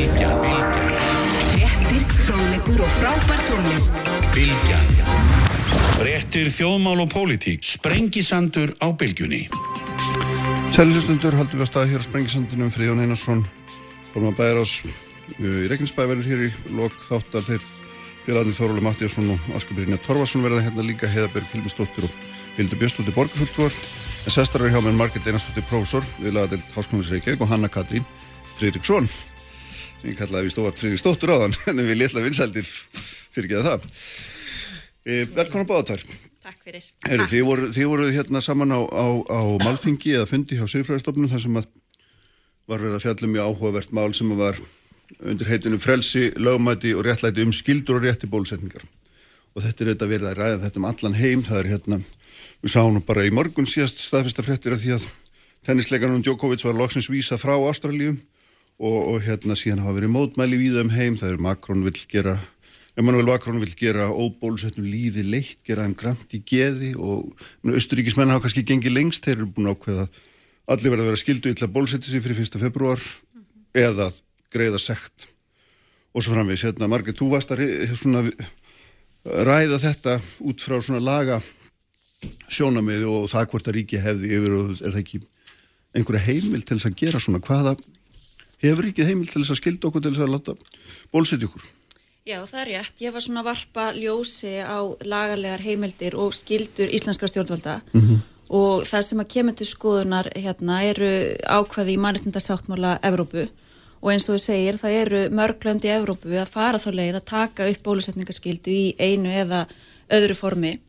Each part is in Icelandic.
Bilgjan, Fréttir, fróðlegur og frábær tónlist. Bilgjan. Fréttir þjóðmál og pólitík. Sprengisandur á Bilgjunni. Sælisustundur haldum við að staða hér á Sprengisandunum Fríðjón Einarsson, Borma Bæjarás í Reykjanesbæ verður hér í lok þáttar þeir félagarnir Þóróli Mattíasson og Askabirina Torfarsson verða hérna líka Heiðaberg Hilmisdóttir og Hildur Björnstóttir Borgarfulltúar en sestar eru hjá með Margit Einarstóttir Prófessor við lagadelt Háskólanins Reykjavík og Hanna Katrín Fridriksson sem ég kallaði við stóart Fridriksdóttur á þann en við litla vinsældir fyrir ekki það e, Velkonar báðatær Takk fyrir. Heru, þið, voru, þið voru hérna saman á, á, á Malþingi eða fundi hjá Sigfræðistofnun þar sem að var verið að fjallum í áhugavert mál sem var undir heitinu frelsi, lögmæti og réttlæti um skildur og rétti bólusetningar. Og þetta er þetta verið að ræða þetta um allan heim. Það er hérna, við sáum bara í morgun síðast staðfesta fréttir af því að tennisleikarnum Djokovic var loksins vísa frá Ástralíu og, og hérna síðan hafa verið mótmæli víða um heim það er Macron vil gera Emmanuel Macron vil gera óbólusetnum lífi leitt, gera þeim gramt í geði og austuríkismenn hafa kannski gengið lengst, þeir eru búin ákveða allir verða að vera skildu illa bólusetið sér fyrir 1. februar mm -hmm. eða greiða sekt og svo framvegis, hérna Margreit, þú varst að ræða þetta út frá svona laga sjónamiði og það hvort að ríki hefði yfir og er það ekki einhverja heimil til þess að gera svona hvaða hefur ríkið heimil til þess að skilda okkur til þess að láta bólusetja okkur? Já, það er rétt. Ég var svona að varpa ljósi á lagarlegar heimildir og skildur íslenskra stjórnvalda. Mm -hmm. og það sem að kemur til skoðunar hérna eru ákvaði í mannreitindasáttmála Evrópu. Og eins og þú segir það eru mörglöndi Evrópu að fara þá leið að taka upp bólusetningaskildu í einu eða öðru formi.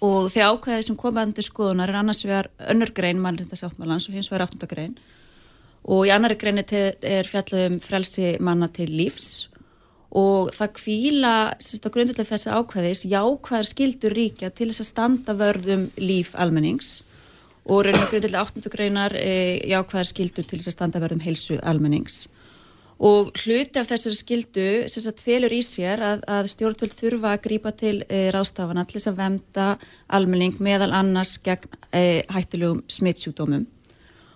Og því ákvaði sem komið til skoðunar er annars vegar önnur grein mannreitindasáttmálans og hins vegar áttundagrein og í annari greini er fjallið um frelsi manna til lífs. Og það kvíla grundulega þessi ákveðis jákvæðar skildur ríkja til þess að standa vörðum líf almennings. Og rauninu grundulega áttundugreinar e, jákvæðar skildur til þess að standa vörðum heilsu almennings. Og hluti af þessari skildu sem sagt felur í sér að, að stjórnvöld þurfa að grípa til e, rástafana til þess að venda almenning meðal annars gegn e, hættilegum smittsjúkdómum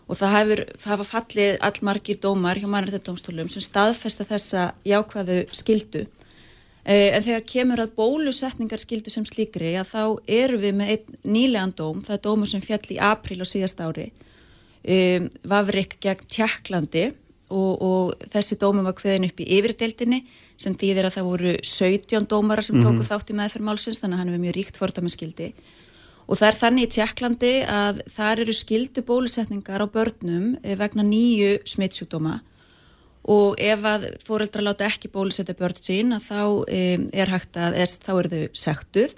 og það hefur, það hafa fallið allmargir dómar hjá mannrættadómstólum sem staðfesta þessa jákvæðu skildu eh, en þegar kemur að bólusetningar skildu sem slíkri að þá eru við með einn nýlegan dóm, það er dómur sem fjall í april á síðast ári. Um, Vavrik gegn Tjekklandi og, og þessi dómur var hveðin upp í yfirdeildinni sem þýðir að það voru 17 dómara sem tóku mm -hmm. þátt í meðferð málsins þannig að hann hefur mjög ríkt fordæmaskildi Og það er þannig í Tjekklandi að þar eru skildu bólusetningar á börnum eh, vegna nýju smittsjúkdóma og ef að fóreldra láta ekki bólusetja börn sín þá um, er hægt að, þá eru þau sektuð.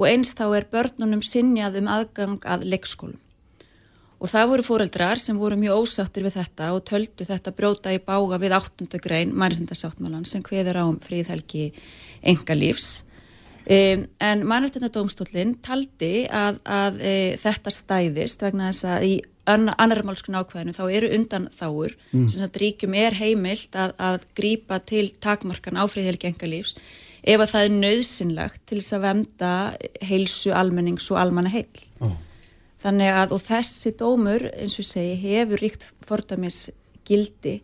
Og eins þá er börnunum sinjað um aðgang að leikskólum. Og það voru fóreldrar sem voru mjög ósáttir við þetta og töldu þetta bróta í bága við áttundagrein mæriðindarsáttmálan sem hveður á um fríðhelgi enga lífs Um, en mannrættindadómstólinn taldi að, að e, þetta stæðist vegna þess að í annar málskun ákvæðinu þá eru undan þáur mm. sem að ríkjum er heimilt að, að grípa til takmarkan áfriðhelgi engalífs ef að það er nöðsynlegt til þess að venda heilsu almennings og almanna heil oh. þannig að og þessi dómur eins og segi hefur ríkt fordamis gildi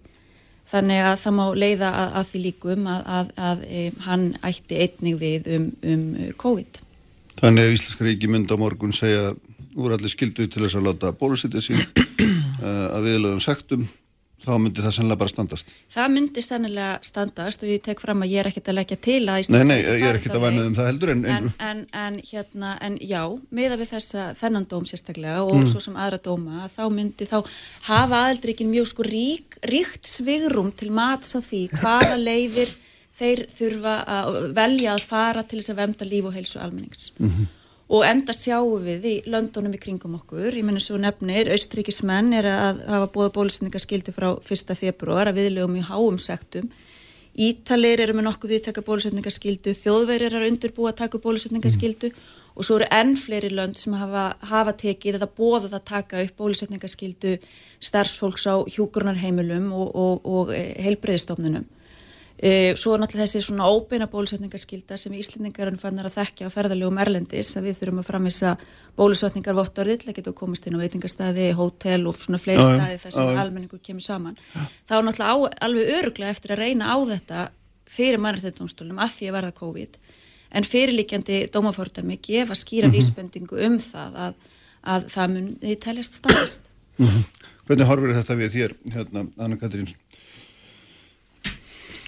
Þannig að það má leiða að, að því líkum að, að, að e, hann ætti einnig við um, um COVID. Þannig að Íslenska ríki mynd á morgun segja úr allir skildu til þess að láta bólusitja sín uh, að viðlögum sektum þá myndi það sennilega bara standast. Það myndi sennilega standast og ég tek fram að ég er ekkert að leggja til að Nei, nei, ég er ekkert að vænað um það heldur en... En, en, en hérna, en já, miða við þessa þennan dóm sérstaklega og mm. svo sem aðra dóma, þá myndi þá hafa aðeldrikin mjög sko rík, ríkt svigrum til mats á því hvaða leiðir þeir þurfa að velja að fara til þess að vemda líf og heilsu almennings. Mm -hmm og enda sjáum við í löndunum í kringum okkur, ég menn svo nefnir austríkismenn er að hafa bóða bólusetningaskildu frá 1. februar að viðlegum í háum sektum Ítalir eru með nokkuð viðtaka bólusetningaskildu þjóðverðir eru að undirbúa að taka bólusetningaskildu mm. og svo eru enn fleiri lönd sem hafa, hafa tekið þetta bóðað að taka upp bólusetningaskildu starfsfólks á hjúgrunarheimilum og, og, og heilbreyðistofnunum E, svo er náttúrulega þessi svona óbeina bólusetningarskylda sem Íslendingar er fannar að þekkja á ferðarlegum erlendis að við þurfum að framvisa bólusetningar vottorði til að geta komast inn á veitingastæði, hótel og svona fleiri staði þar sem almenningur kemur saman. Þá er náttúrulega á, alveg öruglega eftir að reyna á þetta fyrir mannrættindómstólum að því að verða COVID en fyrirlíkjandi dómafórdæmi gefa skýra vísbendingu um það að, að það mun því teljast staðist. Hvernig horfir þetta við þér, hérna?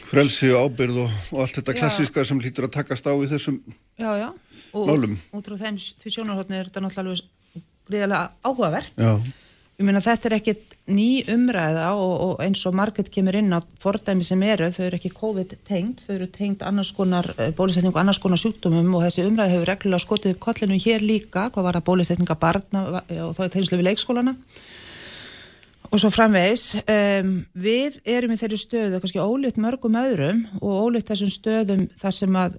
Frelsi og ábyrð og, og allt þetta Já. klassíska sem hlýtur að takast á í þessum Já, já. Og Málum. út frá þeim því sjónarhóttni er þetta náttúrulega alveg gríðarlega áhugavert. Já, Ég meina þetta er ekkit ný umræða og, og eins og margit kemur inn á fordæmi sem eru, þau eru ekki COVID-tengt, þau eru tengt annars konar eh, bólusetningu og annars konar sjúkdómum og þessi umræða hefur reglulega skotið upp kollinu hér líka, hvað var að bólusetninga barna og þá er tegnslu við leikskólana og svo framvegis um, við erum í þeirri stöðu kannski ólíkt mörgum öðrum og ólíkt þessum stöðum þar sem að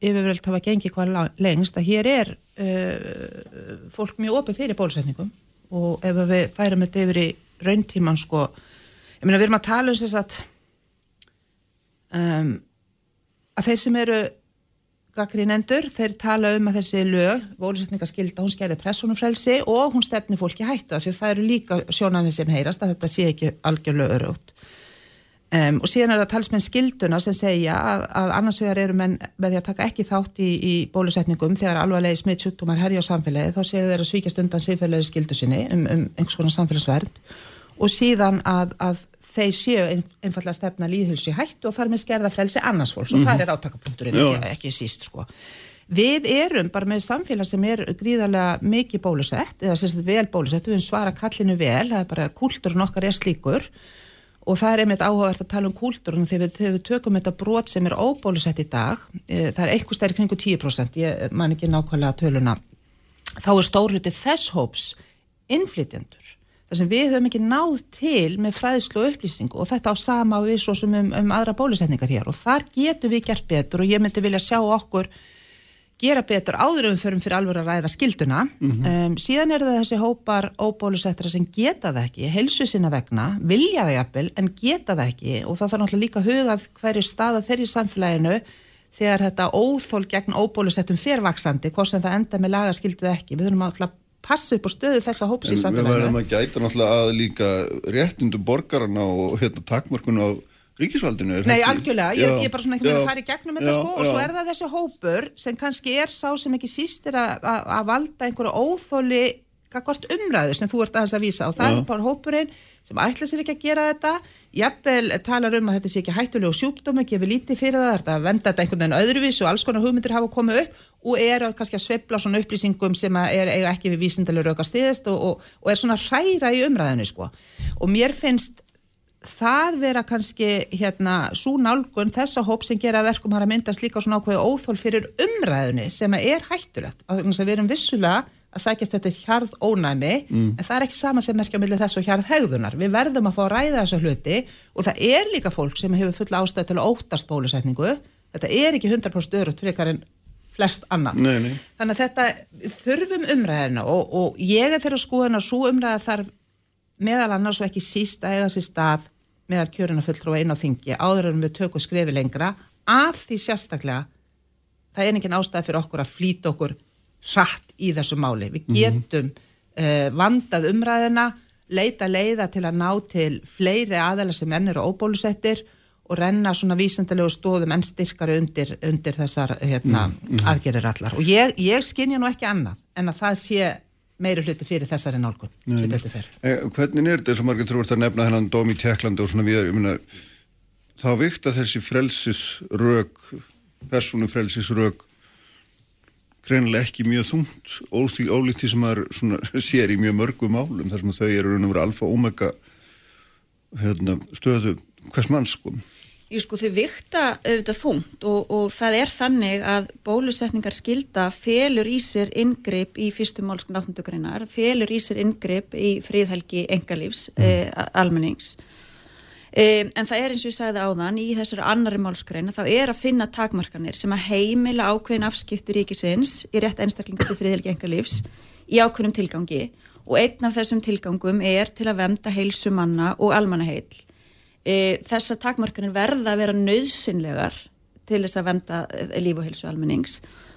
yfirvöld hafa gengið hvað lengst að hér er uh, fólk mjög opið fyrir bólusetningum. Og ef við færum þetta yfir í rauntíman sko, ég meina við erum að tala um þess að um, að þeir sem eru gaggrínendur, þeir tala um að þessi lög, bólusetningaskylda, hún skerði pressunumfrelsi og hún stefni fólki hættu af því að það eru líka sjónafið sem heyrast að þetta sé ekki algjörlega örugt. Um, og síðan er það talsmenn skilduna sem segja að, að annars vegar eru menn með því að taka ekki þátt í, í bólusetningum þegar alvarlegi smittsjúkdómar herja á samfélagi þá séu þeir að svíkjast undan siðferðlega skildu sinni um, um einhvers konar samfélagsvernd og síðan að, að þeir séu ein, einfallega stefna líðhulsi hættu og þar með skerða frelsi annars fólks. Og það er átakapunkturinn ekki, ekki síst sko. Við erum bara með samfélag sem er gríðarlega mikið bólusett eða sagt vel bólusett, við svara kallinu vel, það er bara kúltúrun okkar er slíkur. Og það er einmitt áhugavert að tala um kúltúrun þegar við, þegar við tökum þetta brot sem er óbólusett í dag, e, það er einhver stærri kringu 10%, ég man ekki nákvæmlega töluna, þá er stórluti þess hóps innflytjendur þar sem við höfum ekki náð til með fræðslu og upplýsingu og þetta á sama við svo sem um, um aðra bólusetningar hér og þar getum við gert betur og ég myndi vilja sjá okkur gera betur áður förum fyrir alveg að ræða skilduna. um, síðan er það þessi hópar óbólusettra sem geta það ekki, helsu sinna vegna, vilja það jafnvel en geta það ekki og það þarf náttúrulega líka að hugað hverju staða þeirri í samfélaginu þegar þetta óþól gegn óbólusettum fyrrvaksandi, hvort sem það enda með lagaskildu ekki. Við þurfum að passa upp á stöðu þessa hóps í en við samfélaginu. verðum að gæta náttúrulega að líka réttindu borgarana og hérna takmörkun á ríkisvaldinu. Nei, ekki? algjörlega, ég, ég er bara svona einhvern veginn að fara í gegnum þetta sko og já. svo er það þessi hópur sem kannski er sá sem ekki síst er að- valda einhverju óþóli kakvart umræðu sem þú ert aðeins að vísa og það er bara hópurinn sem ætla sér ekki að gera þetta. Jafnvel talar um að þetta sé ekki hættulegu sjúkdómi, gefur lítið fyrir það, þetta að venda þetta einhvern veginn öðruvís og alls konar hugmyndir hafa komið upp og er að kannski að sveifla svona upplýsingum sem að er eiga ekki við vísindalega rauka stiðist og, og, og er svona að hræra í umræðinu sko. Og mér finnst það vera kannski hérna svo nálgun þessa hóp sem gera að verkum har að myndast líka svona ákveði óþól fyrir umræðunni sem að er hættulegt að sækjast þetta hjarð ónæmi en það er ekki sama sem merkja millir þess og hjarð hegðunar við verðum að fá að ræða þessu hluti og það er líka fólk sem hefur fulla ástæð til að óttast bólusetningu. Þetta er ekki 100% örugt frekar en flest annað. Nei, nei. þannig að þetta þurfum umræðina og, og ég er þeirra skoðan að svo umræða þarf meðal annars og ekki síst að eiga sér stað meðal kjöruna fulltrúa inn á þingi áður en við tökum skrefi lengra. Af því sérstaklega það er engin ástæð fyrir okkur að flýta okkur hratt í þessu máli. Við getum uh, vandað umræðina, leita leiða til að ná til fleiri aðeila sem enn eru óbólusettir og renna svona vísendalegu stóðum enn styrkari undir, undir þessar hérna, aðgerir allar. Og ég, ég skinja nú ekki annað en að það sé meiri hluti fyrir þessari nálgun. sem fer. Eh, hvernig er þetta og margir þurfast að nefna hennan dóm í Tjekklandi og svona við þá vikta þessi frelsisrök persónu frelsisrök greinilega ekki mjög þungt ólíkt því sem maður sér í mjög mörgum málum þar sem þau eru raun og vera alfa og omega hérna, stöðu hvers mann sko Jú sko þau vikta auðvitað þungt og, og það er þannig að bólusetningar skilda felur í sér inngrip í fyrstu málskun 8. greinar, felur í sér inngrip í fríðhelgi engalífs eh, almennings. Eh, en það er eins og ég sagði áðan í þessari annari málskreina þá er að finna takmarkanir sem að heimila ákveðin afskipti ríkisins í rétt einstaklinga til fríðhelgi engalífs í ákveðnum tilgangi og einn af þessum tilgangum er til að vemda heilsu manna og almannaheill. e, þessar takmarkanir verða að vera nöðsynlegar til þess að venda e, líf og helsu almennings og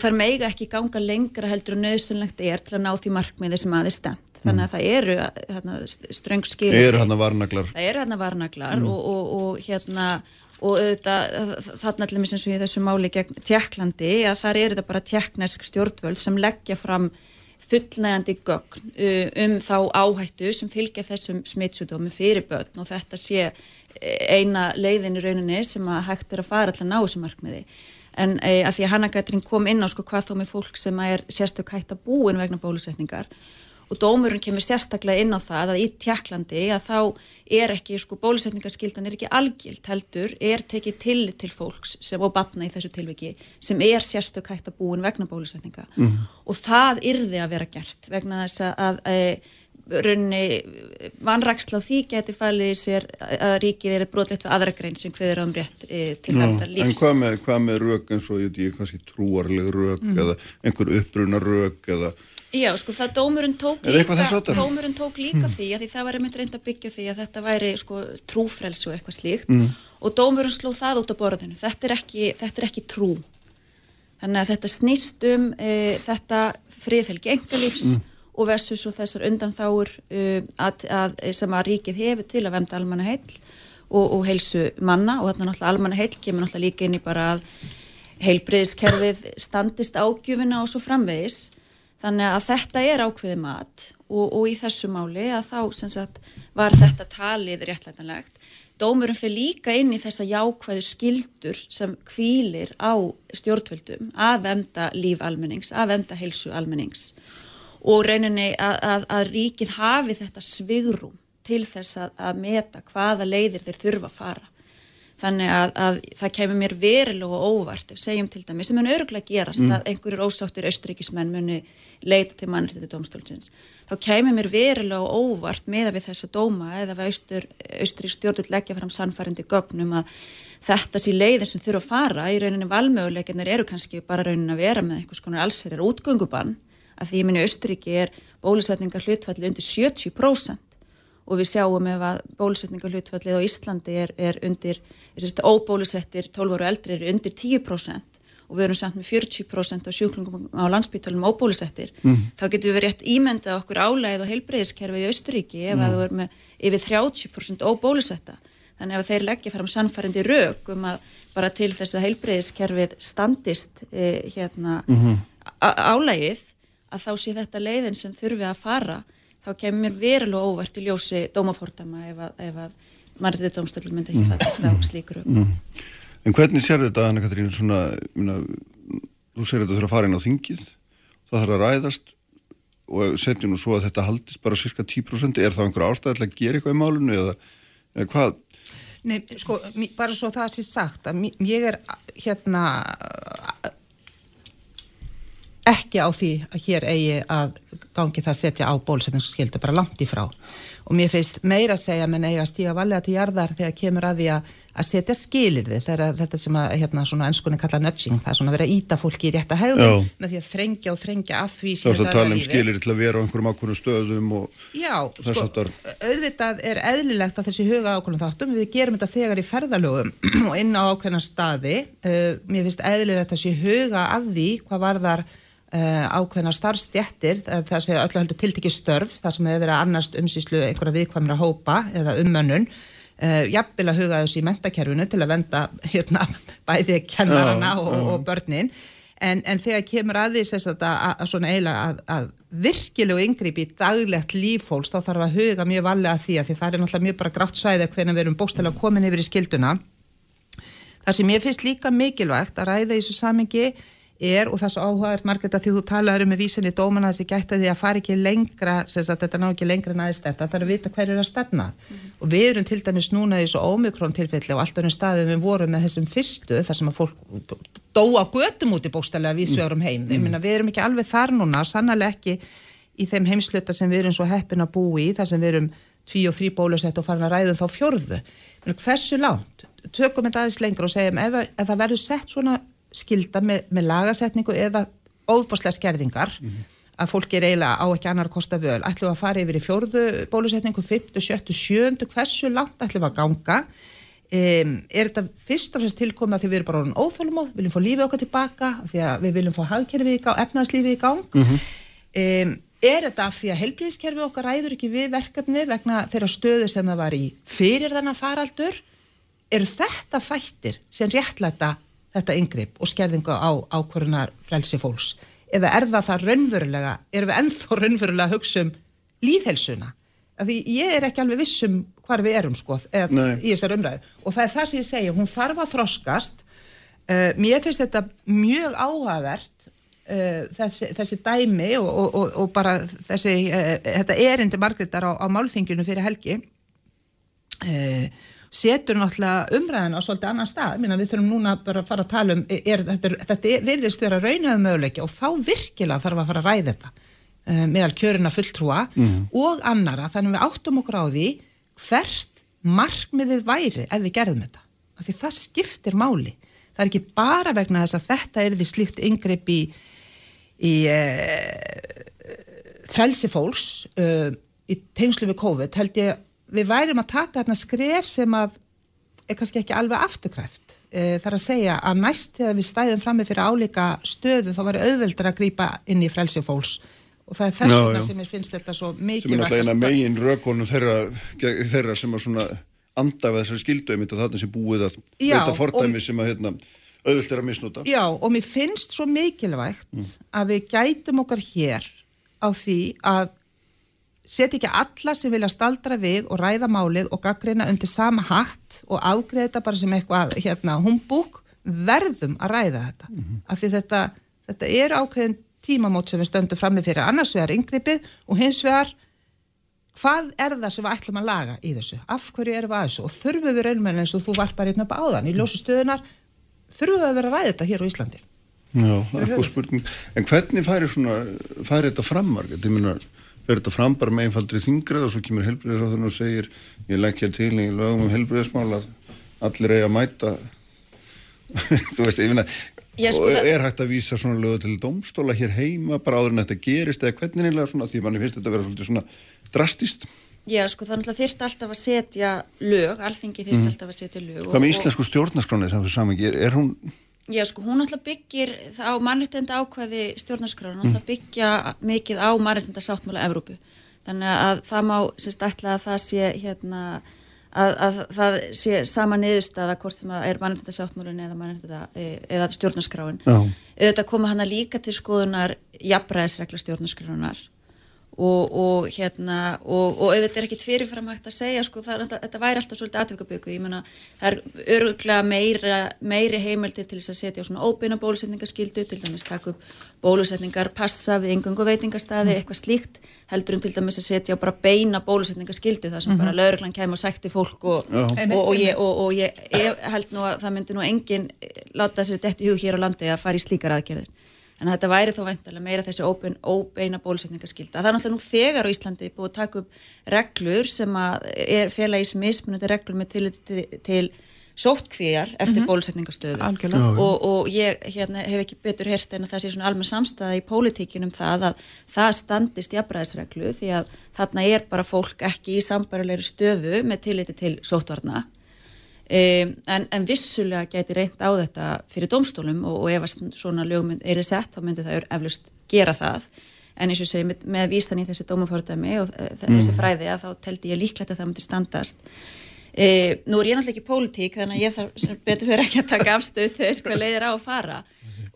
þar meiga ekki ganga lengra heldur og nöðsynlegt er til að ná því markmiði sem aðeins stemt þannig að það eru hérna, ströng skil Mm. Eru hann að varnaglar? það eru hérna varnaglar og, og, og hérna og auðvitað þarna allir eins og í þessu máli gegn Tjekklandi að þar eru það bara tjekknesk stjórnvöld sem leggja fram fullnægandi gögn um þá áhættu sem fylgja þessum smittsjúdómi fyrir börn. Og þetta sé eh, eina leiðin í rauninni sem að hægt er að fara til að ná þessu markmiði en e, að því að Hanna Katrín kom inn á sko hvað þá með fólk sem er sérstök hægt að búin vegna bólusetningar. Og dómurinn kemur sérstaklega inn á það að í Tjekklandi að þá er ekki sko bólusetningaskildan er ekki algild heldur er tekið til til fólks sem og batna í þessu tilviki sem er sérstök hægt að búin vegna bólusetninga. Og það yrði að vera gert vegna þess að, að raunni vanraksla á því geti falið í sér að ríkið er brotlegt við aðra grein sem hveður um rétt e, til verndar En lífs. hvað með, hvað með rök eins og ég ég kannski trúarleg rök Mhm. eða einhver uppruna rök eða Já, sko það dómurinn tók Er líka, dómurinn tók líka því að því það var einmitt reynd að byggja því að þetta væri sko trúfrelsi og eitthvað slíkt Mm. og dómurinn sló það út á borðinu. Þetta er ekki, þetta er ekki trú. Þannig að þetta snýst um e, þetta friðhelgi engalífs Mm. Og versus og þessar undanþáur að, sem að ríkið hefur til að vemda almanna heill og, og heilsu manna. Og þarna náttúrulega almanna heill kemur náttúrulega líka inn í bara að heilbriðskerfið standist ágjöfina og svo framvegis. Þannig að þetta er ákveði mat og, og í þessu máli að þá sagt var þetta talið réttlætanlegt. Dómurinn fyrir líka inn í þessa jákvæðu skildur sem kvílir á stjórnvöldum að vemda líf almennings, að vemda heilsu almennings og rauninni að, að, að ríkið hafi þetta svigrum til þess að, að meta hvaða leiðir þeir þurfa að fara. Þannig að, að það kemur mér verilega óvart ef segjum til dæmi sem mun öruglega gerast að einhverjur ósáttur austríkismenn muni leita til mannréttindi dómstólsins. Þá kemur mér verilega óvart meða við þessa dóma eða við austur, austrík stjórnvöld leggja fram sannfærandi gögnum að þetta sé leiðin sem þurfa að fara í rauninni valmöguleikinir eru kannski bara raunin að vera með einhvers konar allsherjar útgöngubann að því ég minni Austuríki er bólusetningar hlutfalli undir 70% og við sjáum ef að bólusetningar hlutfallið á Íslandi er, er undir, þess að óbólusettir 12 ára eldri eru undir 10% og við erum samt með 40% af sjúklingum á landsbytalum óbólusettir, þá getum við rétt ímyndað okkur álægið og heilbreyðiskerfi í Austuríki ef að þú er með yfir 30% óbólusetta. Þannig að þeir leggja fram sannfærandi rauk um að bara til þess að heilbreyðiskerfið standist eh, hérna á- álægið að þá sé þetta leiðin sem þurfi að fara þá kemur mér verulega óvart í ljósi dómafordama ef að, ef að mannréttið dómstöldum myndi ekki fættast á slíkur rauk. En hvernig sér þetta, Anna Katrín, svona, minna, þú sér þetta þurfa að fara inn á þingið, það þarf að ræðast og setjum nú svo að þetta haldist bara cirka 10%, er það einhver ástæð til að gera eitthvað í málunni eða, eða hvað? Nei, sko, bara svo það sé sagt að ég er hérna ekki á því að hér eigi að gangi það að setja á bólusetningsskildu bara langt í frá. Og mér finnst meira að segja menn eiga að stíga valega til jarðar þegar kemur að því að, að setja skilirði þegar þetta sem að hérna svona ennskunni kalla nudging, það er svona að vera að íta fólki í rétta hegðum með því að þrengja og þrengja að því Það er að tala um skilir til að vera á einhverjum ákvörnum stöðum og Já, sko, háttar. auðvitað er eðlilegt að þessi huga ákvörðum þáttum, við gerum þetta þegar í ferðalögum og inn á ákveðna staði, uh, mér finnst eðlilegt að þessi huga að því hvað varðar uh, ákveðna starfstjættir, það segja öllu heldur tiltekki störf, þar sem hefur verið að annast umsýslu einhverja viðkvæmra hópa eða ummönnun, uh, jafnvel að huga þessu í mentakerfinu til að venda hérna, bæði kennarana Já, og, og börnin. En, en þegar kemur að því að, að, að svona eiginlega að, að virkilegu yngripi í daglegt lífhóls þá þarf að huga mjög valega að því að því það er náttúrulega mjög bara grátt svæði hvernig við erum bókstælega komin yfir í skilduna þar sem ég finnst líka mikilvægt að ræða í þessu samingi er og það er svo áhugavert margætt að því þú talaður um með vísinni dómana þessi gætt að því að fara ekki lengra sem sagt, þetta ná ekki lengra þetta það þarf að vita hver er að stefna. Og við erum til dæmis núna í þessu ómikrón tilfelli og allt önnum staðum við vorum með þessum fyrstu þar sem að fólk dóa götum út í bókstælega vísvegarum heim. Ég meina við erum ekki alveg þar núna sannlega ekki í þeim heimsluta sem við erum svo heppin að búi í þar sem við erum tví og þrý bólusett og farin að ræða þá Menni, hversu langt, tökum þetta aðeins lengur og segjum ef, ef það verður sett svona skilda með, með lagasetningu eða óbáslega skerðingar að fólk er eiginlega á ekki annar kosta völ. Ætlum að fara yfir í fjórðu bólusetningu, fymtu, sjöttu, sjöndu hversu langt ætlum að ganga? Um, er þetta fyrst og fremst tilkomið að því við erum bara orðin óþólumóð, viljum fá lífið okkar tilbaka því að við viljum fá hagkerfið í gang, efnaðslífið í gang? Um, er þetta af því að helbriðskerfið okkar ræður ekki við verkefni vegna þeirra stöðu sem það var í fyrir þennan faraldur? Eru þetta þættir sem réttlæta þetta yngripp og skerðingu á ákvörunar frelsi fólks? Eða er það það raunverulega erum við ennþá raunverulega að hugsa um líðhelsuna af því ég er ekki alveg vissum hvar við erum sko eða, í þessar umræðu. Og það er það sem ég segja, hún þarf að þroskast. Uh, mér finnst þetta mjög áhugavert uh, þessi, þessi dæmi og, og, og, og bara þessi uh, þetta erindi Margreðar á, á málþinginu fyrir helgi. Uh, setur náttúrulega umræðan á svolítið annan stað, Minna, við þurfum núna bara að fara að tala um, er, þetta, þetta virðist vera raunhafum möguleiki og þá virkilega þarf að fara að ræða þetta uh, meðal kjörina fulltrúa og annara, þannig við áttum okkur á því hvert markmiðið væri ef við gerðum þetta, af því það skiptir máli, það er ekki bara vegna þess að þetta er því slíkt yngreip í, í uh, frelsi fólks uh, í tengslu við COVID held ég við værum að taka þarna skref sem að er kannski ekki alveg afturkræft. E, þar að segja að næst þegar við stæðum frammi fyrir álíka stöðu þá var auðveldur að grípa inn í frelsi fólks. Og það er þess vegna sem ég finnst þetta svo sem er náttúrulega eina megin rökonum þeirra, þeirra sem að svona anda við þessari skildu og þarna sem búið að veita fordæmi sem að hérna, auðvilt er að misnota. Já, og mér finnst svo mikilvægt að við gætum okkar hér á því að setja ekki alla sem vilja staldra við og ræða málið og gaggreina undir sama hatt og afgreða þetta bara sem eitthvað hérna humbúk, verðum að ræða þetta. Af því þetta, þetta er ákveðin tímamót sem við stöndum frammi fyrir annars vegar yngrippið og hins vegar hvað er það sem við ætlum að laga í þessu? Af hverju erum við að þessu? Og þurfum við raunmenn eins og þú varpar hérna upp áðan í ljósu stöðunar, þurfum við að vera að ræða þetta hér á Íslandi? Já, það er góð spurning. En hvernig færi, svona, færi þetta fram, Margrét? Ég meina, fer þetta fram bara með einfaldri þingrið og svo kemur helbriðisráðun og segir ég legg hér til í lögum um helbriðismál að allir eigi að mæta þú veist, ég Já, sko, og er hægt að vísa svona lögu til domstóla hér heima bara áður en þetta gerist eða hvernig nýlega svona því manni finnst þetta að vera svolítið svona drastist Já, sko, það náttúrulega þyrft alltaf að setja lög, alþingi þyrft alltaf að setja lög. Hvað með íslensku stjórnarskráni sem þú saman er, er hún Já, sko, hún náttúrulega byggir á mannréttenda ákvæði stjórnarskrána, náttúrulega byggja mikið á mannréttenda sáttmála Evrópu. Þannig að það má, sérst, ætla að það sé, hérna, að, að það sé sama niðurstaða hvort sem að er mannréttenda sáttmálun eða e- eða stjórnarskráin. Já. Auðvitað koma hana líka til skoðunar jafnræðisregla stjórnarskránar og, og hérna og, og auðvitað er ekki fyrirfram hægt að segja sko, það, er alltaf- þetta væri alltaf svolítið atvikaböku ég meina það er öruglega meira, meiri heimildir til þess að setja á svona óbeina bólusetningaskildu til dæmis taka upp bólusetningar passa við yngungu veitingastæði eitthvað slíkt heldur um til dæmis að setja bara beina bólusetningaskildu þar sem bara lauruglan kemur og sækti fólk og, og, og, ég, og, og ég, ég held nú að það myndi nú engin láta sér dett í hug hér á landi að fara í slíkar aðgerðir en þetta væri þó væntalega meira þessi óbein, óbeina bólusetningaskylda. Það er náttúrulega nú þegar á Íslandi búið að taka upp reglur sem að er fela í mismunandi reglur með til, til, til sóttkvíjar eftir bólusetningastöðu Algjörlega. og, og ég hérna, hef ekki betur hert en að það sé svona almenn samstæða í pólitíkinum það að það standist jafnbræðisreglu því að þarna er bara fólk ekki í sambarilegri stöðu með tilliti til sóttvarna Um, en, en vissulega gæti reynt á þetta fyrir dómstólum og, og ef svona lögum er þið sett þá myndi það eflust gera það. En eins og segi með, með vísan í þessi dómafórdæmi og uh, þessi fræði að þá teldi ég líklegt að það myndi standast. Uh, nú er ég náttúrulega ekki pólitík þannig að ég þarf betur fyrir ekki að taka afstöð til þess hvað leiðir á að fara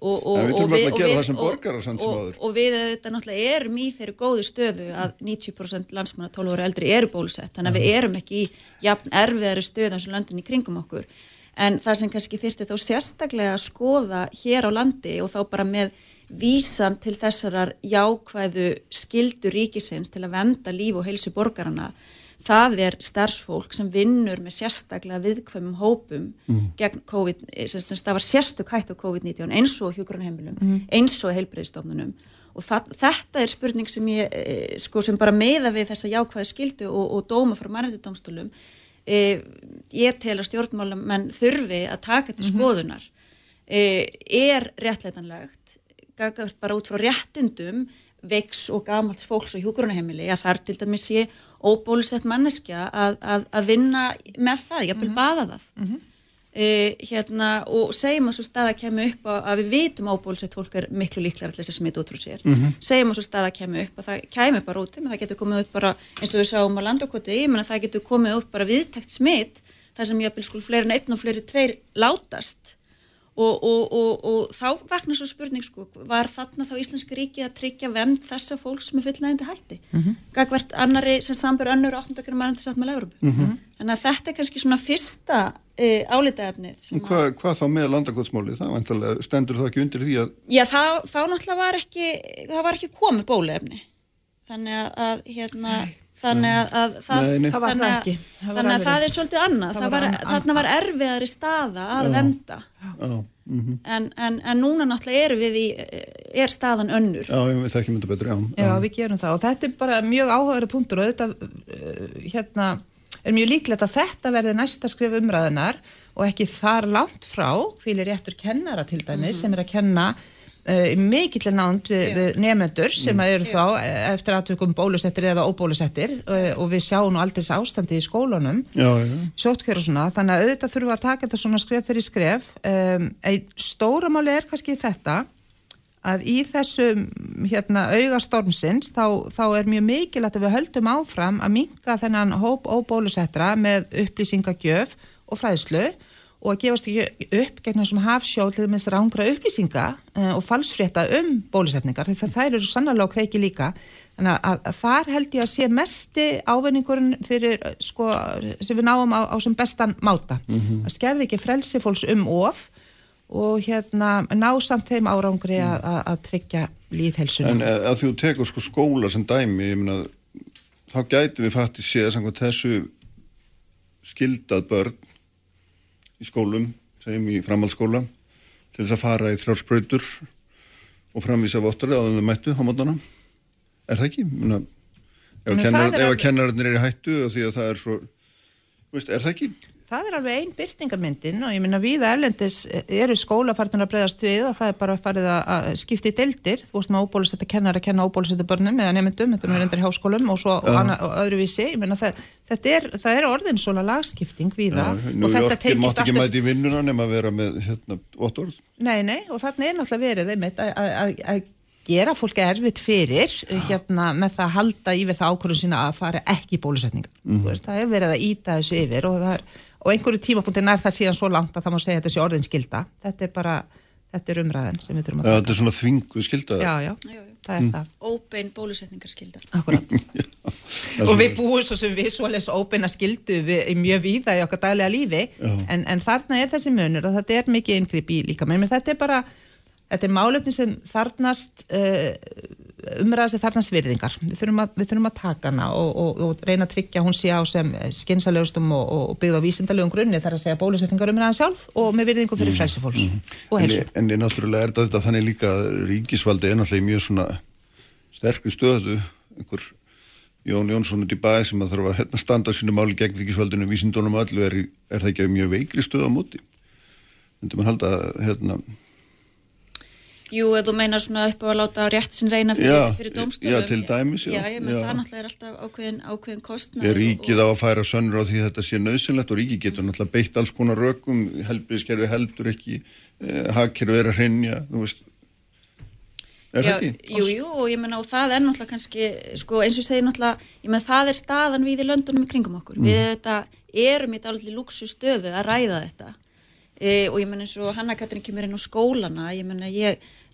og, og, við og við- sem og- borgarar sem og- við auðvitað náttúrulega erum í þeirri góðu stöðu að 90% landsmanna 12 ára eldri eru bólusett. Þannig að við erum ekki í jafn erfiðari og löndin í kringum okkur. En það sem kannski þyrfti þá sérstaklega að skoða hér á landi og þá bara með vísan til þessarar jákvæðu skildu ríkisins til að venda líf og heilsu borgarana það er starfsfólk sem vinnur með sérstaklega viðkvæmum hópum gegn COVID, sem, sem stafar sérstök hætt á COVID-19 eins og hjúgrunheimilum, eins og heilbreyðstofnunum og það, þetta er spurning sem ég, e, sko, sem bara meða við þessa jákvæðu skildu og, og dóma frá mannrættidómstólum e, ég tel að stjórnmálamenn þurfi að taka til skoðunar. E, er réttleitanlegt gagast bara út frá réttundum veiks og gamalt fólks og hjúgrunahemili að þar til dæmis sé óbólusett manneskja að, að, að vinna með það, ég vil baða það. E, hérna, og segjum að svo staða kemur upp að, að við vitum óbólusett fólk er miklu líklar allir sem smitt út frá sér. Segjum að svo staða kemur upp að það kemur bara út það getur komið upp bara eins og við sáum á að það getur komið upp bara viðtækt smitt, það sem ég vil sko fleiri en einn og fleiri tveir látast og, og, og, og þá vaknar svo spurning sko, var þarna þá Íslenski ríki að tryggja vemd þessa fólk sem er fullnægandi hætti mm -hmm. gagvert annari sem sambur önnur og 8. mærandi sátt með Európu þannig að þetta er kannski svona fyrsta e, álitaefnið En Hvað, þá með landakotsmáli? Það stendur það ekki undir því að Já, þá, þá náttúrulega var ekki það var ekki komið bóluefni þannig að, að hérna þannig að, að það, Nei, nei. Það var þannig það. Það þannig að það er svolítið annað. Það það var var, an- þarna var erfiðari staða að venda. Já, mhm. en, en, en núna náttúrulega erum við í er staðan önnur. Já, veit ekki mynda betur, já. Já, við gerum það. Og þetta er bara mjög áhugaður punktur og þetta uh, hérna, er mjög líklegt að þetta verði næsta skrif umræðunar og ekki þar langt frá hvílir réttur kennara til dæmis sem er að kenna mikill nánd við, við nefnendur sem eru þá eh, eftir aðtökum bólusettir eða óbólusettir uh, og við sjáum nú aldrei þessi ástandi í skólunum. Já, já. sótkjör og svona, þannig að auðvitað þurfum við að taka þetta svona skref fyrir skref. Um, ein stóra máli er kannski þetta að í þessum hérna augastormsins þá, þá er mjög mikilvægt að við höldum áfram að minka þennan hóp óbólusettra með upplýsingagjöf og fræðslu og að gefast ekki upp gegn þessum hafsjól til þess rángra upplýsinga uh, og falsfrétta um bólusetningar það þær eru sannlega á kreiki líka. Þannig að, að, að þar held ég að sé mesti ávinningurinn fyrir eh, sko, sem við náum á, á sem bestan máta. Að skerði ekki frelsi fólks um of og hérna ná samt þeim árangri að, að, að tryggja líðhelsuna En eh, að þú tekur sko skóla sem dæmi, ég meina, þá gæti við fætti séð samkvæmt þessu skildað börn í skólum, segjum í framhaldsskóla, til þess að fara í þrjársprautur og framvísa vottur á þau mættu á mótana. Er það ekki? Meina, ef, er að kennararnir eru í hættu og því að það er svo, veist, er það ekki? Það er alveg einn byrtingamyndin og ég minna viða erlendis eru skólafarnir að breyðast við og það er bara farið að, að skipta í deildir, þú veist með óbólusetta kennar að kenna óbólusetta börnum eða nefndum, þetta er nú reyndar í háskólum og svo og, hana, og öðruvísi, ég minna það, þetta er, það er orðin svona lagskipting viða Nú og í þetta orki tengist mátt ekki mæti í vinnuna nema að vera með hérna, vottorð. nei nei og þarna er náttúrulega verið einmitt að- að að- að gera fólki erfitt fyrir hérna með það að halda yfir það ákvörðun sína að fara ekki í bólusetningar Mhm. mm. það er verið að íta þessu yfir og það er, og einhverju tímapunkti nær það síðan svo langt að það má segja að þetta sé orðin skilda þetta er bara, þetta er umræðin sem við þurfum Já, að þetta er svona þvingu skildað. já, já, Jú, jú. það er það. Óbein bólusetningarskildar Akkurat. og við búum svo sem við svoleiðs óbeina skildu við, í mjög víða í okkar daglega lífi. En, en þarna er þessi munur að þetta er mikið inngrip í líka menn þetta er bara, þetta er málefni sem þarnast uh, umræða sem þarnast virðingar við þurfum að, við þurfum að taka hana og, og, og reyna að tryggja að hún sé á sem skynsalegastum og, og byggð á vísindalegum grunni þar að segja bólusetningar umræðan sjálf og með virðingu fyrir frelsi fólks og En, helsu en er náttúrulega er þetta þannig líka að ríkisvaldi er náttúrulega mjög svona sterkri stöðu. Einhver Jón Jónsson út í bæ sem að þarf að hérna, standa sínu máli gegn ríkisvaldinu vísindunum öllu er, er það ekki mjög veikri stöðu á móti? Myndi mann halda hérna, Jú, ef þú meinar svona upp á að láta rétt sinn reyna fyrir, Já, fyrir dómstofum. já, til dæmis, já, Já, ég menn það náttúrulega er alltaf ákveðin, ákveðin kostnað. er ríkið á að færa sönnur á því þetta sé nöðsynlegt og ríkið getur náttúrulega beitt alls konar rökum helbriðskerfi heldur ekki eh, hagkerfi er að hreinja þú veist er Já, það ekki? jú, jú, og ég menna og það er náttúrulega kannski, sko, eins og ég segi náttúrulega, ég menna það er staðan við í löndunum í kringum okkur. Við þetta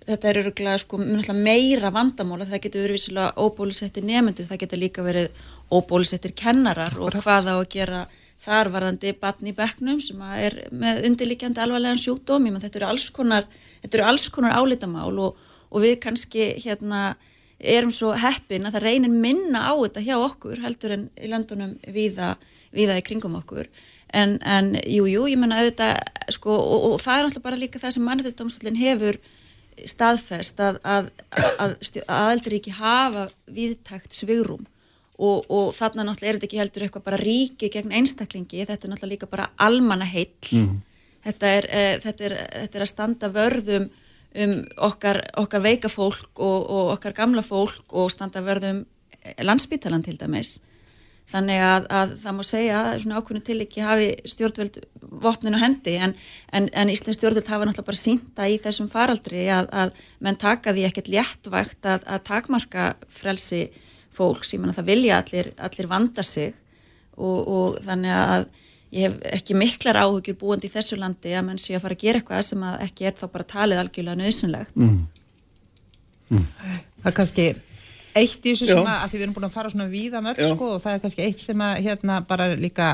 þetta er öruglega sko meira vandamála, það getur verið vissilega óbólusettir nefnendur, það getur líka verið óbólusettir kennarar og hvað á að gera þar varðandi batn í bekknum sem er með undirlikjandi alvarlegan sjúkdóm, ég menn þetta eru alls konar, þetta eru alls konar álitamál og, og við kannski hérna erum svo heppin að það reynir minna á þetta hjá okkur heldur en í löndunum viða, viða í kringum okkur. En, en jú, jú, ég menna auðvitað sko, og, og það er náttúrulega bara líka það sem mannréttindómstallin hefur staðfest að, að, að, að aðeldaríki hafa viðtækt svigrum og, og þarna náttúrulega er þetta ekki heldur eitthvað bara ríki gegn einstaklingi, þetta er náttúrulega líka bara almanna heill þetta, er, e, þetta, er, þetta er að standa vörðum um okkar, okkar veika fólk og, og okkar gamla fólk og standa verðum landsbítalan til dæmis þannig að, að það má segja að svona ákveðinu til ekki hafi stjórnvöld vopninu hendi en, en, en Íslands stjórnvöld hafa náttúrulega bara sínta í þessum faraldri að, að menn taka því ekkert léttvægt að, að takmarka frelsi fólks, ég menna það vilja allir, allir vanda sig og, og þannig að ég hef ekki miklar áhugjur búandi í þessu landi að menn sé að fara að gera eitthvað sem að ekki er þá bara talið algjörlega nöðsynlegt mm. Mm. Það er kannski eitt í þessu sem að, að því við erum búin að fara svona víða mörg sko og það er kannski eitt sem að hérna bara líka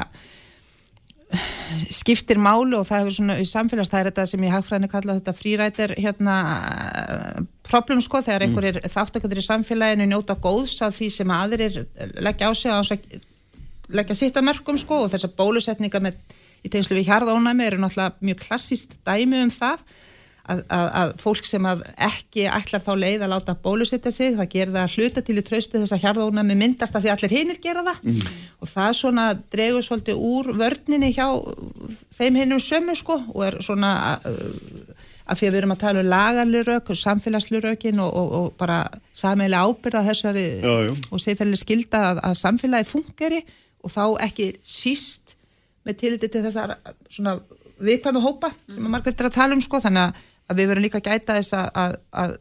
skiptir málu og það hefur svona í samfélags, það er þetta sem ég hagfræðinu kalla þetta frírætir hérna problem sko þegar einhverjir mm. þáttökundir í samfélaginu njóta góðs af því sem aðrir leggja á sig á leggja sitt að mörgum sko og þessar bólusetninga með í tegnslu við hjarðónami eru náttúrulega mjög klassíst dæmi um það að, að, að fólk sem að ekki ætlar þá leið að láta bólusetja sig það gerir það að hluta til í trausti þess að hjarðónami myndast af því allir hinir gera það og það svona dregur svolítið úr vörninni hjá þeim hinnum sömu sko og er svona uh, af því að við erum að tala um lagarlurök samfélagslurökin og, og, og bara sameiginlega ábyrða þessari Já, já. og segfæli skilda að, að samfélagi fungeri og þá ekki síst með tilliti til þessar svona viðkvæmu hópa sem að margir er að tala um sko þannig að- að við verum líka að gæta þess að, að, að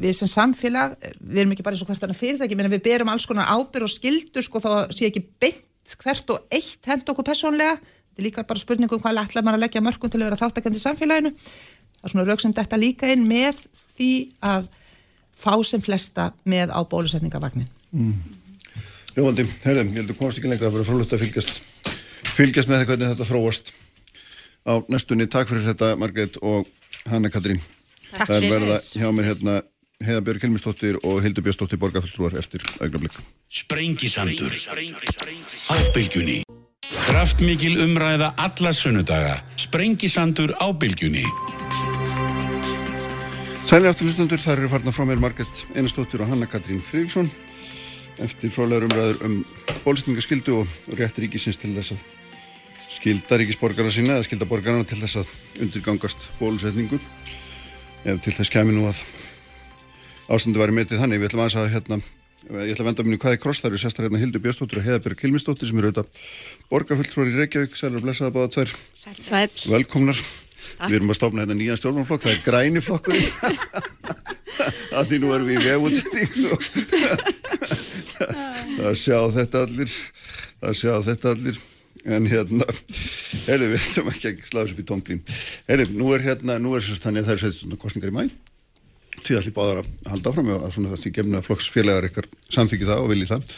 við sem samfélag, við erum ekki bara eins og hvert annað fyrirtæki, við berum alls konar ábyrð og skildur sko þá sé ekki beint hvert og eitt hend okkur persónlega þetta er líka bara spurningum hvað ætlar maður að leggja mörgum til að vera þáttakandi í samfélaginu. Það er svona rauk sem þetta líka inn með því að fá sem flesta með á bólusetningavagnin Ljófandi, herðum, ég held að komast ekki lengra að vera frólægt að fylgjast fylgjast með það hvernig þetta þróast á næstunni. Takk fyrir þetta Margrét og Hanna Katrín. Takk Það er fyrir. verða hjá mér hérna Heiða Björg Hilmisdóttir og Hildur Björnsdóttir borgarfulltrúar eftir augnablik. Sprengisandur á bylgjunni Kraftmikil umræða alla sunnudaga Sprengisandur á bylgjunni Sælir aftur hlustendur, þar eru farna frá mér Margrét Einarsdóttir og Hanna Katrín Friðriksson eftir frálegar umræður um bólusetningaskildu og rétt ríkisins til þess að skilda ríkisborgara sína eða skilda borgarana til þess að undirgangast bólusetningu ef til þess kemi nú að ástandi væri metið þannig. Við ætlum aðeins að hérna, ég ætla að venda minni hvað er kross, það eru sestar hérna Hildur Björnsdóttir og Heiðabjörg Kilmisdóttir sem eru auðvitað borgarfulltrúar í Reykjavík, sælir og blessaða báða tvær. Sæll. Velkomnar. Við erum að stofna hérna nýjan stjórnmálflokk, það er græni flokkur. að því nú erum við í vefútsending og það sjá þetta allir, það sjá þetta allir. En hérna, heyrðu, við ætlum ekki að sláða þessu upp í tónglím. Heyrðu, nú er hérna, nú er sérst þannig að það er setjast svona kostningar í mæ. Því ætlum báðar að halda áfram að svona það því gefna flokksfélagar ykkar samþykki það og vilji það.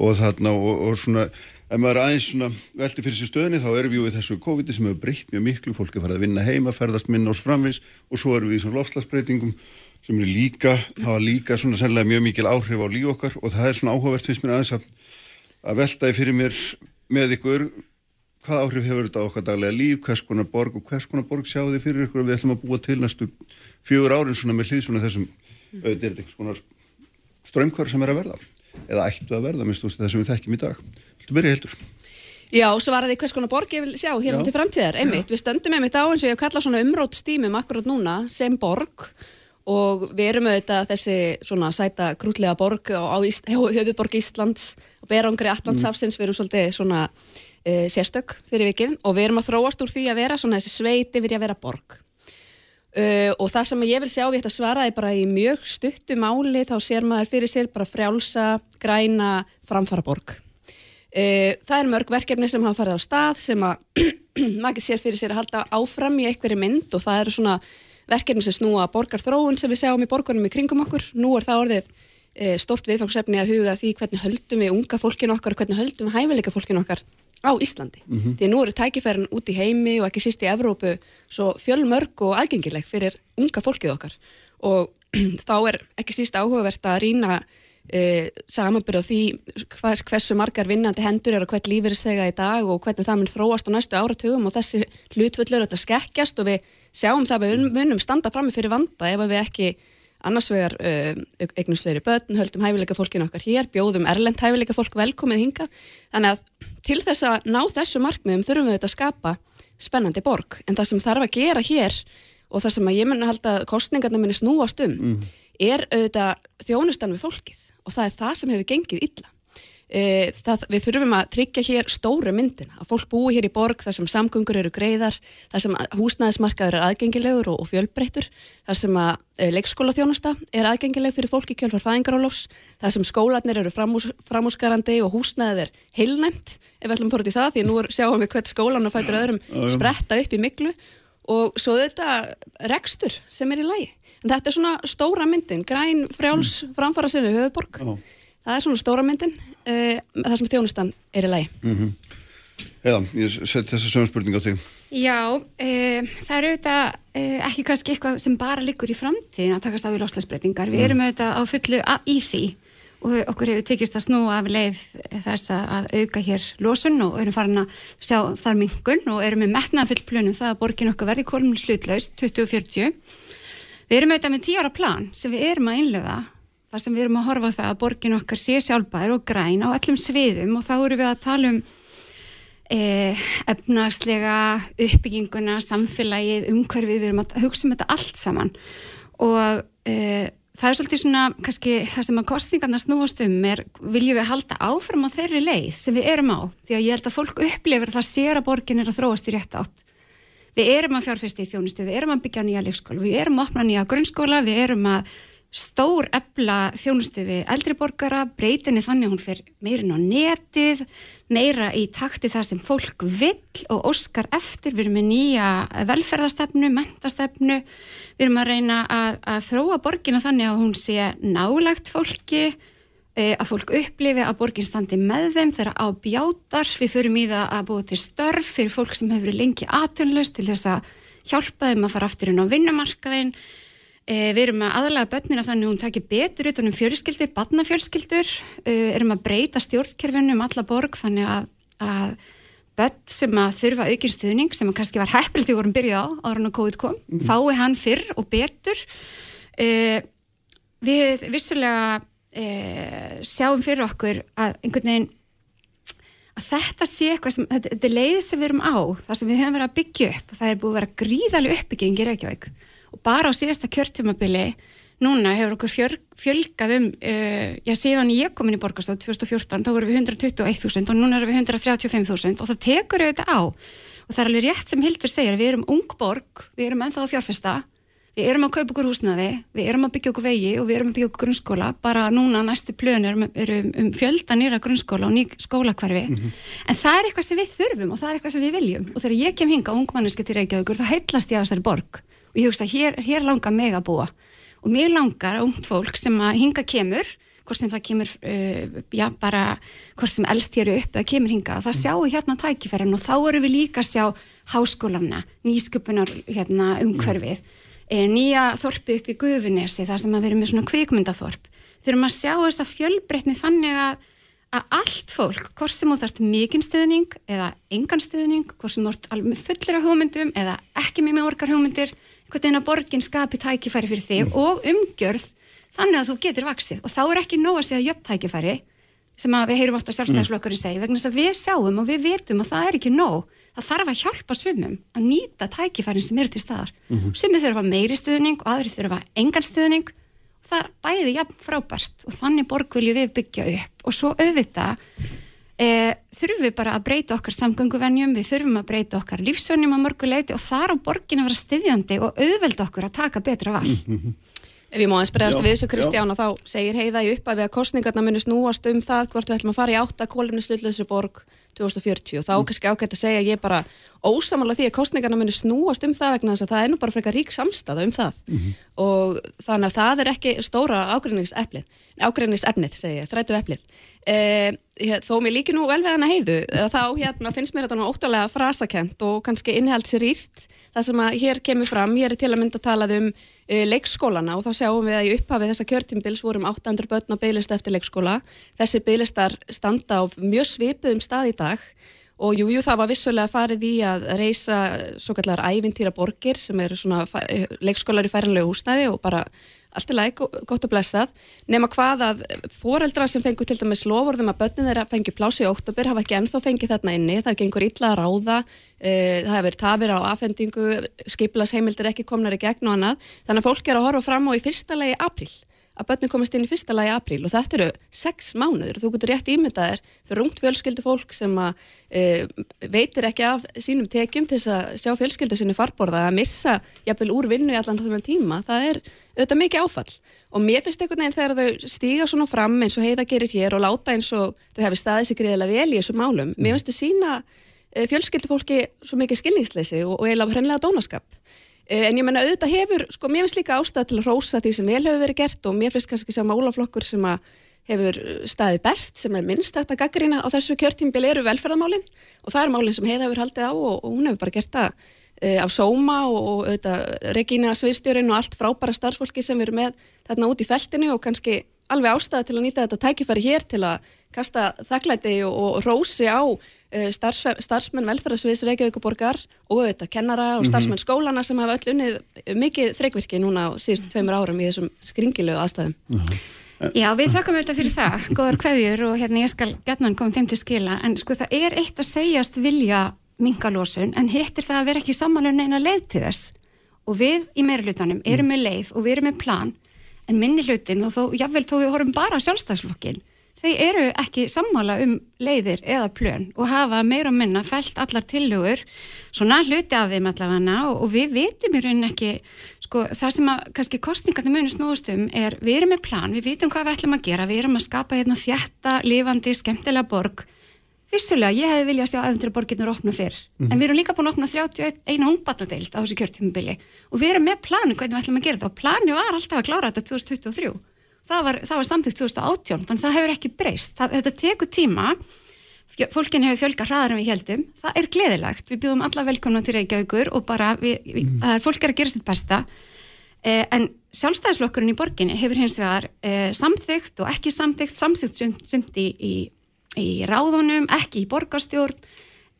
Og þarna, og, og svona, ef maður aðeins svona velti fyrir sér stöðinni, þá erum við í þessu COVID sem hefur breytt mjög miklu, fólk er farið að vinna heima, ferðast minna ás framvis og svo erum við í svona lofslagsbreytingum sem eru líka, hafa líka svona sennilega mjög mikil áhrif á líf okkar og það er svona áhugavert finnst mér aðeins að, að velta því fyrir mér með ykkur hvað áhrif hefur þetta á okkar daglega líf, hvers konar borg og hvers konar borg sjáu þið fyrir ykkur? Og við ætlum að búa til næstu fjögur árin svona með hlýð svona þessum auðvitað er þetta eitthvað svona strömmkvar sem er að verða eða ættu að verða minnst það sem við þekkjum í dag. Viltu byrja heldur? Já, svaraði hvers konar borg ég vil sjá hérna Já. til framtíðar, einmitt, við stöndum einmitt á eins og ég hef kallað svona umrótstímum akkurat núna sem borg og við erum auðvitað þessi svona sæta krútlega borg á, á Íslands og berangri Allandshafsins, við erum svolítið svona e, sérstök fyrir vikið og við erum að þróast úr því að vera svona þessi sveit yfir í að vera borg. Uh, og það sem ég vil sjá við þetta svaraði bara í mjög stuttu máli þá sér maður fyrir sér bara frjálsa, græna, framfara borg. Uh, það er mörg verkefni sem hafa farið á stað sem að maður sér fyrir sér að halda áfram í einhverju mynd og það eru svona verkefni sem snúa borgarþróun sem við sjáum í borgunum í kringum okkur. Nú er það orðið stort viðfangsefni að huga því hvernig höldum við unga fólkinu okkar og hvernig höldum við hæfileika fólkinu okkar á Íslandi. Því að nú eru tækifærin út í heimi og ekki síst í Evrópu svo fjölmörg og aðgengileg fyrir unga fólkið okkar og þá er ekki síst áhugavert að rýna e, samanbyrð á því hvers, hversu margar vinnandi hendur eru og hvert lífeyrisþega í dag og hvernig það mun þróast á næstu áratugum og þessi hlutvöllur þetta skekkjast og við sjáum það að við munum standa frammi fyrir vanda ef að við ekki annars vegar uh, eignust fleiri börn, höldum hæfileika fólkinu okkar hér, bjóðum erlend hæfileika fólk velkomið hinga, þannig að til þess að ná þessu markmiðum þurfum við þetta að skapa spennandi borg, en það sem þarf að gera hér og það sem ég að halda kostningarna minni snúast um er auðvitað þjónustan við fólkið. Og það er það sem hefur gengið illa. E, það, við þurfum að tryggja hér stóru myndina, að fólk búi hér í borg þar sem samgöngur eru greiðar, þar sem húsnæðismarkaður er aðgengilegur og, og fjölbreyttur, þar sem að e, leikskólaþjónusta er aðgengileg fyrir fólki kjölfar fæðingarólofs, þar sem skólanir eru framús, framúsgarandi og húsnæðið er heilnæmt, ef við ætlum að fóra út í það, því nú sjáum við hvert skólan og fætur öðrum spretta upp í miklu og svo þetta rekstur sem er í lagi. En þetta er svona stóra myndin, græn, frjáls, framfara sinni, höfuborg. Já. Það er svona stóra myndin, uh, það sem þjónustan er í lagi. Eða, ég set þessa sögum spurning á þig. Já, e, það eru auðvitað e, ekki kannski eitthvað sem bara liggur í framtíðin að takast á við loslasbreytingar. Við erum auðvitað á fullu a, í því og okkur hefur tekist að snúa af leið þess að, auka hér losun og erum farin að sjá þar mingun og erum með metnaða full plönum það að borgin okkar verði kolumn slutlaust 2040. Við erum auðvitað með 10 ára plan sem við erum að innlega þar sem við erum að horfa á það að borgin okkar sé sjálfbær og græn á öllum sviðum og þá erum við að tala um eh, efnagslega uppbygginguna, samfélagið, umhverfið, við erum að hugsa um þetta allt saman og eh, það er svolítið svona, kannski það sem að kostningarna snúast um er, viljum við halda áfram á þeirri leið sem við erum á, því að ég held að fólk upplifir að það sér að borgin er að þróast í rétt átt. Við erum að fjárfesta í þjónustu, við erum að byggja nýja leikskóla, við erum að opna nýja grunnskóla, við erum að stór ebla þjónustu við eldriborgara, breytinni þannig hún fer meirinn á netið, meira í takti það sem fólk vill og óskar eftir, við erum með nýja velferðastefnu, mentastefnu, við erum að reyna að, að þróa borgina þannig að hún sé nálagt fólki, eh, að fólk upplifi að borgin standi með þeim þegar á bjátar, við förum í það að búa til störf fyrir fólk sem hefur lengi aðtunlust til þess að hjálpa þeim að fara aftur inn á vinnumarkaðin, við erum að aðalega börnina þannig að hún takir betur utan um fjölskyldur, barnafjölskyldur, eh, erum að breyta stjórnkerfinu um alla borg þannig að, að börn sem að þurfa aukinn stuðning sem að kannski var heppilegt í vorum byrjuð á ára en að COVID kom, fái hann fyrr og betur. Eh, við vissulega eh, sjáum fyrir okkur að einhvern veginn að þetta sé eitthvað sem, þetta, er leið sem við erum á, það sem við höfum verið að byggja upp. Og það er búið að vera gríðalega uppbygging í Reykjavík og bara á síðasta kjörtjumabili núna hefur okkur fjör, fjölgað um uh, já síðan ég kom inn í borgarstofn 2014 þá vorum við 121.000 og núna erum við 135.000 og það tekur auðvitað á. Og það er alveg rétt sem Hildur segir við erum ung borg, við erum ennþá að fjárfesta við erum að kaupa okkur húsnaði við erum að byggja okkur vegi og við erum að byggja okkur grunnskóla. Bara núna næstu plön eru er um fjölda nýra grunnskóla og ný skólakvarfi en það er eitthvað sem við þurfum og það er eitthvað sem við viljum. Og þegar ég kem hinga ungmanniski til Reykjavíkur þá heillast ég af þessari borg og ég hugsa hér, hér langar mig að búa. Og mér langar ungt fólk sem að hinga kemur hvort sem það kemur uh, já bara, hvort sem elst hér upp eða kemur hinga, það sjáum við hérna tækifærin. Og þá erum við líka að sjá háskólanna, nýsköpunar hérna, umhverfið. E, nýja þorpi upp í Guðunesi þar sem að erum með svona kvikmyndaþorp. Þurfum að sjá þessa fjölbreytni þannig að, að allt fólk hvort sem þú þarft mikinn stöðning eða engan stöðning, hvort sem þú þarft alveg með fullera hugmyndum eða ekki með með orkar hugmyndir eina borgin skapi tækifæri fyrir þig og umgjörð þannig að þú getur vaksið og þá er ekki nóg að segja jöfn tækifæri sem að við heyrum ofta sjálfstæðisflokkurinn segja vegna þess að við sjáum og við vitum að það er ekki nóg. Það þarf að hjálpa sumum að nýta tækifærin sem eru til staðar. Sumum þurfa meiri stuðning og aðri þurfa engan stuðning. Og það er bæði jafn frábært og þannig borg viljum við byggja upp. Og svo auðvita e, þurfum við bara að breyta okkar samgönguvenjum við þurfum að breyta okkar lífsvenjum á mörguleiti og þar á borgin að vera styðjandi og auðvelda okkur að taka betra val. Ef ég má eins bregðast við þessu já. Kristján og þá segir heiða í upphafi að kostningarna muni snúast um það hvort við ætlum að fara í átta kólumni slutlöðsri borg 2040 og þá kannski ágætt að segja ég bara ósamála því að kostningarna muni snúast um það vegna þess að það er nú bara frekar rík samstæða um það. Og þannig að það er ekki stóra ágreiningseflið ágreiningsefnið segi ég, þrætu eflið eh, hér- þó mér líki nú vel við hana heiðu eh, þá hérna finnst mér þetta nú óttalega frasakent og kannski innihaldsrýrt það sem að hér kemur fram, hér er til að mynda talað um uh, leikskólana og þá sjáum við að í upphafi þessa kjörtimbils vorum 800 börn á bygglista eftir leikskóla. Þessi bygglistar standa á mjög svipuðum stað í dag og jújú jú, það var vissulega farið í að reysa svo kallar ævintýra borgir sem eru svona eh, leikskólar í færanlegu húsnæði og bara allt í læg, gott og blessað. Nema hvað að foreldra sem fengu til dæmis lofurðum að börnin þeirra fengi plási í oktober hafa ekki ennþá fengið þarna inni. Það gengur illa að ráða uh, það hefur tafir á afhendingu skiplas heimildir ekki komnar í gegn og annað. Þannig að fólk er að horfa fram á í fyrsta legi april að börnin komast inn í fyrsta lagi apríl og þetta eru sex mánuður og þú getur rétt ímyndaðir fyrir ungt fjölskyldu fólk sem að e, veitir ekki af sínum tekjum til þess að sjá fjölskyldu sinni farborða að missa jafnvel úr vinnu í allan þannig tíma, það er auðvitað mikið áfall. Og mér finnst einhvern veginn þegar þau stíga svona fram eins og heiða gerir hér og láta eins og þau hefur staðið sig greiðilega vel í þessum málum, mér finnst þau sína e, fjölskyldu fólki svo mikið skilningsleysi og, og eiginlega en ég menna auðvitað hefur, sko mér finnst líka ástæða til að rósa því sem vel hefur verið gert og mér finnst kannski sá málaflokkur sem að hefur staðið best, sem er minnst þetta gaggarina á þessu kjörtímbil eru velferðamálin og það er málin sem heiða hefur haldið á og, og hún hefur bara gert það e, af sóma og, og auðvitað Regína Sviðstjórin og allt frábæra starfsfólki sem eru með þarna út í feltinu og kannski alveg ástæða til að nýta þetta tækifæri hér til að kasta þakklæti og, og rósi á starfs, starfsmenn velferðarsviðs Reykjavíkuborgar og þetta kennara og starfsmenn skólana sem hafa öll unnið mikið þreikvirki núna á síðustu tveimur árum í þessum skringilegu aðstæðum. Já, við þakkum auðvitað fyrir það, góðar kveðjur og hérna ég skal getna koma þeim til skila. En sko það er eitt að segjast vilja mingalósun en hittir það að vera ekki samanlega neina leið til þess? Og við í meirulutanum erum með leið og við erum með plan en minni hlutin og þó, jável þó við horfum bara sjálfstæðsflokkin, þau eru ekki sammála um leiðir eða plön og hafa meira og minna fælt allar tillögur, svona hluti af þeim allavega og, og við vitum í raunin ekki, sko það sem að kannski kostningarnir munir snúðust um er við erum með plan, við vitum hvað við ætlum að gera, við erum að skapa hérna þjætta, lifandi, skemmtilega borg Vissulega, ég hefði viljað sjá eftir að borginur opna fyrr, mm -hmm. en við erum líka búin að opna 31 ungbarnadeild á þessu kjörtímubili og við erum með planu hvernig við ætlum að gera þetta og plani var alltaf að klára þetta 2023 það var, var samþygt 2018 þannig það hefur ekki breyst, það, þetta tekur tíma fólkin hefur fjölga hraðar en við heldum, það er gleðilegt við bjóðum alla velkomna til Reykjavíkur og bara við, við, mm. fólk er að gera sitt besta eh, en sjálfstæðisflokkurinn í borginni hefur hins vegar eh, samþygt og ekki samþygt samþygt sumt í, í í ráðunum, ekki í borgarstjórn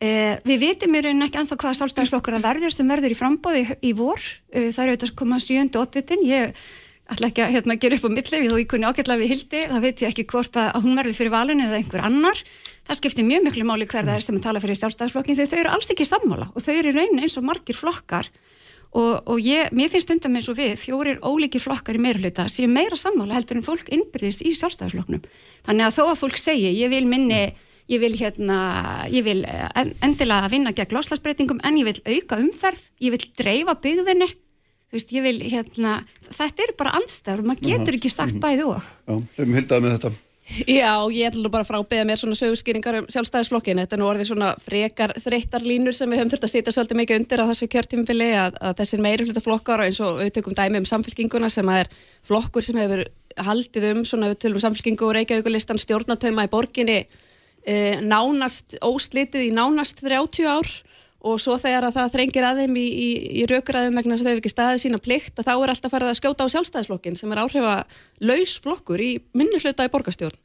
eh, við vitum í rauninni ekki anþá hvaða sálstæðisflokkar það verður sem verður í frambóði í, í vor, eh, það eru auðvitað að koma 7. og 8. ég ætla ekki að hérna, gera upp á millið, þó ég kunni ágætla við hildi það veit ég ekki hvort að hún verður fyrir valinu eða einhver annar, það skiptir mjög miklu máli hver það er sem að tala fyrir sálstæðisflokkin þegar þau eru alls ekki sammála og þau eru í rauninni eins og margir flokkar. Og, og ég, mér finnst stundum eins og við fjórir ólíkir flokkar í meirhluta sem meira sammála heldur en fólk innbyrðist í sjálfstæðarflokknum þannig að þó að fólk segi ég vil minni ég vil, hérna, ég vil eh, endilega vinna gegn loslasbreytingum en ég vil auka umferð, ég vil dreifa byggðinni veist, vil, hérna, þetta er bara andstæður og maður getur ekki sagt bæði og. Já, hefum hildað með þetta. Já, ég ætla bara frá að beða mér svona sögurskýringar um sjálfstæðisflokkin. Þetta er nú orðið svona frekar þreyttar línur sem við höfum þurft að sitja svolítið mikið undir á þessu kjörtímfili að, að þessir meiri hluta flokkar og eins og við tökum dæmi um samfélkinguna sem er flokkur sem hefur haldið um svona við tölum um samfélkingu og reykjavíkulistan stjórnatöma í borginni e, nánast óslitið í nánast 30 ár og svo þegar að það þrengir að þeim í, í, í raukuraðum vegna þess að þau hefur ekki staðið sína plikt að þá er alltaf farið að skjóta á sjálfstæðisflokkin sem er áhrifa laus flokkur í minni hluta í borgastjórn.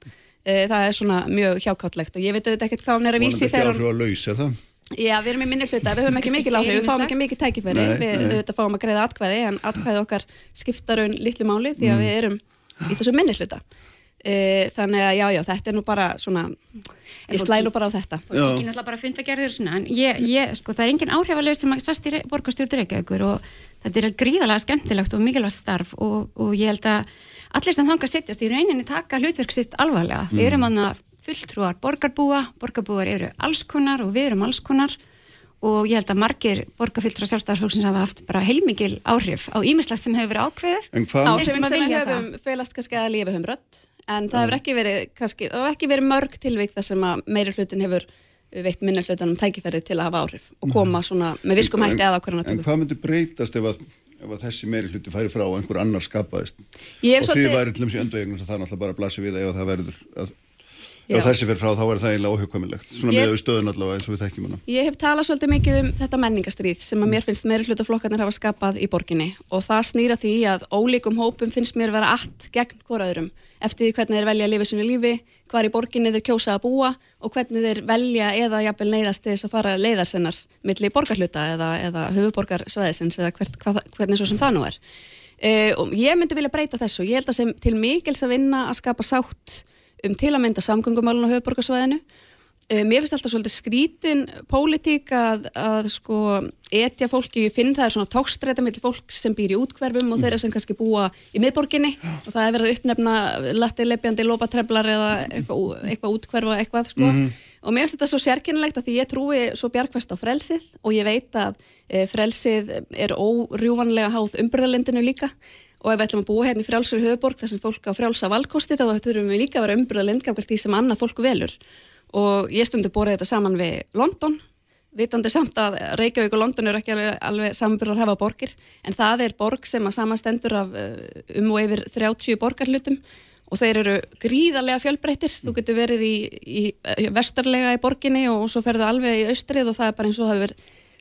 E, það er svona mjög hjákáttlegt og ég veit auðvitað ekkert hvað hann er að vísi þegar... Það er ekki áhrifa laus, er það? Já, við erum í minni hluta, við höfum ekki mikil áhrif, við fáum ekki mikil tækifæri, við auðvitað fáum að greiða atkvæði en atkvæði okkar skiptar að. E, þannig að já, já, þetta er nú bara svona, ég slælu bara á þetta. og ekki náttúrulega bara fundagerðir svona en ég, ég, sko, það er engin áhrifalög sem að sast í borgarstjórn Reykjavíkur og þetta er gríðalega skemmtilegt og mikilvægt starf og, og ég held að allir sem þanga sittjast í rauninni taka hlutverk sitt alvarlega, mm. við erum hann að fulltrúar borgarbúa, borgarbúar eru allskonar og við erum allskonar og ég held að margir borgarfylltra sjálfstæðarflóksins hafa haft bara heilmikil áhrif á ímislegt sem hefur verið ákveðið. Áhrifin sem, sem við höfum felast kannski að lífa um rött en það hefur ekki verið, kannski, það hefur ekki verið mörg tilvík þar sem að meiri hlutin hefur veitt minna hlutunum tækifærið til að hafa áhrif og koma svona með viskum hætti að ákvarðan En hvað myndi breytast ef að, ef að þessi meiri hluti færi frá og einhver annar skapaðist? Og því væri til dæmis í öndaegnum það er náttúrulega bara að blasi við ef það verður að. Ef þessi fyrir frá þá er það eiginlega óhugkvæmilegt svona með stöðun allavega eins og við þekkjum hana. Ég hef talað svolítið mikið um þetta menningastrýð sem að mér finnst meiri hlutaflokkarnir hafa skapað í borginni og það snýra því að ólíkum hópum finnst mér vera allt gegn hvoraðurum eftir hvernig þeir velja að lifa sinu lífi hvar í borginni þeir kjósa að búa og hvernig þeir velja eða jafnvel neyðast til þess að fara leiðarsennar millir borgarhluta eða, eða höfuborgarsvæðisins eða hvert, hvað, hvernig svo sem það nú er og ég myndi vilja breyta þessu. Ég held að sem til mikils að vinna að skapa sátt um til að mynda samgöngumálun á höfuborgarsvæðinu. Uh, mér finnst alltaf svolítið skrítin pólitík að, að sko etja fólki, ég finn það er svona tókstræta mellir fólk sem býr í útkverfum og þeirra sem kannski búa í miðborginni. Og það er verið að uppnefna lattileipjandi lópatreflar eða eitthvað, eitthvað útkverfa eitthvað sko. Og mér finnst þetta svo sérkennilegt að því ég trúi svo bjargfest á frelsið. Og ég veit að e, frelsið er órjúvanlega háð umbyrðalindinu líka. Og ef við ætlum að búa hérna í frjálsur höfuborg þar sem fólk á frjálsa valkosti þá þurfum við líka að vera umbyrðalind gafkvæmt því sem annað fólk velur og ég stundi borðið þetta saman við London. Vitandi samt að Reykjavík og London eru ekki alveg, alveg samanbyrðar hefa borgir. En það er borg sem að samastendur af um og yfir 30 borgarlutum og þeir eru gríðarlega fjölbreyttir. Þú getur verið í, í, í vestarlega í borginni og svo ferðu alveg í austrið og það er bara eins og það hefur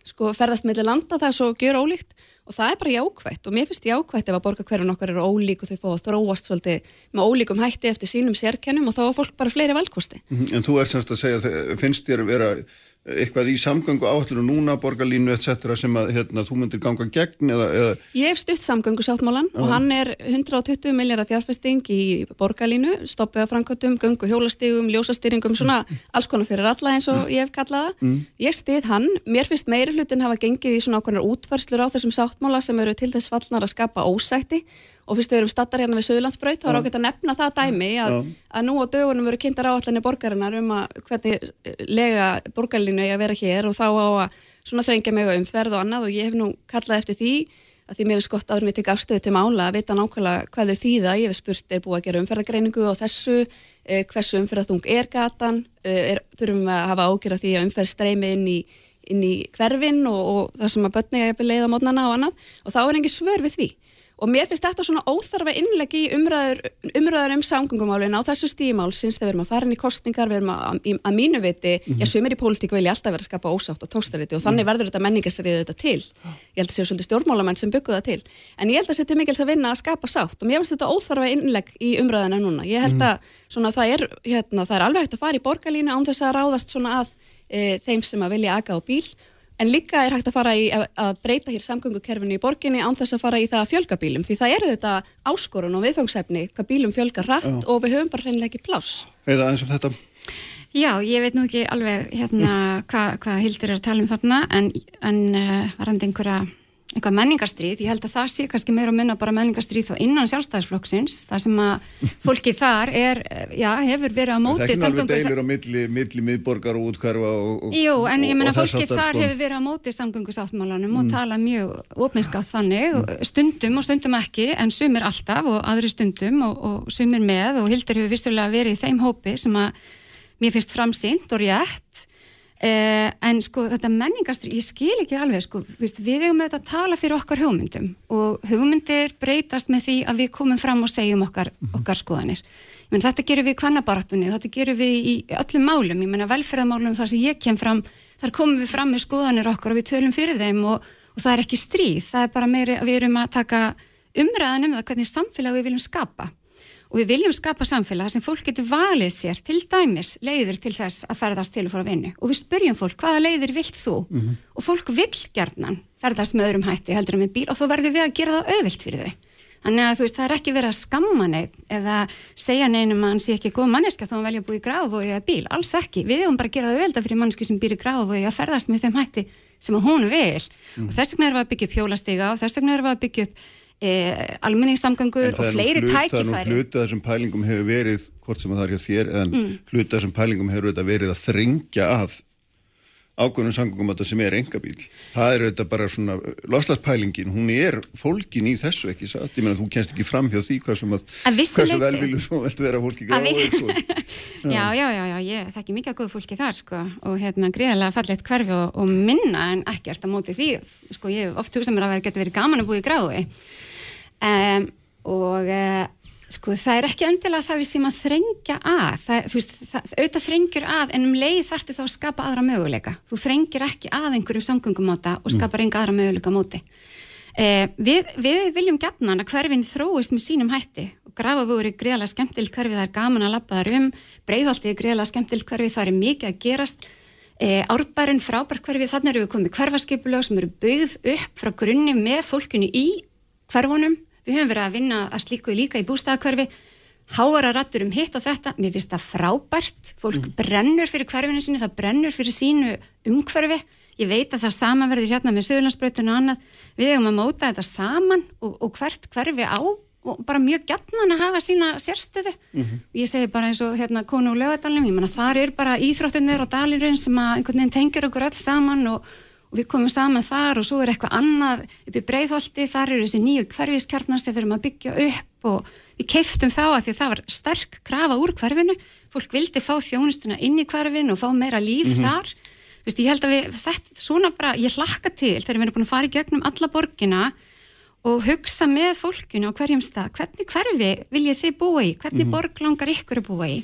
sko, ferðast með landa, það er svo gjör ólíkt og það er bara jákvætt og mér finnst jákvætt ef að borgarkverfin okkar eru ólík og þau fá að þróast svolítið með ólíkum hætti eftir sínum sérkennum og þá er fólk bara fleiri valkosti. En þú ert semst að segja, finnst þér vera eitthvað í samgöngu áallinu núna, borgarlínu etc. sem að hérna, þú myndir ganga gegn eða, eða... Ég hef stutt samgöngu sáttmálan og hann er 120 miljardar fjárfesting í borgarlínu, stoppiða framkvæmtum, göngu hjólastígum, ljósastýringum, svona alls konar fyrir alla eins og ég hef kallaða. Mm. Ég stið hann, mér finnst meiri hlutin hafa gengið í svona okkurnar útfærslur á þessum sáttmála sem eru til þess fallnar að skapa ósætti og fyrst við erum stattar hérna við Suðlandsbraut þá er ágætt að nefna það dæmi að, að nú á dögunum eru kynntar áallinni borgarinnar um að hvernig lega borgarlínu er að vera hér og þá á að svona þrengja mig umferð og annað. Og ég hef nú kallað eftir því að því mér finnst gott árinni til afstöðu til mála að vita nákvæmlega hvað þau þýða, ég hef spurt er búið að gera umferðagreiningu og þessu? Eh, hversu umferðathung er gatan? Eh, er, þurfum að hafa ágjör að því að umferð streymi inn í, inn í hverfin og, og það sem að börni að leiða mótnana og annað? Og þá er engi svör við því og mér finnst þetta svona óþarfa innlegi í umræður, umræður um samgöngumálin á þessu stímál sinns þegar við erum að fara inn í kostningar, við erum að, að, mínu viti, mm -hmm. já, sumir í pólitík vilja alltaf vera að skapa ósátt og tókstariti og þannig mm. verður þetta menningastriðið þetta til. Ég held að það séu svolítið stjórnmálamenn sem byggu það til. En ég held að þetta er mikils að vinna að skapa sátt og mér finnst þetta óþarfa innleg í umræðina núna. Ég held mhm. að svona, það, er, hérna, það er alveg hægt að fara í borgarlínu án þess að ráðast svona að e, En líka er hægt að fara í að breyta hér samgöngukerfinu í borginni án þess að fara í það að fjölga bílum því það eru þetta áskorun og viðfangsefni hvað bílum fjölgar rætt Já. og við höfum bara hreinlega ekki pláss. Eða eins og þetta? Já, ég veit nú ekki alveg hérna hvað hva Hildur er að tala um þarna en, en uh, varandi einhverja eitthvað menningarstríð, ég held að það sé kannski meira að minna bara menningarstríð þá innan sjálfstæðisflokksins þar sem að fólki þar er, já, hefur verið á móti Það er ekki alveg deilir á milli, milli miðborgar og útkvarfa og, og Jú, en ég menna fólki þar sko. hefur verið á móti samgöngusáttmálanum mm. og tala mjög opinskátt þannig, mm. stundum og stundum ekki en sumir alltaf og aðri stundum og, og sumir með og Hildur hefur vissulega verið í þeim hópi sem að mér finnst framsýnt og rétt Eh, en sko þetta menningastri, ég skil ekki alveg sko, veist, við hefum auðvitað að tala fyrir okkar hugmyndum og hugmyndir breytast með því að við komum fram og segjum okkar, mm -hmm. okkar skoðanir. Menn, þetta gerum við í kvannabarátunni, þetta gerum við í öllum málum, ég menna velferðamálum þar sem ég kem fram, þar komum við fram með skoðanir okkar og við tölum fyrir þeim og, og það er ekki stríð, það er bara meiri að við erum að taka umræðan um það hvernig samfélag við viljum skapa og við viljum skapa samfélag sem fólk getur valið sér. Til dæmis leiðir til þess að ferðast til og fóra vinnu. Og við spurjum fólk hvaða leiðir vilt þú? Mm -hmm. og fólk vil gerðnan ferðast með öðrum hætti heldur en með bíl og þá verður við að gera það auðvilt fyrir þau. Þannig að þú veist það er ekki verið að skamma neitt eða segja neinum að hann sé ekki góð manneska þá hann velja að búi í gráf og ég að bíl. Alls ekki, við hefum bara að gera það auðvelda fyrir mannesku sem býr í gráf og ég að ferðast með þeim hætti sem hún vil. Mm. og þess vegna erum við að byggja upp hjólastiga og þess vegna erum við að byggja upp e, almenningssamgangur og fleiri hlut, tækifæri. Það er nú hluta þessum pælingum hefur verið, hvort sem það er hjá þér, en mm. hluta þessum pælingum hefur verið að þringja að ákveðnum samgangum að það sem er engabíl. Það er auðvitað bara svona, loslaspælingin, hún er fólkin í þessu ekki satt. Ég menna þú kennst ekki fram hjá því hvað sem að, hversu velvilu þú velt vera fólki gráðu. Sko. já, já, já, já, ég þekki mikið góð fólki þar sko og hérna gríðarlega fallegt hverfi og, og minna en ekkert á móti því. Sko ég oft hugsa mér að vera getur verið gaman að búið gráði um, og uh, sko það er ekki endilega það við sem að þrengja að. Það, þú veist, það, auðvitað þrengjur að en um leið þartu þá að skapa aðra möguleika. Þú þrengir ekki að einhverjum samgöngumáta og mm. skapar enga aðra möguleika móti. Uh, við, við viljum gætna að hverfinn þróist með sínum hætti. Og grafaður er greiðlega skemmtilt hverfi það er gaman að lappa þar um. Breyðaltið er greiðlega skemmtilt hverfi það er mikið að gerast. Uh, árbærin frábært hverfi þannig eru við komið hverfaskipulög sem eru byggð upp frá grunni með fólkunni í hverfunum við höfum verið að vinna að slíku líka í bústæðakverfi háara rattur um hitt og þetta. Mér finnst það frábært, fólk brennur fyrir hverfinu sínu, það brennur fyrir sínu umhverfi, ég veit að það sama verður hérna með sögurlandsbrautun og annað. Við hefum að móta þetta saman og, og hvert hverfi á og bara mjög gætnan að hafa sína sérstöðu. Ég segi bara eins og hérna konu og lögadalum, ég menna þar er bara íþróttunir og dalirinn sem að einhvern veginn tengir okkur öll saman og, og við komum saman þar og svo er eitthvað annað upp í breiðholti, þar eru þessi nýju hverfiskjarnar sem við erum að byggja upp og við keiftum þá að því að það var sterk krafa úr hverfinu, fólk vildi fá þjónustuna inn í hverfinu og fá meira líf þar, þú veist, ég held að við þetta svona bara, ég hlakka til þegar við erum búin að fara í gegnum alla borgina og hugsa með fólkinu á hverjum stað, hvernig hverfi viljið þið búa í, hvernig borg langar ykkur að búa í?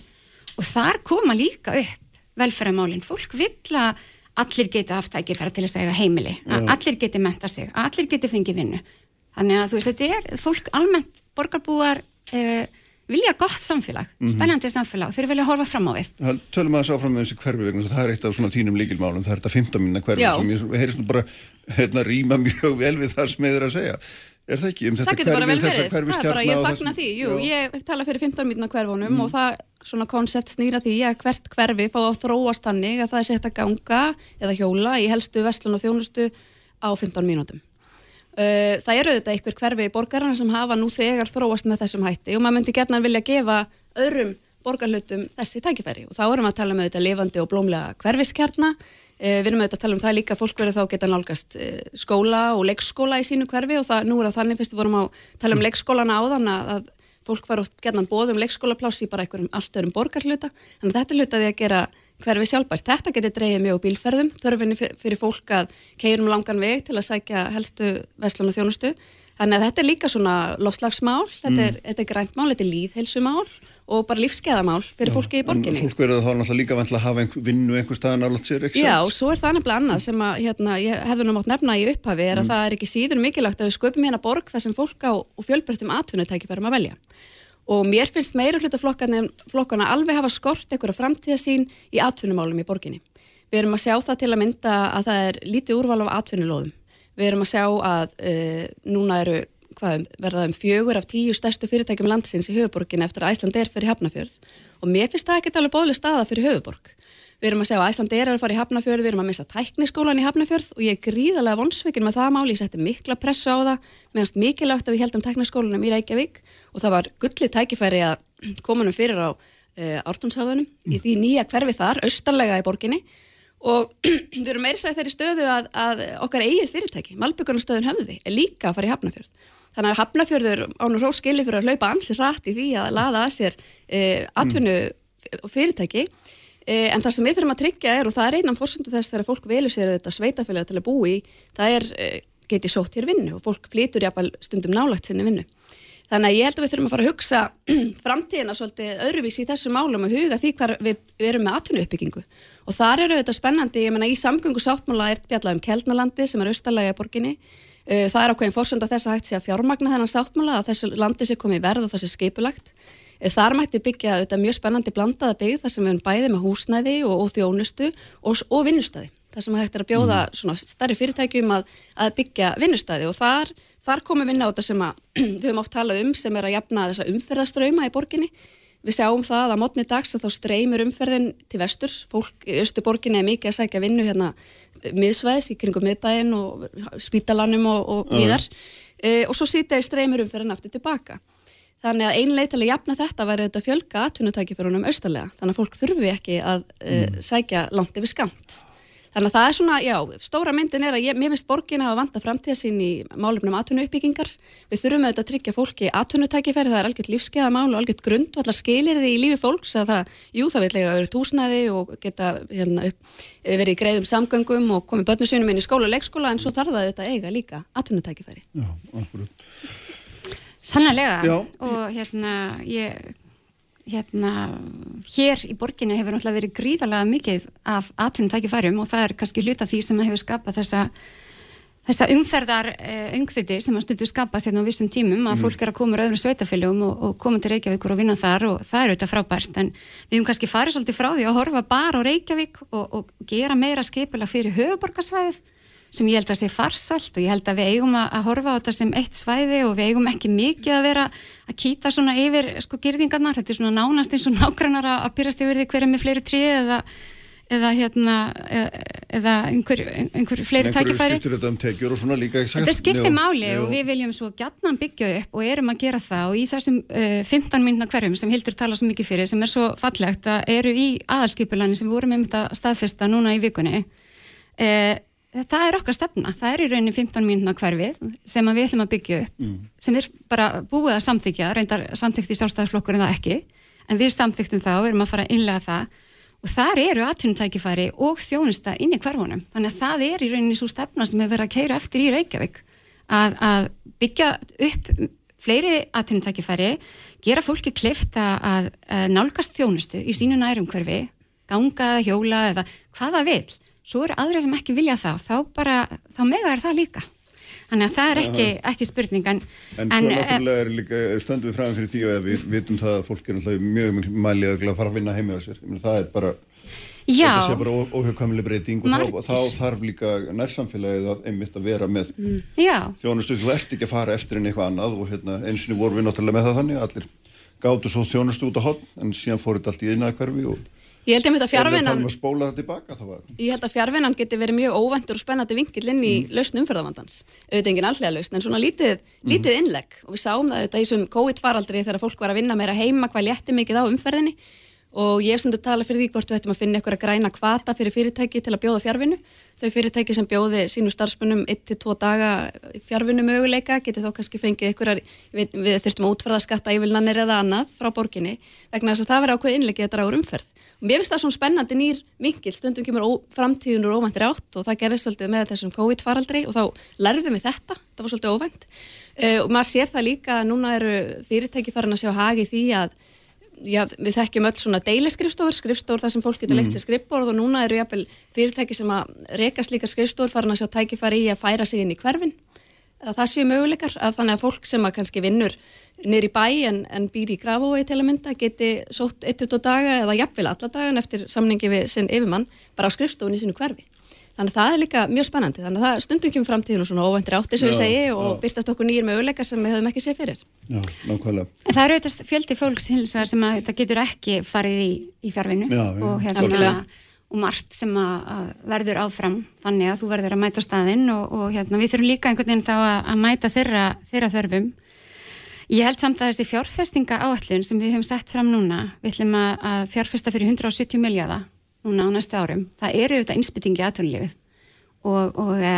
Og þar koma líka upp velferðamálin, fólk vill að allir geti haft tækifæra til að segja heimili, að allir geti menta sig, allir geti fengið vinnu þannig að þú veist, þetta er fólk almennt borgarbúar eh, vilja gott samfélag, spennandi samfélag þeir vilja horfa fram á við Það tölum að þess áfram með þessi hverfi vegna það er eitt af svona þínum líkilmálum, það er þetta 15 minna hverfi Já. sem ég heyrist nú bara hérna rýma mjög vel við það sem þið er að segja. Er það ekki? Um þetta vel þessa er bara, hverfiskjarna ég fagna því, jú, Já. ég hef talað fyrir 15 mínúna hverfunum og það svona koncept snýra því að hvert hverfi fá að þróast þannig að það er sett að ganga eða hjóla í helstu vestlun og þjónustu á 15 mínútum. Uh, það eru auðvitað einhver hverfi í borgarana sem hafa nú þegar þróast með þessum hætti og maður myndi gerna vilja gefa öðrum borgarhlutum þessi tækifæri. Og þá erum við að tala um auðvitað lifandi og blómlega hverfiskjarna. uh, við erum auðvitað að tala um það líka að fólk verður þá geta nálgast uh, skóla og leikskóla í sínu hverfi og það, nú er það þannig fyrst við vorum að tala um leikskólana áðan að, að fólk var oft gerna bóðum leikskólapláss í bara einhverjum allt öðrum borgarhluta þannig að þetta er hluta því að gera hverfi sjálfbært. Þetta getur dreigið mjög bílferðum, þörfinni fyr- fyrir fólk að keirum langan veg til að sækja helstu vestlun og þjónustu. Þannig að þetta er líka svona lofslagsmál, þetta er, þetta er grænt mál, þetta er líðhelsumál og bara lífskeðamál fyrir fólki í borginni. Fólk verður þá náttúrulega líka vant að hafa einhver, vinnu einhver staðan alveg sér, ekki Já, sant? svo er það nefnilega annað sem að hérna, ég hefði nú mátt nefna í upphafi er að það er ekki síður mikilvægt að við sköpum hérna borg þar sem fólk á og fjölbreyttum atvinnutækifærum að velja. Og mér finnst meira hluta flokkana alveg hafa skort einhverja framtíðasín í atvinnumálum í borginni. Við erum að sjá það til að mynda að það er lítið úrval af atvinnulóðum. Við erum að sjá að uh, núna eru hvað, verða um fjögur af tíu stærstu fyrirtækjum landsins í höfuborginni eftir að Æsland er fyrir Hafnafjörð og mér finnst það ekki alveg bóðlega staða fyrir höfuborg. Við erum að segja að Æsland er að fara í Hafnafjörð, við erum að missa tækniskólan í Hafnafjörð og ég er gríðarlega vonsvikinn með það máli, ég setti mikla pressu á það, meðanst mikilvægt að við heldum tækniskólanum í Reykjavík og það var gullið tækifæri að koma nú fyrir á uh, Ártúnshafðunum í því nýja hverfi þar, austarlega í borginni og við erum meira sætt þeirri stöðu að, að okkar eigið fyrirtæki, Malbyggarnastöðun höfði, er líka að fara í Hafnafjörð. Þannig að Hafnafjörður ánur róskili fyrir að hlaupa ansi rætt í því að laða að sér uh, atvinnu fyrirtæki. Eh, en það sem við þurfum að tryggja er og það er einan fórsundu þess þegar fólk velur sér þetta sveitafélag til að búi í, það er eh, geti sótt hér vinnu og fólk flýtur jafnvel stundum nálagt sinni vinnu. Þannig að ég held að við þurfum að fara að hugsa framtíðina svolítið öðruvísi í þessu málum og huga því hvar við, við erum með atvinnu uppbyggingu og þar eru þetta spennandi, ég menna í samgöngu sáttmála er fjallað um Keldnalandi sem er austalega borginni. Eh, það er ákveðin fórsönda þess að hægt sé að fjármagna þennan sáttmála að þessu landi sé komið verð og þessi skipulagt. Eh, Þar mætti byggja þetta mjög spennandi blandaða byggð þar sem við erum bæði með húsnæði og, og þjónustu og, og vinnustæði. Það sem hægt er að bjóða svona starri fyrirtækjum að, að byggja vinnustæði og þar, þar komum við inn á þetta sem að, við höfum oft talað um sem er að jafna þessa umferðaströyma í borginni. Við sjáum það að mótni dags að þá streymur umferðin til vesturs. Fólk í Östuborginni er mikið að sækja vinnu hérna miðsvæðis í kringum miðbæinn og spítalanum og, og víðar. E, og svo sýta í streymur umferðin aftur tilbaka. Þannig að ein leið til að jafna þetta væri þetta að fjölga atvinnutækiförunum austarlega. Þannig að fólk þurfi ekki að e, sækja langt yfir skamt. Þannig að það er svona, já, stóra myndin er að ég, mér finnst borgin að vanda framtíðasín í málefnum atvinnuuppbyggingar. Við þurfum auðvitað að tryggja fólki atvinnutækifæri, það er algjört lífskeiðamál og algjört grund og allar skilir því í lífi fólks að það, jú, það vil lega auðvitað húsnæði og geta hérna, upp, verið í greiðum samgöngum og komið börnum sínum inn í skóla og leikskóla en svo þarf það auðvitað að eiga líka atvinnutækifæri. Já. Sannlega Já. og hérna ég hérna hér í borginni hefur náttúrulega verið gríðarlega mikið af atvinnutækifærum og það er kannski hluta því sem hefur skapað þessa þessa umferðar uh, ungþyti sem að stundu skapast hérna á vissum tímum að fólk er að koma úr öðrum sveitafélögum og, og koma til Reykjavíkur og vinna þar og það er auðvitað frábært. En við höfum kannski farið svolítið frá því að horfa bara á Reykjavík og, og gera meira skipulega fyrir höfuborgarsvæðið sem ég held að sé farsalt og ég held að við eigum að, að horfa á þetta sem eitt svæði og við eigum ekki mikið að vera að kýta svona yfir sko girðingarnar, þetta er svona nánast eins og nágrannar að, pyrast yfir því hverja með fleiri trið eða, eða hérna eða, eða einhver, einhver fleiri tækifæri. skiptir þetta um tekjur og svona líka sagt. Þetta skiptir máli já. og við viljum svo gætnan byggja upp og erum að gera það og í þessum uh, 15 mínuna hverjum sem Hildur tala svo mikið fyrir sem er svo fallegt að eru í aðalskipulani sem við vorum einmitt að staðfesta núna í vikunni uh, það er okkar stefna, það er í rauninni 15 mínuna hverfið sem við ætlum að byggja upp sem er bara búið að samþykja reyndar samþykkt í sjálfstæðarflokkurinn það ekki en við samþyktum það og erum að fara að innlega það. Og þar eru atvinnutækifæri og þjónusta inn í hverfunum. Þannig að það er í rauninni svo stefna sem hefur verið að keira eftir í Reykjavík að, að byggja upp fleiri atvinnutækifæri gera fólki klift að, að, nálgast þjónustu í sínu nærum hverfi ganga eða hjóla eða hvað það vil svo eru aðra sem ekki vilja það þá bara, þá mega er það líka þannig að það er ekki, ekki spurning en, En svo náttúrulega er líka, stöndum við fram fyrir því að við vitum það að fólk er mjög mælið að fara að vinna heimi á sér. Það er bara, já, þetta sé bara óhjökkamli breyting og þá, Margir. þá þarf líka nærsamfélagið að einmitt að vera með já, þjónustu. Þú ert ekki að fara eftir en eitthvað annað og hérna, einsinni vorum við náttúrulega með það þannig allir gátu svo þjónustu út á hotn en síðan fór þetta allt í einaða hverfi og Ég held að fjárvinnan talum að spóla það tilbaka þá var Ég held að fjárvinnan geti verið mjög óvæntur og spennandi vinkill inn í Mm. lausn umferðavandans. Auðvitað enginn allega lausn, en svona lítið, Mm. lítið innlegg. Og við sáum það auðvitað í þessum COVID-faraldri þegar fólk var að vinna meira heima hvað létti mikið á umferðinni. Og ég stundu tala fyrir því hvort við ættum að finna eitthvað að græna kvata fyrir fyrirtæki til að bjóða fjárvinnu. Þau fyrirtæki sem bjóði sínu starfspunum 1-2 daga fjárvinnu möguleika geti þá kannski fengið einhverjar, við, við þurftum að útferða skatta yfirlannir eða annað frá borginni vegna þess að það verði ákveð innleggi að draga úr umferð. Mér finnst það svona spennandi nýr vinkil, stundum kemur ó, framtíðun úr óvæntir átt og það gerðist svolítið með þessum COVID-faraldri og þá lærðum við þetta, það var svolítið óvænt. Uh, og maður sér það líka að núna eru fyrirtæki farin að sjá hagi því að já, við þekkjum öll svona deiliskrifstofur, skrifstofur þar sem fólk getur leikt sér skrifborð og núna eru jafnvel fyrirtæki sem að reka slíkar skrifstofur farin að sjá tækifæri í að færa sig inn í hverfin að það séu möguleikar að þannig að fólk sem að kannski vinnur niður í bæ en, en býr í grafói til að mynda geti sótt eitt út á daga eða jafnvel alla dagan eftir samningi við sinn yfirmann bara á skrifstofunni sínu hverfi. Þannig að það er líka mjög spennandi. Þannig að það stundum kemur framtíðinu svona óvæntir átti sem við Já, segi og já. byrtast okkur nýjir möguleikar sem við höfum ekki séð fyrir. Já, nákvæmlega. En það eru auðvitað fjöldi fólks hins vegar sem að þetta getur ekki farið í, í fjárvinnu Já, já, og, hérna. Og margt sem að, verður áfram þannig að þú verður að mæta staðinn og, og hérna, við þurfum líka einhvern veginn þá að, að mæta þeirra, þeirra þörfum. Ég held samt að þessi fjárfestinga áallun sem við höfum sett fram núna, við ætlum að, að fjárfesta fyrir 170 miljardar núna á næstu árum, það eru auðvitað innspyttingi aðtunlífið og, og e,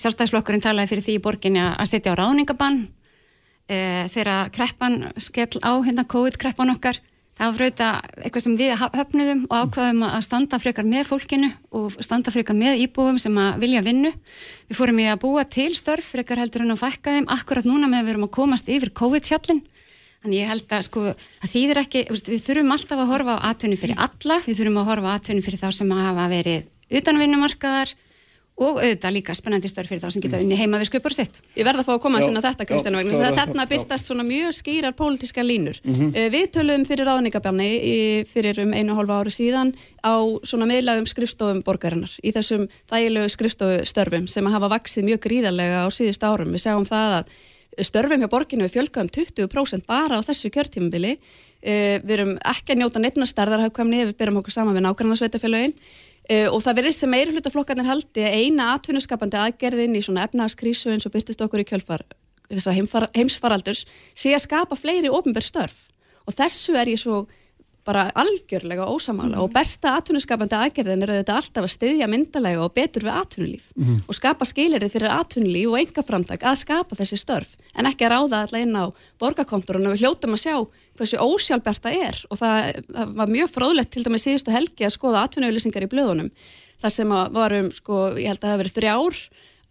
sjálfstæðisflokkurinn talaði fyrir því í borginni að setja á ráðningabann e, þegar kreppan skell á hérna COVID-kreppan okkar það var fröita eitthvað sem við höfnuðum og ákvaðum að standa frekar með fólkinu og standa frekar með íbúum sem að vilja vinnu. Við fórum í að búa til störf frekar heldur en að fækka þeim akkurat núna með að við erum að komast yfir COVID-hjallin Þannig ég held að sko að þýðir ekki, við þurfum alltaf að horfa á atvinni fyrir alla, við þurfum að horfa á atvinni fyrir þá sem hafa verið utanvinnumarkaðar og auðvitað líka spennandi störf fyrir þá sem geta unni heima við skupur sitt. Ég verð að fá að koma að sinna þetta, já, Kristján Vagnar, klára það það, þarna byrtast svona mjög skýrar pólitíska línur. Mhm. Uh, Við töluðum fyrir ráðningabanni í- fyrir um einu hálfa ári síðan á svona miðlægum skrifstofum borgarinnar, í þessum þægilegu skrifstofustörfum sem hafa vaksið mjög gríðarlega á síðust árum. Við sjáum það að störfum hjá borginu við fjölga um 20% bara á þessu kjörtímabili. Uh, við erum ekki að njóta neittna stærðarhagkvæmni ef við byrjum okkur saman við nágrannarsveitafélögin uh, og það verðist sem meiri hlutaflokkarnir haldi að eina atvinnuskapandi aðgerðin í svona efnahagskrísu eins og byrtist okkur í kjölfar þessar heimsfaraldurs sé að skapa fleiri ofnbær störf. Og þessu er ég svo bara algjörlega ósamála og besta atvinnuskapandi aðgerðin er auðvitað alltaf að styðja myndalega og betur við atvinnulíf. Og skapa skilirði fyrir atvinnulíf og enga framtak að skapa þessi störf. En ekki að ráða alltaf inn á borgarkontorun og við hljótum að sjá hversu ósjálfbært það er. Og það, það var mjög fróðlegt til dæmis síðustu helgi að skoða atvinnuauðlýsingar í blöðunum. Þar sem varum sko, ég held að það hafi verið þrjár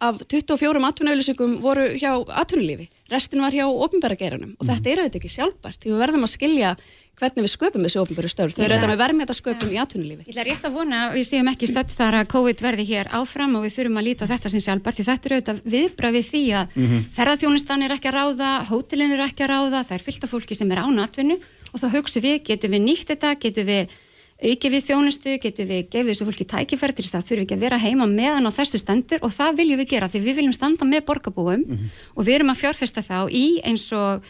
af 24 atvinnuauðlýsingum voru hjá atvinnulífi, restin var hjá ofnbæra geiranum. Og þetta er auðvitað ekki sjálfbært því við verðum að skilja hvernig við sköpum þessi ofnbæru störf, þau eru auðvitað með verðmeta sköpum í atvinnulífi. Ég ætla rétt að vona að við séum ekki stödd þar að COVID verði hér áfram og við þurfum að líta á þetta sem sjálfbært því þetta er auðvitað viðbrað við því að mm ferðarþjónustan er ekki að ráða, hótelin er ekki að ráða, það er fyllt af fólki sem er án atvinnu og þá hugsu við, getum við nýtt þetta, getum við auki við þjónustu, getum við gefið þessu fólki tækifæri til þess að þurfi ekki að vera heima meðan á þessu stendur og það viljum við gera því við viljum standa með borgarbúum og við erum að fjárfesta þá í eins og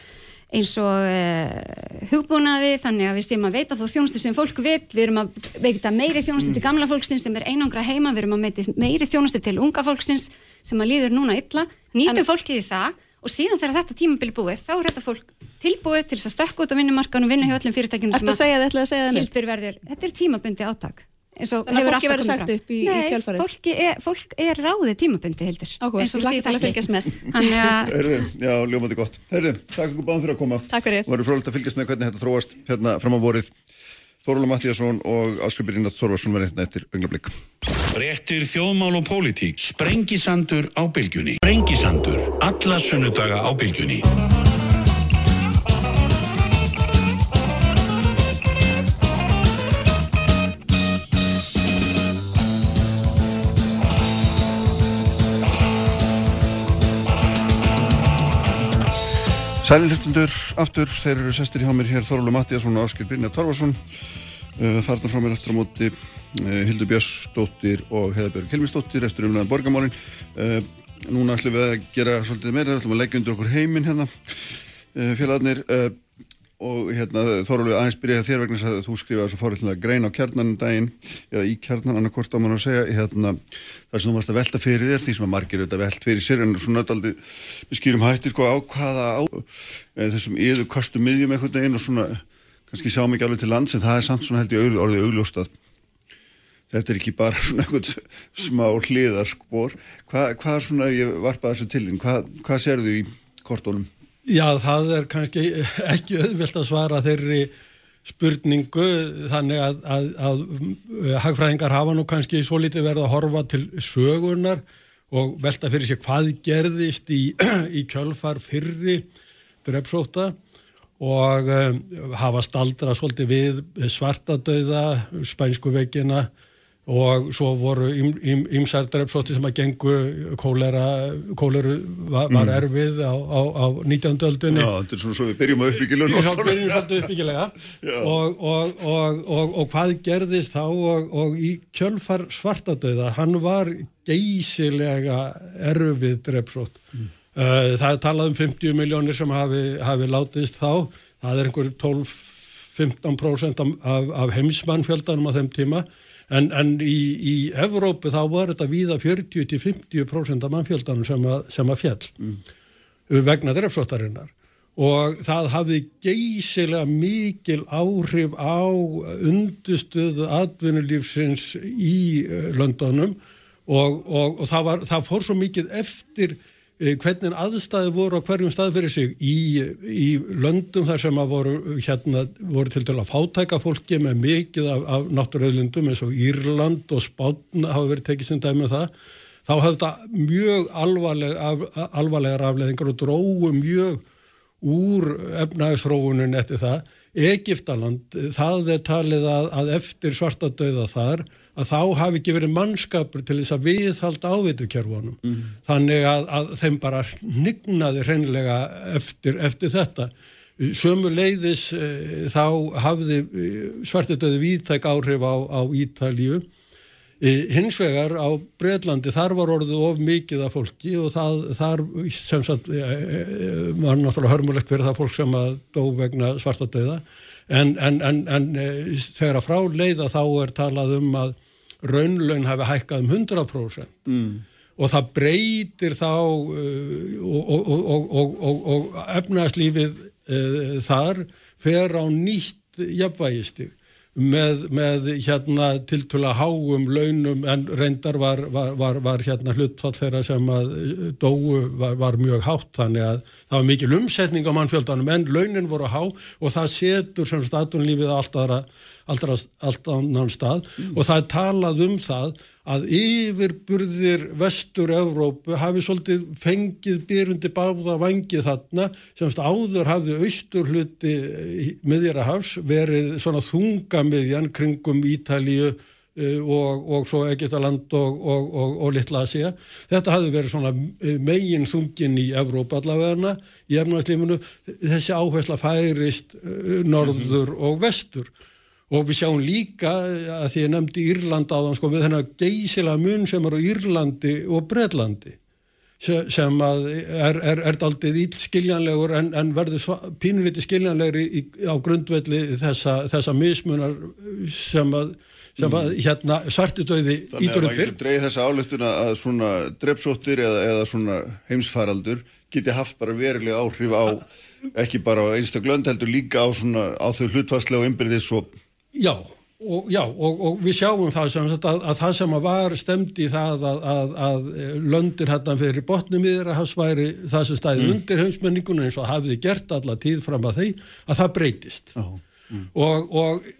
eins og uh, hugbúnaði þannig að við séum að veita þó þjónustu sem fólk vil, við erum að veita meiri þjónustu til gamla fólksins sem er einangra heima. Við erum að veita meiri þjónustu til unga fólksins sem að líður núna illa. Nýtum fólkið í það og síðan þegar þetta tímabili búið þá er þetta fólk tilbúið til þess að stökka út á vinnumarkan og vinna hjá öllum fyrirtækjum Ertu að að það mitt? hildur verður, þetta er tímabundi og Þannig að hefur fólki alltaf verður komið sagt fram. upp í- í Nei, kjölfarið? fólki er, fólk er ráðið tímabundi hildur Áhugavert, eins og þið til að fylgjast með. Þannig að Heyrðu, já, ljómandi gott. Heyrðu, takk ykkur báðum fyrir að koma. Takk fyrir. Verður frólægt að fylgjast með hvernig þetta þróast hérna fram á vorið. Þórulega Mattíasson og Áskripir Ínat Þorvarsson verður hérna eftir augnablík. Fréttir þjóðmál og pólitík. Sprengisandur á bylgjunni. Sprengisandur. Alla sunnudaga á bylgjunni. Sæli hlustundur aftur, þeir eru sestir hjá mér hér Þórulega Mattíasson og Áskripir Ínat Þorvarsson. Uh, Farnar frá mér eftir á móti uh, Hildur Björnsdóttir og Heðabjörg Helmisdóttir eftir umlega borgamálin. Uh, núna ætlum við að gera svolítið meira, ætlum að leggja undir okkur heiminn hérna, félagarnir. Og hérna Þórulega aðeins byrjaði þér vegna að þú skrifaði svo fórhaldlega grein á kjarnan um daginn, eða í kjarnan annarkvort á mann að segja, hérna þar sem þú varst að velta fyrir þér, því sem að margir auðvitað velt fyrir sér, en svona daldi við skýrum hættir sko á hvaða á e, þessum yður kostu miðjum einhvern veginn og svona, kannski sjáum ekki alveg til lands en það er samt svona held ég orðið augljóst að þetta er ekki bara svona einhvern smá hliðarskbor hvað, hvað svona, ég varpaði þessu til Já, það er kannski ekki auðvilt að svara þeirri spurningu þannig að, að, að hagfræðingar hafa nú kannski svo litið verið að horfa til sögunar og velta fyrir sér hvað gerðist í, í kjölfar fyrri drepsóta og um, hafa staldra svolítið við svartadauða, spænsku veikina og svo voru ymsar drepsóti sem að gengu kólera, kóleru var, var erfið á, á, á 19. öldunni. Já, þetta er svona svo við byrjum að uppbyggilega Við byrjum svolítið uppbyggilega og, og, og, og hvað gerðist þá og í kjölfar svartadauða, hann var geysilega erfið drepsót. Mm. Það er talað um 50 miljónir sem hafi, hafi látist þá, það er einhver 12-15% af, af heimsmannfjöldanum á þeim tíma En, en í, í Evrópu þá var þetta víða 40-50% af mannfjöldanum sem að, sem að fjall mm. vegna drefsóttarinnar og það hafði geysilega mikil áhrif á undustuðu atvinnulífsins í Londonum og, og, og það, var, það fór svo mikið eftir hvernig aðstæði voru á hverjum stað fyrir sig? Í, í löndum þar sem að voru, hérna, voru til að fátæka fólki með mikið af, af náttúröðlundum eins og Írland og Spán hafa verið tekið sem dæmi um það þá hafði þetta mjög alvarleg, af, alvarlegar afleðingar og dróðu mjög úr efnaðisróunin eftir það. Egiptaland, það er talið að, að eftir svartadauða þar að þá hafi ekki verið mannskapur til þess að viðhalda ávitukjörfunum. Mm. Þannig að, að þeim bara nignaði hreinlega eftir, eftir þetta. Sömu leiðis e, þá hafði svartadauði viðtæk áhrif á, á Ítalíu. E, hins vegar á Breitlandi þar var orðið of mikið af fólki og það, þar sem sagt e, var náttúrulega hörmulegt fyrir það fólk sem að dó vegna svartadauða. En, en, en, en þegar að frá leiða þá er talað um að raunlaun hafi hækkað um 100% mm. og það breytir þá uh, og, og, og, og efnagslífið uh, þar fer á nýtt jafnvægistig með, með hérna tiltula háum launum en reyndar var, var, var, var hérna hlutfall þeirra sem að dóu var mjög hátt þannig að það var mikil umsetning á mannfjöldanum en launin voru há og það setur sem statunlífið allt aðra allt annan stað mm. og það er talað um það að yfirburðir vestur-Evrópu hafi svolítið fengið byrjundi báða vangið þarna semst áður hafði austur hluti miðjarahafs verið svona þungamiðjan kringum Ítalíu og, og svo Egiptaland og, og, og Littla Asia. Þetta hafði verið svona megin þungin í Evrópa allavegna í efnarslífinu. Þessi áhersla færist norður og vestur og við sjáum líka að því ég nefndi Írland á þann sko við þennan geysilega mun sem er á Írlandi og Breitlandi se- sem að er, er, er daldið íll skiljanlegur en, en verður pínulítið skiljanlegri í, á grundvelli þessa, þessa mismunar sem að, sem að hérna svartidauði Þannig að ítrundir getur dreigð þessa áluftuna að svona drepsóttir eða, eða svona heimsfaraldur geti haft bara verulega áhrif á ekki bara á einstak lönd heldur líka á svona á þau hlutvarslega og innbyrðis og Já, og, já og, og við sjáum það sem sagt að, að það sem að var stemd í það að, að, að löndir hérna fyrir botnum yfir að hans væri það sem stæði undir heimsmenningunum eins og hafiði gert alla tíð fram að því að það breytist Já. og, og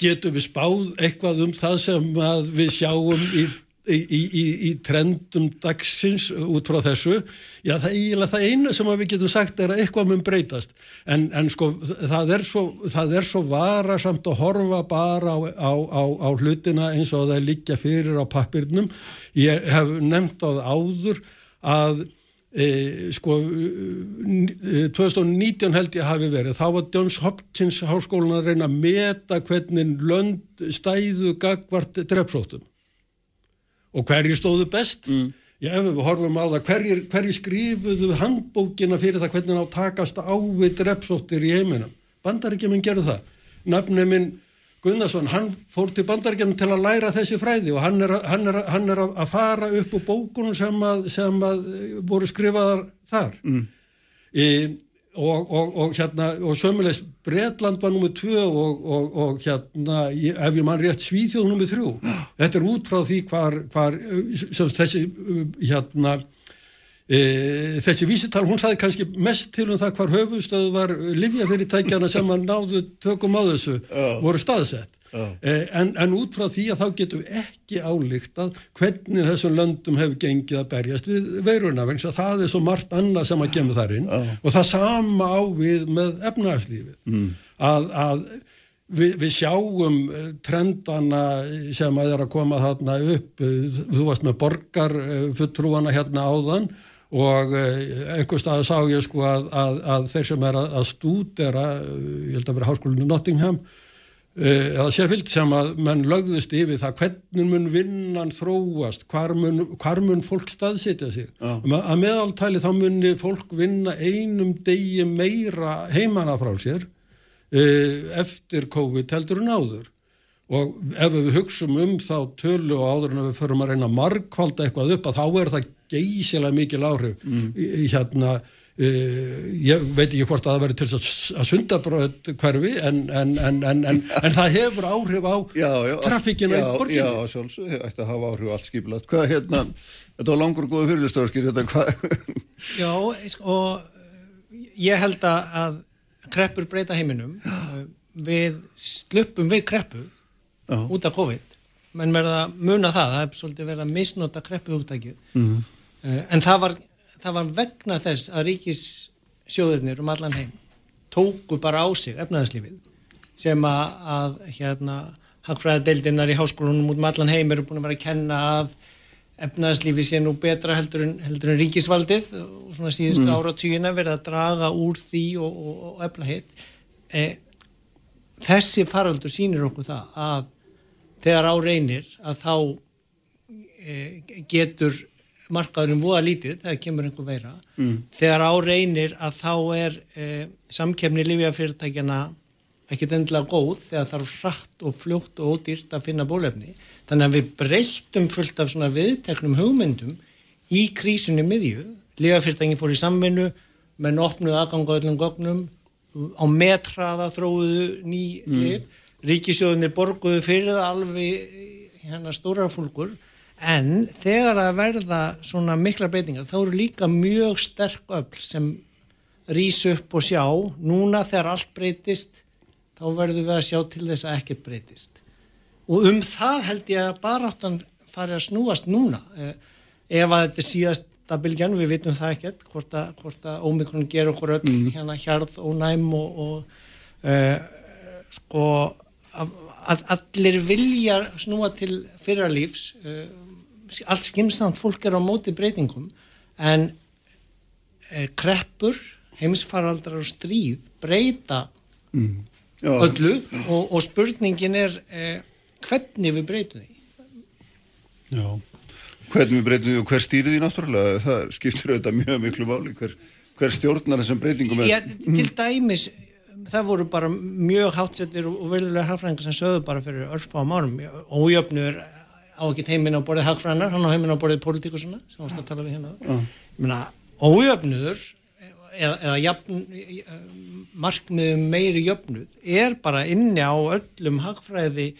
getum við spáð eitthvað um það sem að við sjáum í, í, í, í, trendum dagsins út frá þessu. Já það er eiginlega það eina sem við getum sagt er að eitthvað mun breytast. En, en sko það er, svo, það er svo varasamt að horfa bara á, á, á, á hlutina eins og það liggja fyrir á pappirnum ég hef nefnt á það áður að E, sko e, 2019 held ég hafi verið. Þá var Johns Hopkins háskólan að reyna að meta hvernig lönd stæðu gagvart drepsóttum og hverjir stóðu best mm. já ef við horfum á það hverjir, hverjir skrifuðu handbókina fyrir það hvernig á að takast á við drepsóttir í heiminum bandaríkjuminn gerðu það nafnuminn Gunnarsson, hann fór til bandaríkjum til að læra þessi fræði og hann er, hann er, hann er að að fara upp úr bókunum sem að, sem að eh, voru skrifaðar þar mm. e, og, og, og hérna og sömulegst Bretland var nummið tvö og, og, og hérna ef ég mann rétt Svíþjóð nummið þrjú. Þetta er út frá því hvar, hvar þessi hérna E, þessi vísital, hún saði kannski mest til um það hvar höfustöð var livjafyrirtækjana sem að náðu tökum á þessu voru staðsett en, en út frá því að þá getum við ekki álíktað hvernig þessum löndum hefur gengið að berjast við veiruna vegna þess að það er svo margt annað sem að kemur þar inn. Og það sama á við með efnahagslífið. Að, að Við, við sjáum eh, trendana sem að er að koma þarna upp, eh, þú varst með borgar eh, fulltrúana hérna áðan og eh, einhver stað sá ég sko að, að, að þeir sem er að, að stúdera, eh, ég held að vera háskólinu Nottingham, eh, eða Sheffield sem að menn lögðust yfir það hvernig mun vinnan þróast, hvar mun, hvar mun fólk staðsetja sig. Að meðaltali þá muni fólk vinna einum degi meira heimana frá sér eh, eftir COVID heldur en áður. Og ef við hugsum um þá tölu og áður en við förum að reyna markvalda eitthvað upp að þá er það geysilega mikil áhrif í, í hérna ég veit ekki hvort að það verður til að, að sundabröð hverfi en, en, en, en, en, en það hefur áhrif á trafikina já, í borginni. Já, sjálfsög, ætti að hafa áhrif á allt skipilagt Hvað hérna, þetta var langur og góða fyrirlistöðarskir þetta hvað? Já, og ég held að að kreppur breyta heiminum. Við sluppum við kreppu Já. út af COVID. Menn verða að muna það, það er svolítið verið að misnota kreppu hugtækju Mhm. en það var, það var vegna þess að ríkissjóðirnir um allan heim tóku bara á sig efnaðarslífið sem að, að hérna hagfræðadeildinnar í háskólunum út um allan heim eru búin að vera að kenna að efnaðarslífi sé nú betra heldur en, heldur en ríkisvaldið og svona síðustu mm. áratugina verið að draga úr því og, og, og efla hitt e, þessi faraldur sýnir okkur það að þegar á reynir að þá e, getur markaðurinn voða lítið þegar kemur einhver veira. Mm. þegar á reynir að þá er e, samkefni lífjafyrirtækjana ekkit endilega góð þegar þarf hratt og fljótt og ódýrt að finna bólefni þannig að við breyttum fullt af svona viðteknum hugmyndum í krísunni miðju. Lífjafyrirtækin fór í samvinnu menn opnuðu aðganga öllum gögnum á metraða þróuðu ný lif, ríkisjóðunir borguðu fyrir það alveg hérna stóra fólkur en þegar að verða svona mikla breytingar þá eru líka mjög sterk öll sem rís upp og sjá. Núna þegar allt breytist þá verðum við að sjá til þess að ekkert breytist. Og um það held ég að baráttan fari að snúast núna. Eh, ef að þetta er síðasta bylgjan, við vitum það ekkert hvort að, að Omikron ger okkur öll hérna hjarð og næm og, og uh, sko að, að allir vilja snúa til fyrra lífs uh, allt skimsamt fólk er á móti breytingum en uh, kreppur heimsfaraldrar og stríð breyta Já. öllu og, og spurningin er eh, hvernig við breytum því Já. Hvernig við breytum því og hver stýrið því náttúrulega, það skiptir auðvitað mjög miklu máli, hver, hver stjórnar þessum breytingum er. Já, til dæmis það voru bara mjög hátsettir og verðulega hagfræðingar sem sögðu bara fyrir örfáum árum ójöfnur á ekki heiminn á borðið hagfræðinar, hann á heiminn á borðið politíkusuna sem varst að tala við hérna Já. ég meina, ójöfnuður eða, eða jafn, markmiðum meiri jöfnuð er bara inni á öllum hagfræði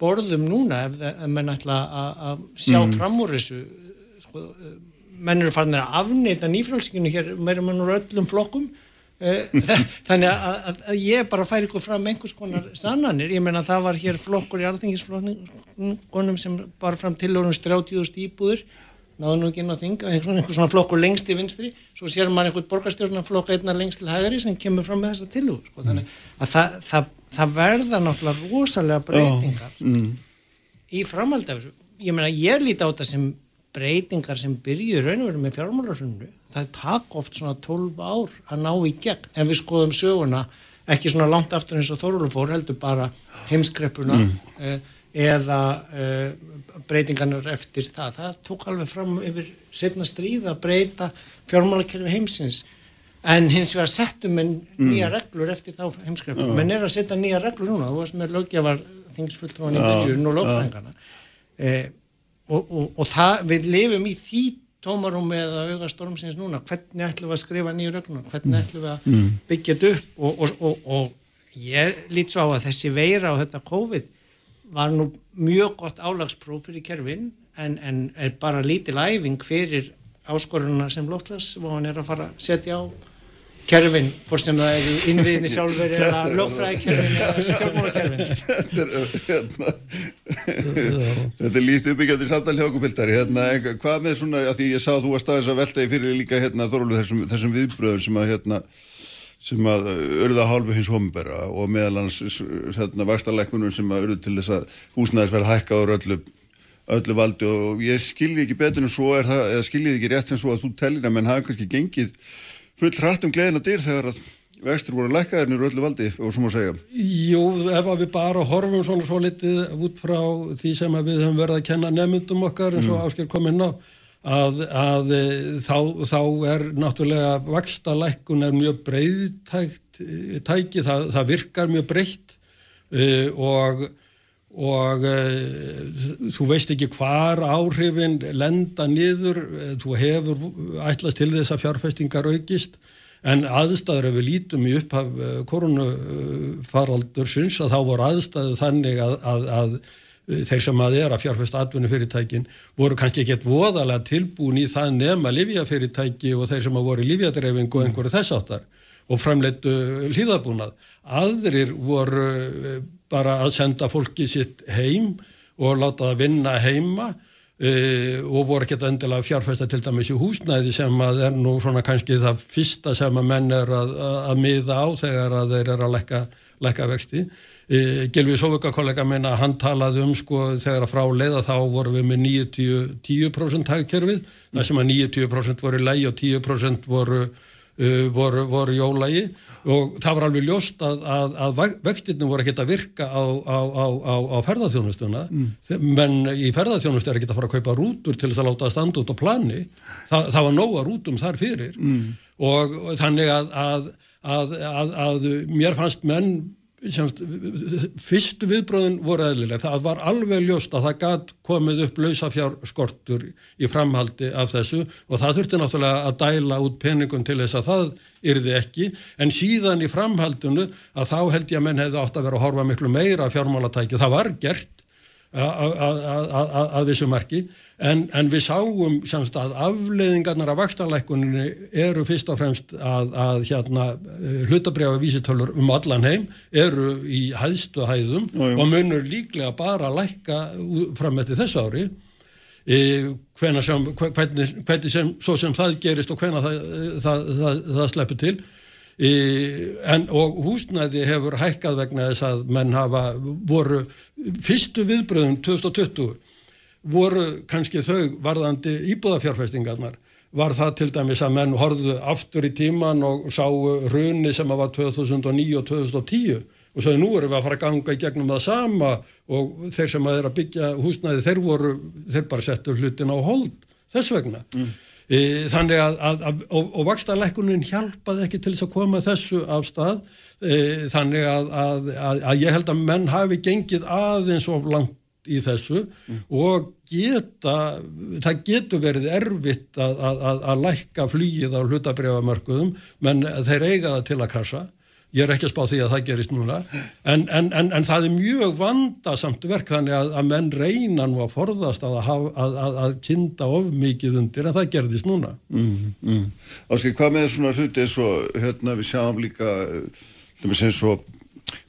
borðum núna ef, ef menn ætla að- sjá Mm. fram úr þessu sko, menn eru farin að afneita nýfrálsinginu hér meira mann úr öllum flokkum þannig að, að, að ég bara færi ykkur fram einhvers konar sannanir, ég meina það var hér flokkur í alþingisflokkunum sem bara fram til orðum 30.000 íbúður náðu nú ekki inn á þing einhvers einhver svona flokkur lengst í vinstri. Svo sér maður einhvern borgarstjórnarflokk einna lengst til hægri sem kemur fram með þessa tilhugur sko. þannig að það, það, það verða náttúrulega rosalega breytingar Mm. í framhaldi af þessu. Ég meina ég líti á þetta sem breytingar sem byrju raun og veru með fjármálarhrunnu það takk oft svona 12 ár að ná í gegn en við skoðum söguna ekki svona langt aftur eins og Þorvaldur fór heldur bara heimskreppuna Mm. eh, eða eh, breytingarnir eftir það það tók alveg fram yfir setna stríð að breyta fjármálakerfi heimsins en hins vegar settum en Mm. nýja reglur eftir þá heimskreppu Já. menn er að setja nýja reglur núna þú varst með lögjafar þingsfulltrúan í Já, byrjun og já. lögfræðingana eh, og, og, og það, við lifum í því tómarúmi eða auga stormsins núna. Hvernig ætlum við að skrifa nýju regluna hvernig ætlum við að Mm. byggja þetta upp? Og, og, og, og ég lít svo á að þessi veira og þetta COVID var nú mjög gott álagspróf fyrir kerfin en, en er bara lítil æfing fyrir áskorunna sem loftlas og hann er að fara að setja á kerfin, hvort sem það eru innviðinni sjálfur eða lögfræðikerfin eða stjórnmálakerfin Þetta er, hérna, er lítið uppbyggjandi samtal hjá okkur fylgtari, hérna, hvað með svona, að því ég sá að þú varst aðeins að velta í fyrir líka, hérna, Þorlu, þessum, þessum viðbröðum sem að, hérna, sem að urða hálfu hins hombera og meðal hans, hérna, vakstarleikunum sem að urðu til þess að húsnæðisverð hækka á öllu, öllu valdi. Og ég skilji ekki betur en svo er það, eða skilji ekki rétt en svo að þú tellir að menn hafa kannski gengið full hratt um gleðina dyr þegar að vextur voru lækkaðir nýru öllu valdi og svo má segja. Jú, ef að við bara horfum svona svo litið út frá því sem að við höfum verið að kenna nefndum okkar eins og Mm. Ásker kom inn á að, að e, þá, þá er náttúrulega vaksta lækkun er mjög breyðtækt e, tæki, það, það virkar mjög breytt e, og og e, þú veist ekki hvar áhrifin lenda niður, e, þú hefur ætlast til þess að fjárfestingar aukist en aðstæður ef við lítum í upphaf koronafaraldursins að þá voru aðstæður þannig að, að, að þeir sem að er að fjárfesta atvinnufyrirtækin voru kannski ekkert voðalega tilbúin í það nema livjafyrirtæki og þeir sem að voru í livjadreifing og einhverju þess áttar og framleittu hlýðabúnað. Aðrir voru eh, bara að senda fólki sitt heim og láta það vinna heima uh, og voru ekkert endilega fjárfesta til dæmis í húsnæði sem að er nú svona kannski það fyrsta sem að menn er að, að, að miða á þegar að þeir eru að lekka, lekka vexti. Uh, Gilvi Sóvika kollega minna, hann talaði um sko þegar að frá leiða þá voru við með 90, 10% hagkerfið, það sem að 90% voru lægi og 10% voru Uh, voru, voru jólægi og það var alveg ljóst að, að, að vextirnum voru ekkert að virka á, á, á, á, á ferðarþjónustuna mm. menn í ferðarþjónustu er ekkert að fara að kaupa rútur til þess að láta að standa út á plani Þa, það var nóga rútum þar fyrir Mm. og, og þannig að, að mér fannst menn semst, fyrstu viðbröðin voru eðlileg, það var alveg ljóst að það gæt komið upp lausafjárskortur í framhaldi af þessu og það þurfti náttúrulega að dæla út peningum til þess að það yrði ekki, en síðan í framhaldinu að þá held ég að menn hefði átt að vera að horfa miklu meira fjármálatæki, það var gert að vissu marki. En, en við sáum semst að afleiðingarnar af vakstarleikunni eru fyrst og fremst að, að hérna hlutabriða vísitölur um allan heim eru í hæðstu hæðum jú, og munur líklega bara að lækka fram með þessu ári. E, sem, hvernig, hvernig sem, svo sem það gerist og hvernig það, það, það, það sleppur til Í, en, og húsnæði hefur hækkað vegna þess að menn hafa voru fyrstu viðbröðum 2020 voru kannski þau varðandi íbúðafjárfestingarnar var það til dæmis að menn horfðu aftur í tíman og sáu hruni sem var 2009 og 2010 og svo nú erum við að fara að ganga í gegnum það sama og þeir sem að er að byggja húsnæði þeir voru, þeir bara settu hlutin á hold þess vegna mm. E, þannig að, að, að og, og vakstalækunin hjálpaði ekki til þess að koma þessu af stað e, þannig að, að ég held að menn hafi gengið aðeins of langt í þessu mm. og geta, það getur verið erfitt að, lækka flýið á hlutabrjáðamörkuðum menn þeir eiga það til að krasa ég er ekki að spá því að það gerist núna. En, en, en, en það er mjög vandasamt verk þannig að, að menn reyna nú að forðast að, að, að kinda of mikið undir en það gerðist núna. Mm, mm. Áskil, hvað með svona hluti eins og hérna við sjáum líka með sem svo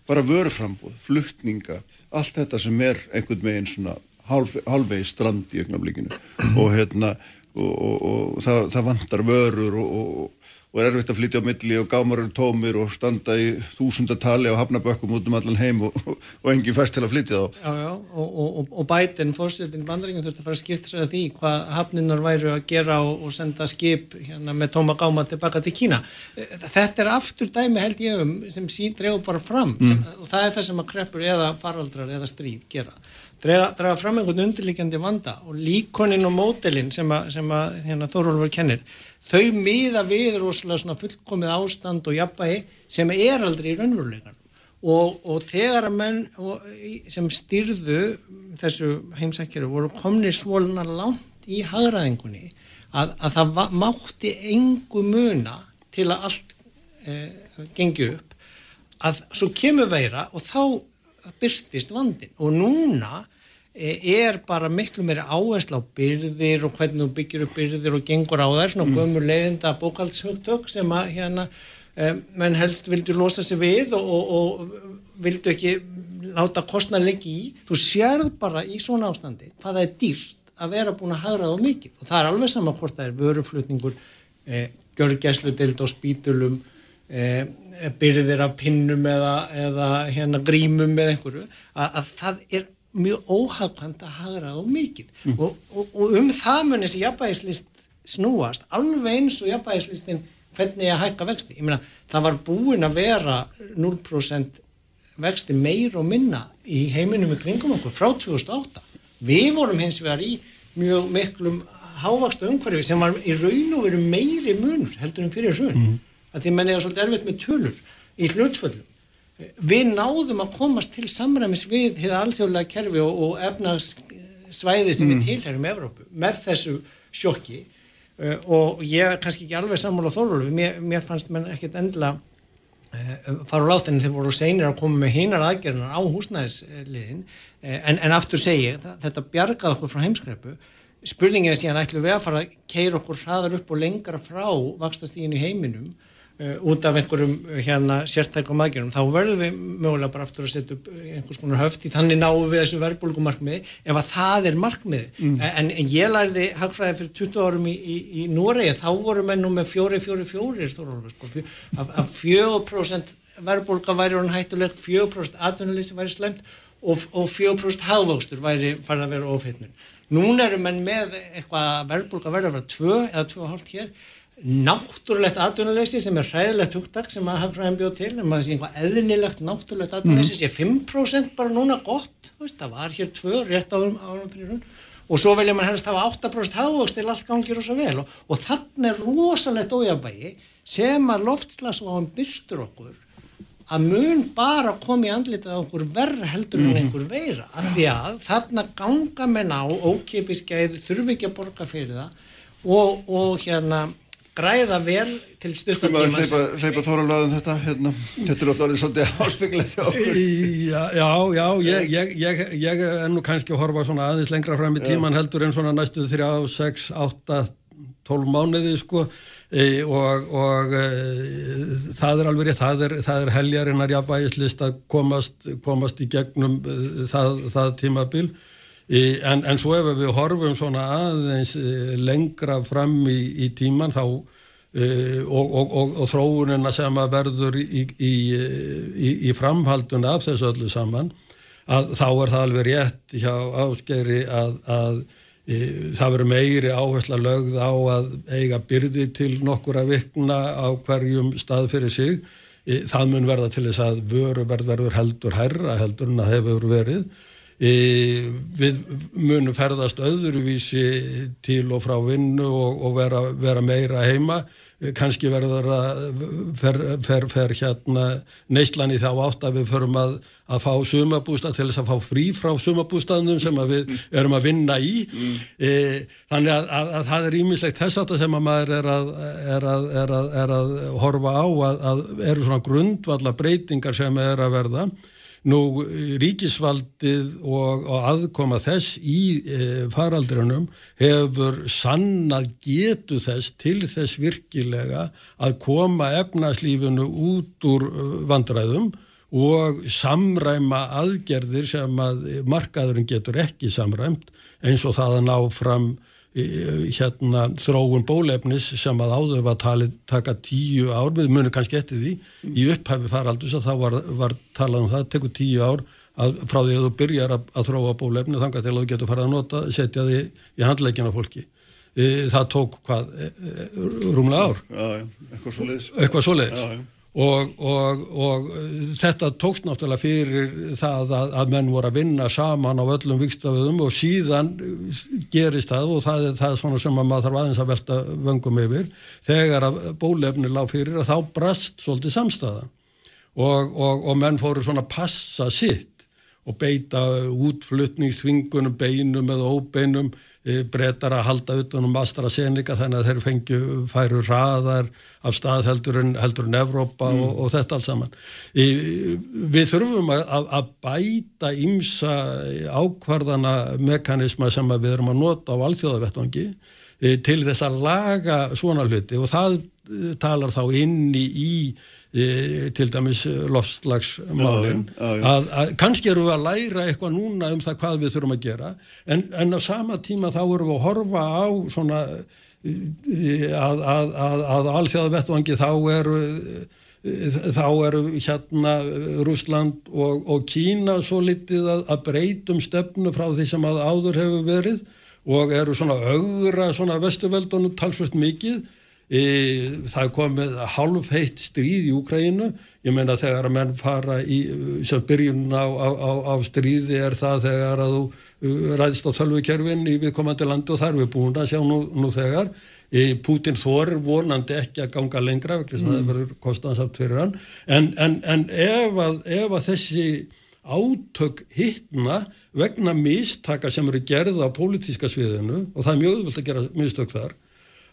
bara vörframbóð, fluttninga allt þetta sem er einhvern veginn svona halvvegi strand í augnablikinu. Og hérna og, og, og það, það vantar vörur og, og er erfitt að flytja á milli og gámar eru tómir og standa í þúsundatali á hafnabökkum út um allan heim og engin fæst til að flytja þá. Já, já, og bætinn, fórsetin bandaríkjum þurfti að fara að skipta sig að því hvað hafninnar væru að gera og senda skip hérna, með tóma gáma tilbaka til Kína. Þetta er aftur dæmi held ég um sem sín drefur bara fram mm. sem, og það er það sem að kreppur eða faraldrar eða stríð gera draga, draga fram einhvern undirlikjandi vanda og líkoninn og mótelinn sem að, sem að hérna, Þórólfur kennir þau miða við rosalega svona fullkomið ástand og jafnvægi sem er aldrei í raunveruleikan og, og þegar að menn sem styrðu þessu heimsækjari voru komnir svoluna langt í hagraðingunni að, að það mátti engu muna til að allt e, gengi upp að svo kemur veira og þá byrtist vandin og núna er bara miklu meiri áherslu á byrðir og hvernig þú byggir upp byrðir og gengur á þær, svona mm. gömur leiðinda bókaldshugtök sem að hérna um, menn helst vildu losa sig við og, og, og vildu ekki láta kostna leggi í, þú sérð bara í svona ástandi hvað það er dýrt að vera búin að hagra þá mikið. Og það er alveg sama hvort það er vöruflutningur eh, görgæslu dild og spítulum eh, byrðir af pinnum eða, eða hérna grímum eða einhverju, að, að það er mjög óhagkvæmt að hagra á mikið mm. og, og, og um það mun þessi jafnvægislist snúast alveg eins og jafnvægislistin hvernig að hækka vexti, ég meina það var búin að vera 0% vexti meir og minna í heiminum við kringum okkur frá 2008 við vorum hins vegar í mjög miklum hávaksta umhverfi sem var í raun og veru meiri munur heldur en fyrir raun mm. að því menn er svolítið erfitt með tölur í hlutföllum við náðum að komast til samræmis við hefða alþjóðlega kerfi og, og efnagsvæði sem mm. við tilherum Evrópu með þessu sjokki. Uh, og ég er kannski ekki alveg sammála þorflöfu, mér, mér fannst menn ekkert endla uh, fara á látinni. Þegar voru seinir að koma með hinar aðgerðunar á húsnæðisliðin uh, en, en aftur segi, þetta bjargað okkur frá heimskreipu spurningin er síðan ætlum við að fara að keira okkur hraðar upp og lengra frá vakstastígin í heiminum út af einhverjum uh, hérna sérstækum aðgerðum, þá verðum við mögulega bara aftur að setja upp uh, einhvers konar höft í þannig náum við þessu verðbólgumarkmiði ef að það er markmiði mm. en, en ég læriði hagfræði fyrir 20 árum í, í, í Núrei, þá vorum við nú með fjóri, fjóri, fjóri sko, af, af 4% verðbólga væri hann hættuleg 4% atvinnuleysi væri slemt og, og 4% hafvöxtur væri farið að vera ofitnun. Nún erum við með eitthvað verðbólga verður að vera 2 eða 2,5 hér náttúrulegt atvinnuleysi sem er hræðilegt hugtak sem að hafðræðin bjóð til en maður sé einhvað eðnilegt náttúrulegt atvinnuleysi mm. sé 5% bara núna gott veist, það var hér 2 rétt árum árum fyrir hún og svo velja mann helst hafa 8% hafvöxt til allt gangir og svo vel og, og þannig er rosalegt ójabægi sem að loftslagsváðan byrstur okkur að mun bara koma í andlitað okkur verð heldur en mm. einhver veira af því að þarna ganga menn á ókipiskeið þurfi ekki að borga fyrir það og, og hérna græða vel til stuttartíma Skulum að hleypa þóralvaðum þetta hérna, þetta er alltaf svolítið áspegilegt Já, já, já ég, ég, ég, ég er nú kannski að horfa svona aðeins lengra fram í tíman já. heldur en svona næstu þrjá, sex, átta tólf mánuði sko. E, og, og e, það er alveg rétt, það er, er heljarinnar jafnvægislist að komast, komast í gegnum e, það, það tímabil En, en svo ef við horfum svona aðeins eh, lengra fram í, í tíman þá uh, og, og, og, og þróunina sem að verður í, í, í framhalduna af þessu öllu saman að þá er það alveg rétt hjá áskeri að, að e, það verður meiri áhersla lögð á að eiga byrði til nokkura vikna á hverjum stað fyrir sig. E, það mun verða til þess að vöruverð verður heldur herra heldur en að hefur verið við munum ferðast öðruvísi til og frá vinnu og, og vera, vera meira heima kannski verður að fer, fer, fer hérna neyslan í þá átt að við förum að, að fá sumabústað til þess að fá frí frá sumabústaðnum sem við erum að vinna í mm. e, þannig að, að, að það er ímislegt þess að sem að maður er að, er er er horfa á að eru svona grundvalla breytingar sem er að verða Nú ríkisvaldið og, og aðkoma þess í e, faraldrunum hefur sannað getu þess til þess virkilega að koma efnaslífinu út úr e, vandræðum og samræma aðgerðir sem að markaðurinn getur ekki samræmt eins og það að ná fram hérna þróun bólefnis sem að áður var talið taka tíu ár, við munum kannski eftir því í upphæfi faraldus að þá var, var talað um það, tekur tíu ár að, frá því að þú byrjar að, að þróa bólefni þangar til að þú getur farið að nota, setja því í handleikina fólki. E, það tók hvað, e, e, rúmlega ár? Já, já, eitthvað svo leiðis Og, og, og þetta tókst náttúrulega fyrir það að, að menn voru að vinna saman á öllum vikstaföðum og síðan gerist það og það er það svona sem maður þarf aðeins að velta vöngum yfir. Þegar að bólefni lág fyrir að þá brast svolítið samstæða og, og menn fóru svona að passa sitt og beita útflutningsþvingunum, beinum eða óbeinum breytar að halda utanum AstraZeneca þannig að þeir fengju færu raðar af stað heldur en, heldur en Evrópa mm. og, og þetta allt saman. Í, við þurfum að, að bæta ímsa ákvarðana mekanisma sem við erum að nota á alþjóðavettvangi e, til þess að laga svona hluti og það e, talar þá inni í til dæmis lofslagsmálinn að, að kannski eru við að læra eitthvað núna um það hvað við þurfum að gera en, en á sama tíma þá eru við að horfa á svona að, að, að allþjóða vettvangi þá eru þá eru hérna Rúsland og, og Kína svo litið að breytum stefnu frá því sem að áður hefur verið og eru svona augra svona vestuveldunum talsvöld mikið það er komið halv heitt stríð í Úkrænu ég meina þegar að menn fara í sem byrjun á, á, á, á stríði er það þegar að þú uh, ræðist á þölvukerfin í viðkomandi landi og þar við búin að sjá nú, nú þegar. E, Putin þor vonandi ekki að ganga lengra vegna mm. það verður kostansamt fyrir hann. En, en, en ef, að, ef að þessi átök hittna vegna mistaka sem eru gerða á pólitíska sviðinu og það er mjög öðvöld að gera mistök þar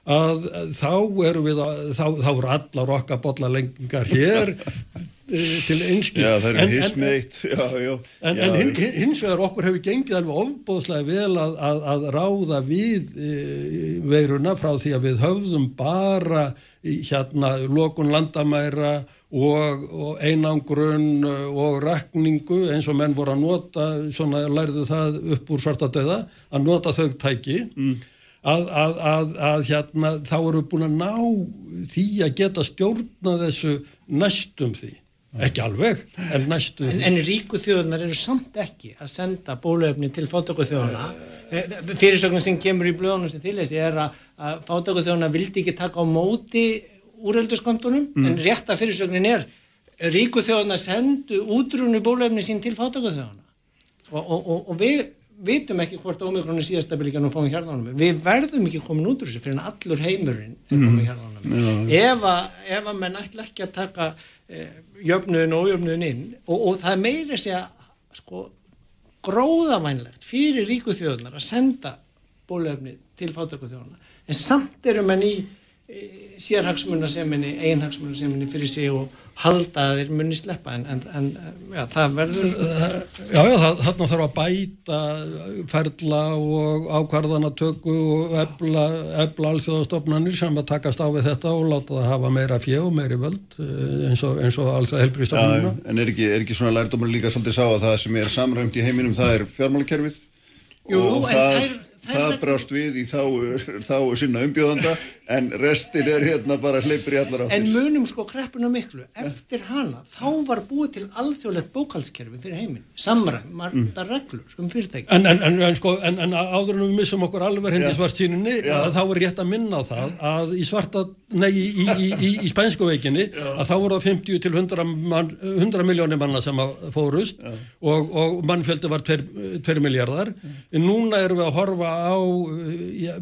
að þá erum við að, þá, þá eru allar okkar bollalengar hér eh, til einskil Já það eru hismeitt En, en hin, hins vegar okkur hefur gengið alveg ofbóðslega vel að, að, að ráða við e, veiruna frá því að við höfðum bara hérna lokun landamæra og, og einangrun og rekningu eins og menn voru að nota svona lærðu það upp úr svartadöða að nota þau tæki. Mm að, að, að, að hérna, þá eru búin að ná því að geta stjórna þessu næstum því. Ekki alveg, en næstum en, því. En ríku þjóðunar eru samt ekki að senda bólöfni til fátöku þjóðuna eh, fyrirsögnin sem kemur í blöðunum sem þýlesi er að fátöku þjóðuna vildi ekki taka á móti úrölduskontunum, mm. en rétta fyrirsögnin er ríku þjóðuna sendu útrúnu bólöfni sín til fátöku þjóðuna og, og, og, og við vitum ekki hvort ómikrón er síðastabilikan og fáum hjarnánum við verðum ekki komin út úr þessu fyrir en allur heimurinn er komin mm. hjarnánum mm. ef, ef að menn ætla ekki að taka eh, jöfnuðin og ójöfnuðin inn og, og það er meiri sé að sko gróðavænlegt fyrir ríku þjóðunar að senda bólefni til fátöku þjóðunar en samt eru menn í sérhagsmunaseminni, einhagsmunaseminni fyrir sig og halda að þeir muni sleppa. En, en, en já, það verður Já, já, það, þarna þarf að bæta ferla og ákvarðanatöku og ebla, ebla alþjóðastofnanir sem að takast á við þetta og láta það hafa meira fjög og meiri völd eh, eins og, og alþjóða helbriðstofnanina En er ekki, er ekki svona lærdómar líka svolítið sá að það sem er samræmt í heiminum það er fjármálakerfið? Jú, en það er það brást við í þá, þá sinna umbjóðanda en restin er hérna bara hleypur í allar áttir. En munum sko kreppuna miklu, eftir hana, þá var búið til alþjóðlegt bókaldskerfi fyrir heiminn, samræm, margta reglur um fyrirtæki. En, en, en, en, sko, en, en áður en við missum okkur alveg hindi Já. svart síninni, þá er rétt að minna á það að í svarta, nei, í, í, í, í, í spænsku veikinni, að þá voru það 50 til 100, man, 100 miljónir manna sem að fórust og, og mannfjöldi var 2, 2 miljardar. Núna erum við að horfa á, uh, ja,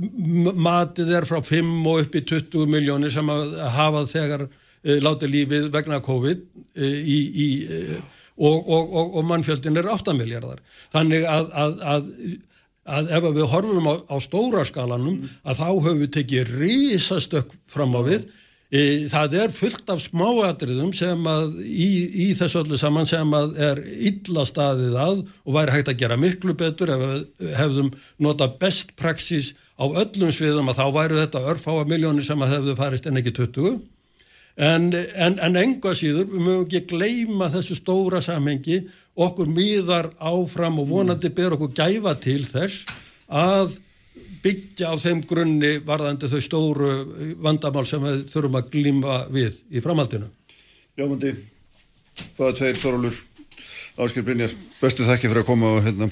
matið er frá 5 og upp í 20 miljónir sem að hafa þegar uh, látið lífið vegna COVID uh, í, í uh, og, og, og, og mannfjöldin er 8 miljardar. Þannig að, að, að, að ef við horfum á, á stóra skalanum að þá höfum við tekið risastökk fram á við. E, það er fullt af smáatriðum sem að í, í þessu öllu saman sem að er illa staðið að og væri hægt að gera miklu betur ef við hefðum nota best praxis á öllum sviðum að þá væri þetta örfáa miljónir sem að hefðu farist en ekki 20 en, en, en enga síður, við mögum ekki gleyma þessu stóra samhengi, okkur miðar áfram og vonandi ber okkur gæfa til þess að byggja á þeim grunni varðandi þau stóru vandamál sem við þurfum að glíma við í framhaldinu. Ljómandi, hvaða tveir Þorólur Ásker Brynjar, bestu þakki fyrir að koma og, hérna,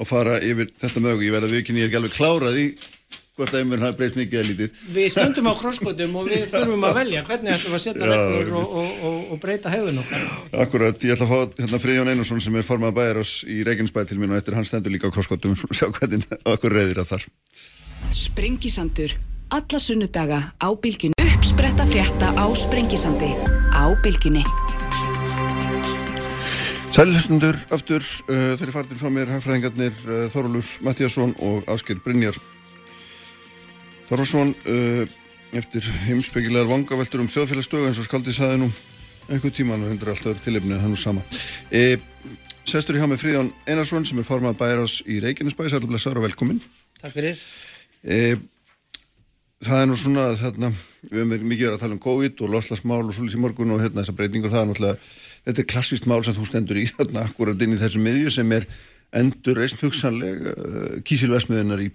og fara yfir þetta mögu, ég verði að viðkynni, ég er ekki alveg klárað í hvort að einhvern hafi breyst mikið eða lítið Við stundum á krosskotum og við þurfum að velja hvernig ætlum við að setja reglur og, og, og, og breyta hegðun okkar. Akkurat, ég ætla að fá hérna Friðjón Einarsson sem er formað bæjarás í Reykjanesbæ til mín og eftir hann stendur líka á krosskotum og sjá hvernig okkur reyðir að þar Sprengisandur. Alla sunnudaga á bylgjunni. Uppspretta frétta á Sprengisandi. Á bylgjunni. Sælilustundur aftur, uh, þeir eru fartir frá mér hagfræðingarnir uh, Þorólur Mattíasson og Ásker Brynjar Þorvaldsson uh, eftir heimsbyggilegar vangaveltur um þjóðfélagstögu eins og skaldi saði nú einhver tíman og hendur alltaf tilefnið það er nú sama. E, Sestur í hjá með Fríðan Einarsson sem er formað bæjarás í Reykjanesbæ. Sælu blessaður og velkomin Takk fyrir. e, Það er nú svona að þarna, við verið mikið verið að tala um COVID og loslasmál og svolítið í morgun og hérna þessar breytingur það er náttúrulega, þetta er klassist mál sem þú stendur í þarna akkurat inn í þessu miðju sem er endur reist hugsanleg uh, kísilvesmiðunar í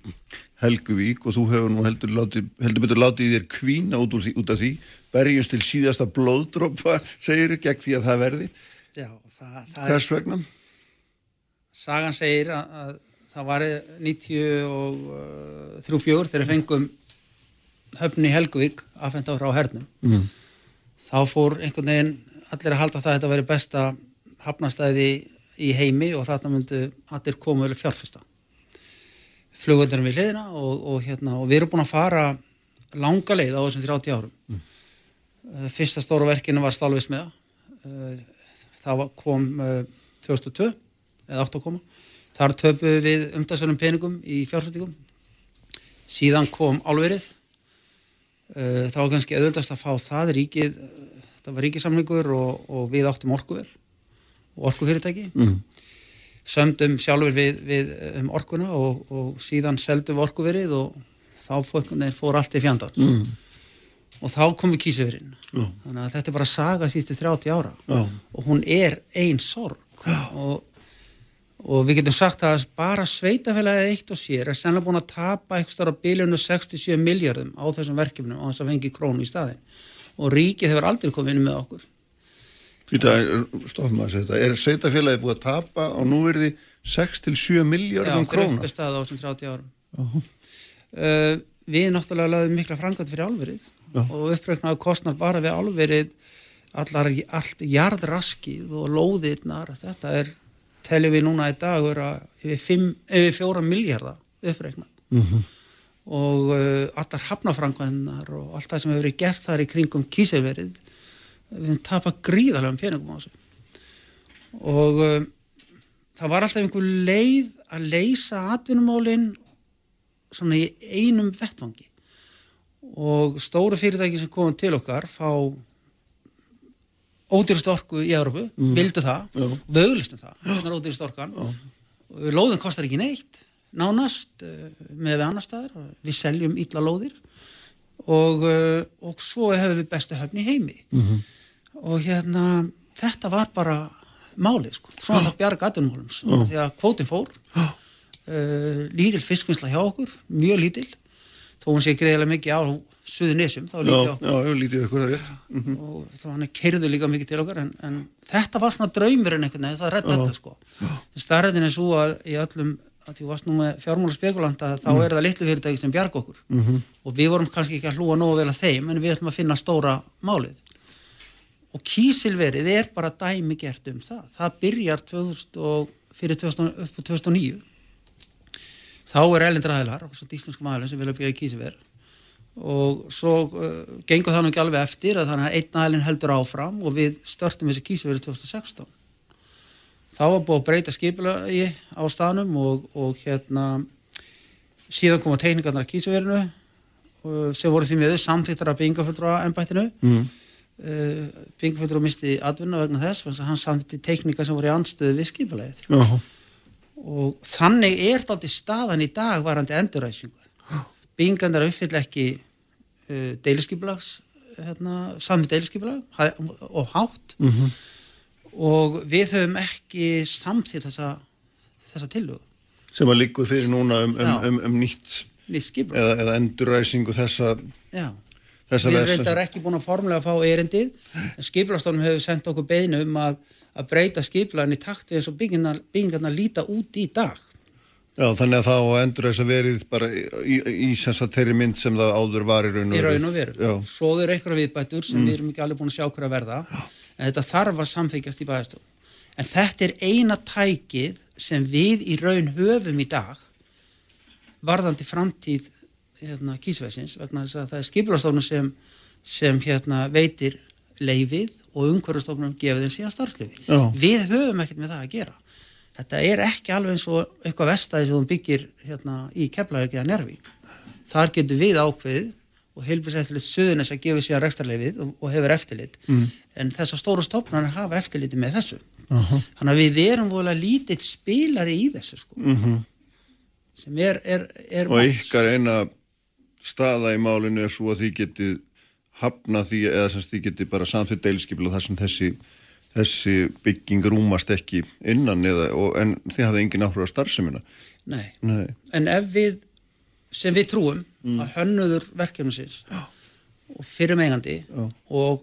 Helguvík og þú hefur nú heldur, látið, heldur betur látið þér kvína út, því, út af því berjumst til síðasta blóðdrópa segir gegn því að það verði Já, það, það er, hvers vegna? sagan segir að, að það var 93-4 þegar við fengum höfni Helguvík aðfenda frá hernum Mm. þá fór einhvern veginn allir að halda það að þetta veri besta hafnastæði í heimi og þarna myndu allir koma vel fjárfesta. Flugvöldurum við hliðina og, og, hérna, og við erum búin að fara langa leið á þessum 30 árum. Mm. fyrsta stóra verkinu var stálvismiða Eh, það kom uh, 2002 eða 8 að koma. Þar töpuðu við umtalsverðum peningum í fjárfæstingum síðan kom álverið. Það var kannski auðvöldast að fá það ríkið það var ríkisamlingur og, og við áttum orkuver. og orkufyrirtæki. Mm. sömdum sjálfur við, við um orkuna og, og síðan seldum við orkuverið og þá fór, fór allt í fjandar Mm. og þá kom við kísöfurinn þannig að þetta er bara saga síðustu 30 ára. Og hún er ein sorg. Og, og við getum sagt að bara sveitafélagið eitt og sér er sennilega búin að tapa eitthvað á biljonu 67 miljardum á þessum verkefnum á þess að fengi krónu í staðin og ríkið hefur aldrei komið inn með okkur Þetta, þetta, er sveitafélagi búið að tapa á núverði 6-7 miljardum Já, fyrir króna? uppi staðið á þessum 30 árum uh, Við náttúrulega laðum mikla framkvæmt fyrir álverið Já. og uppreiknaðu kostnar bara við álverið allar, allt jarðraskið og lóðirnar, þetta er teljum við núna í dag yfir, fimm, yfir fjóra miljardar uppreiknað Mhm. og uh, allar hafnaframkvæmnar og allt það sem hefur verið gert þar í kringum kísirverið við höfum tapað gríðarlegum peningum á þessu. Og uh, það var alltaf einhver leið að leysa atvinnumálin svona í einum vettvangi. Og stóru fyrirtæki sem komum til okkar fá ódýrust orku í Európu, Mm. vildu það auglistum það, hvernig er ódýrust orkan. Lóðin kostar ekki neitt nánast uh, með við annar staðar. Við seljum illa lóðir. Og, uh, og svo hefur við bestu höfni heimi. Mhm. Og hérna þetta var bara málið sko, svona það bjarga atvinnumálum Já. því að kvótin fór. Uh, lítil fiskvinnsla hjá okkur, mjög lítil. Þó hún sé greiðilega mikið á suðu nesum, þá lítið okkur. já, já, lítið ykkur það rétt. Mhm. og þá hann keirðu líka mikið til okkar en, en þetta var svona draumurinn einhvern veginn, það redda þetta sko. Starðin er svo að í öllum að því varst nú með fjármála spekulanta þá Mm. er það litlu fyrirtæki sem bjarga okkur. Mhm. og við vorum kannski ekki að hlúa nógu vel að þeim en við ætlum að finna stóra málið og kísilverið er bara dæmi gert um það. Það byrjar 2000 og fyrir 2000, upp á 2009 þá er Erlendur aðilar og svo íslenskum aðilum sem vilja byggja kísilverið og svo uh, gengur það nú ekki alveg eftir að þannig að einn aðilinn heldur áfram og við störtum þessi kísilverið 2016 þá var búið að breyta skipulagi á staðnum og, og hérna síðan koma teknikarnar að kísilverinu uh, sem voru því miður samþýttar af byggingafulltrúa ennbættinu Mm. Uh, byggingafulltrúa misti atvinna vegna þess þess að hann samþýtti teknika sem voru í anstöðu við skipulagið. Já, og þannig er þetta aldrei staðan í dag varandi enduræsingu byggingarnir uppfyll ekki uh, deiliskypulags hérna, sami deiliskypulag og hátt. Mhm. og við höfum ekki samþýtt þessa, þessa tillögu. Sem að liggur fyrir núna um, um, um, um nýtt nýtt eða, eða endurræsingu þessa, Já. Þessa við reyndar ekki búin að formulega fá erindið en skipulagstofnum hefur sendt okkur beinu um að, að breyta skipulagin í takt við eins og byggingarnar, byggingarnar líta út í dag Já, þannig að það á endurræsa verið bara í, í, í þeirri mynd sem það áður var í raun og í veru. raun og veru. Já, Svo eru einhverja viðbætur sem Mm. við erum ekki alveg búin að sjá hverja verða en þetta þarf að samþykjast í bæðastofn. En þetta er eina tækið sem við í raun höfum í dag varðandi framtíð hérna, kísvæsins vegna þess að það er skipulastofnum sem, sem hérna, veitir leifið og umhverjastofnum gefið þeim síðan starfslöfi. Já. Við höfum ekkert með það að gera. Þetta er ekki alveg eins og eitthvað vestæði sem hún byggir hérna, í Keflavík eða Nervík. Þar getur við ákveðið og heilbíseftillit söðunis að gefa síðan rekstarleifið og, og hefur eftirlit. Mm. En þessar stóru stofnarnir hafa eftirliti með þessu. Aha. Þannig að við erum volið lítill spilari í þessu sko. Mhm. Sem er, er, er og ykkar eina staða í málinu er svo að því getið hafna því eða sem því getið bara samþýtt deilskipla þar sem þessi, þessi bygging rúmast ekki innan eða, og, en þið hafði engin áhrif á starfsemina. Nei. Nei. En ef við, sem við trúum Mm. að hönnuður verkefnusins og fyrir megandi Já. og,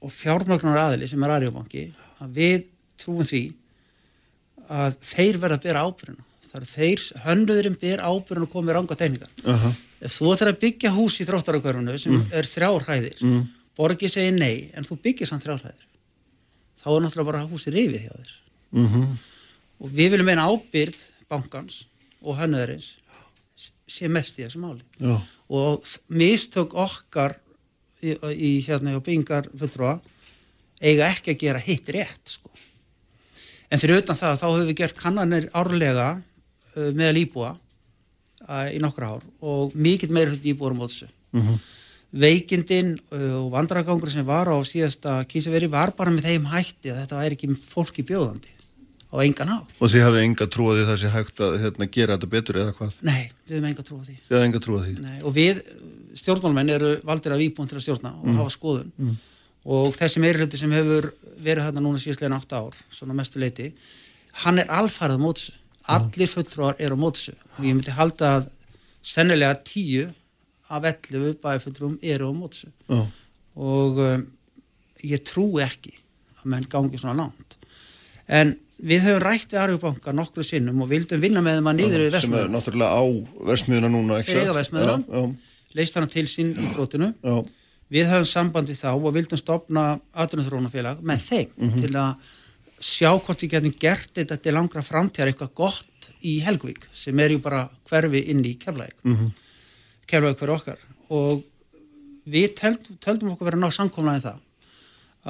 og fjármögnar aðili sem er aðrjóbanki að við trúum því að þeir verða að bera ábyrjuna. Það eru þeir, hönnuðurinn ber ábyrjuna og komið ranga teknikar. Aha. Ef þú ætlar að byggja hús í þróttarakörfunu sem Mm. er þrjár hæðir, Mm. borgið segir nei, en þú byggir samt þrjár hæðir. Þá er náttúrulega bara húsið rifið hjá þér. Mhm. Og við viljum meina ábyrð bankans og hönnuðurins sé mest í þessu máli. Já. Og mistök okkar í, í hérna og byggingar fulltrúa eiga ekki að gera hitt rétt, sko. En fyrir utan það, þá höfum við gert kannanir árlega uh, meðal íbúa í nokkra ár og mikill meira hlut íbúar um þessu. Mhm. Veikindin uh, og vandrargangur sem var á síðasta kísaveri var bara með þeim hætti að þetta væri ekki fólki bjóðandi á engan á. Og þið hafði enga trúið sé hægt að hérna, gera þetta betur eða hvað? Nei, við höfum enga trú á því. Þið hafði enga trúið því? Nei, og við stjórnmálmenn eru valdir af íbúin til að stjórna og Mm. hafa skoðun Mm. og þessi meirhluti sem hefur verið þarna núna síðastlega átta ár, svona mestu leiti hann er alfarið á mótsu allir fulltrúar eru á mótsu og ég myndi halda að sennilega tíu af 11 bæfulltrúum eru á mótsu og um, ég trúi ekki að menn gangi svona langt. En við höfum rætt við Arjóbanka nokkru sinnum og vildum vinna með þeim að niður sem við er Vestmjöðuna náttúrulega á versmiðuna núna. Já, já, leist hana til sín í þróttinu já. við höfum samband við þá og vildum stopna atvinnuþróunafélag með þeim Mhm. til að sjá hvort við getum gert þetta til langra framtíðar eitthvað gott í Helgvík sem er ju bara hverfi inn í Keflæk Mhm. Keflæk hverju okkar og við töldum, töldum okkur verið að ná samkomlaði það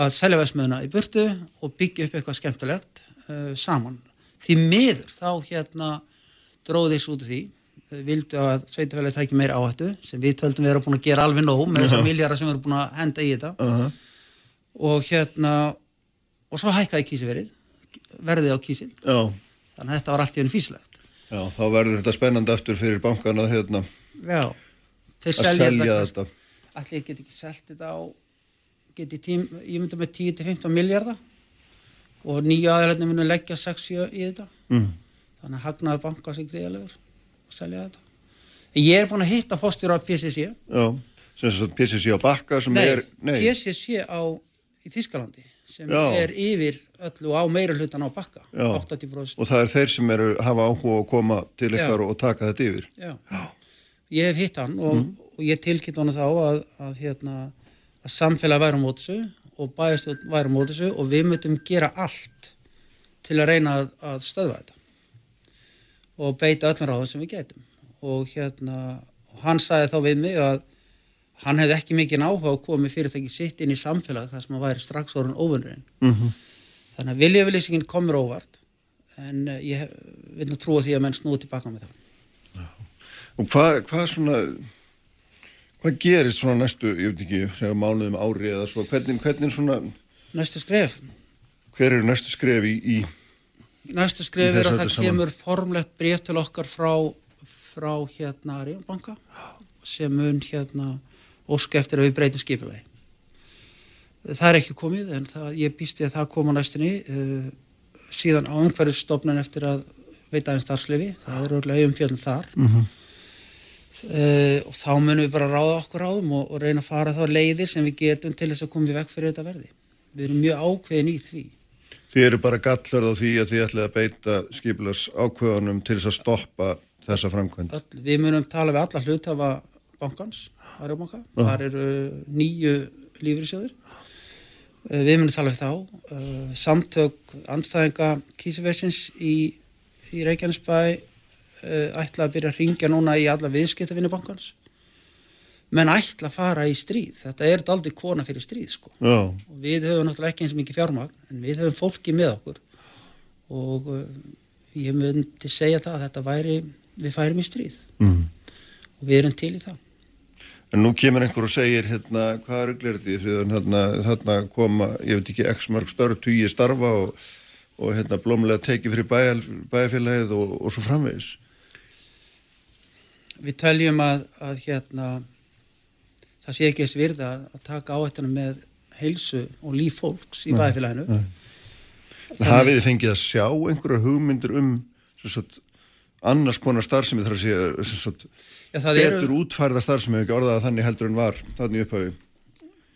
að selja veðsmiðuna í burtu og byggja upp eitthvað skemmtilegt uh, saman því miður þá hérna dróði þessu út af því uh, vildu að sveitafélagi tæki meira áhættu sem við töldum við erum búin að gera alveg nóg með þessar Já. miljardar sem við erum búin að henda í þetta Aha. og hérna og svo hækkaði kísiverið verðið á kísil. Já. þannig að þetta var allt í henni físlegt Já, þá verður þetta spennandi aftur fyrir bankan að hérna. Já, að selja, selja þetta. allir get ekki selt þetta á geti tím, ég myndi með 10-15 miljardar og nýja aðræðinu munu leggja 6-7 í þetta. Mm. þannig að hagnaði banka sig gríðalegur að selja þetta. Ég er búin að hitta fórstjóra á PCC Já, sem sagt PCC á bakka sem nei, er, nei, PCC á í Þískalandi sem Já. er yfir öllu á meira hlutan á bakka Já. 80% og það er þeir sem eru, hafa áhuga að koma til ykkar Já. og taka þetta yfir. Já. Ég hef hitt hann og, Mhm. og ég tilkynnt hann þá að, að, hérna, að samfélag væri á móti þessu og bæjastjórn væri á móti þessu og við mötum gera allt til að reyna að, að stöðva þetta og beita öllum ráðum sem við getum og hérna og hann sagði þá við mig að hann hefði ekki mikið áhuga á að koma með fyrirtæki sitt inn í samfélag þar sem hann væri strax orðin óvinnurinn Mm þannig að viljafylýsingin komur óvart en eh, ég vil nú trúa því að menn snúi tilbaka með það. Og hvað, hvað svona, hvað gerist svona næstu, ég veit ekki, segja mánuðum ári eða svo, hvernig, hvernig svona, Næstu skref? Hver eru næstu skref í, í Næstu skrif Í er að það saman. kemur formlegt bref til okkar frá, frá hérna Ríðanbanka sem mun hérna óska eftir að við breytum skipulagi. Það er ekki komið en það, ég býst við að það koma á næstunni uh, síðan á umhverfisstofnun eftir að veita aðeins starfslefi, það er örgulega umfjöldum þar Mhm. uh, og þá munum við bara ráða okkur ráðum og, og reyna að fara þá leiðir sem við getum til þess að koma við vekk fyrir þetta verði. Við erum mjög ákveðin í því. Þið eru bara gallverð á því að þið ætlið að beita skipilars ákveðanum til þess að stoppa þessa framkvæmd. við munum tala við alla hlutafa bankans, Arjóbanka, þar eru nýju lífriðsjóðir við munum tala við þá. Uh, samtök andstæðinga kísivessins í, í Reykjanesbæ uh, ætla að byrja að ringja núna í alla viðskiptavinni bankans. Menn ætla að fara í stríð. Þetta er aldrei kona fyrir stríð sko. Og við höfum náttúrulega ekki eins mikið fjármagn en við höfum fólki með okkur. Og uh, ég myndi segja það að þetta væri við færum í stríð. Mm. og við erum til í það en nú kemur einhver og segir hérna, hvað glerði því að hérna, þarna koma, ég veit ekki, x mörg störf, tugi starfa og, og hérna blómlega tekið fyrir bæjar, bæjarfélagið og, og svo framvegis. við teljum að, að hérna það sé ekki þess virða að, að taka áhættuna með heilsu og líf fólks í nei. Hafið þið fengið að sjá einhverja hugmyndir um sagt, annars konar starfsemi þar að Já, það eru- betur útfærða starfsemi ekki orðað þannig heldur en var þannig í upphafi.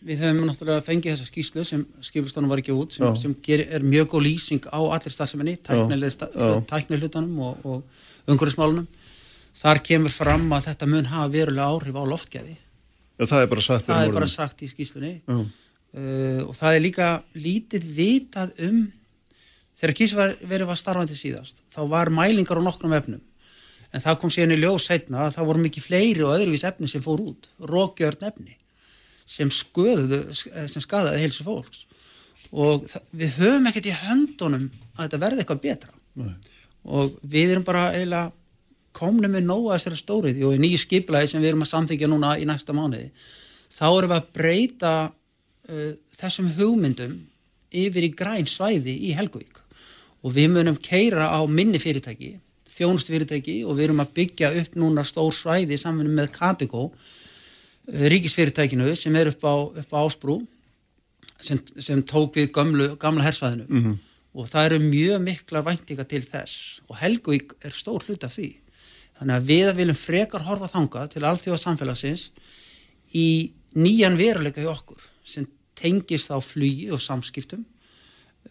við höfum náttúrulega fengið þessa skýslu sem skipustónum var ekki út sem, sem ger, er mjög góð lýsing á allir starfseminni Já. tæknilutunum og, og umhverfismálunum. Þar kemur fram að þetta mun hafa verulega áhrif á loftgæði. Já, það er bara sagt það er bara sagt í skýslunni uh, og það er líka lítið vitað um þegar kísverið var starfandi síðast þá var mælingar á nokkrum efnum. En það kom síðan í ljós setna að það voru mikið fleiri og öðruvís efni sem fór út rókjörn efni sem sköðuðu, sem skadaði heilsu fólks. Og það, við höfum ekkert í höndunum að þetta verði eitthvað betra. Nei. og við erum bara eiginlega komnum með nóga þessari stórið og í nýju skiplaði sem við erum að samþykja núna í næsta mánuði þá erum við að breyta uh, þessum hugmyndum yfir í græn svæði í Helgavík og við munum keira á minni fyrirtæki þjónustu fyrirtæki og við erum að byggja upp núna stór svæði saman með Katikó ríkisfyrirtækinu sem er upp á, upp á Ásbrú sem, sem tók við gamlu, gamla hersvæðinu. Mhm. og það eru mjög mikla væntinga til þess. Og Helgavík er stór hlut af því. Þannig að við viljum frekar horfa þangað til alþjóða samfélagsins í nýjan veruleika í okkur sem tengist á flugi og samskiptum.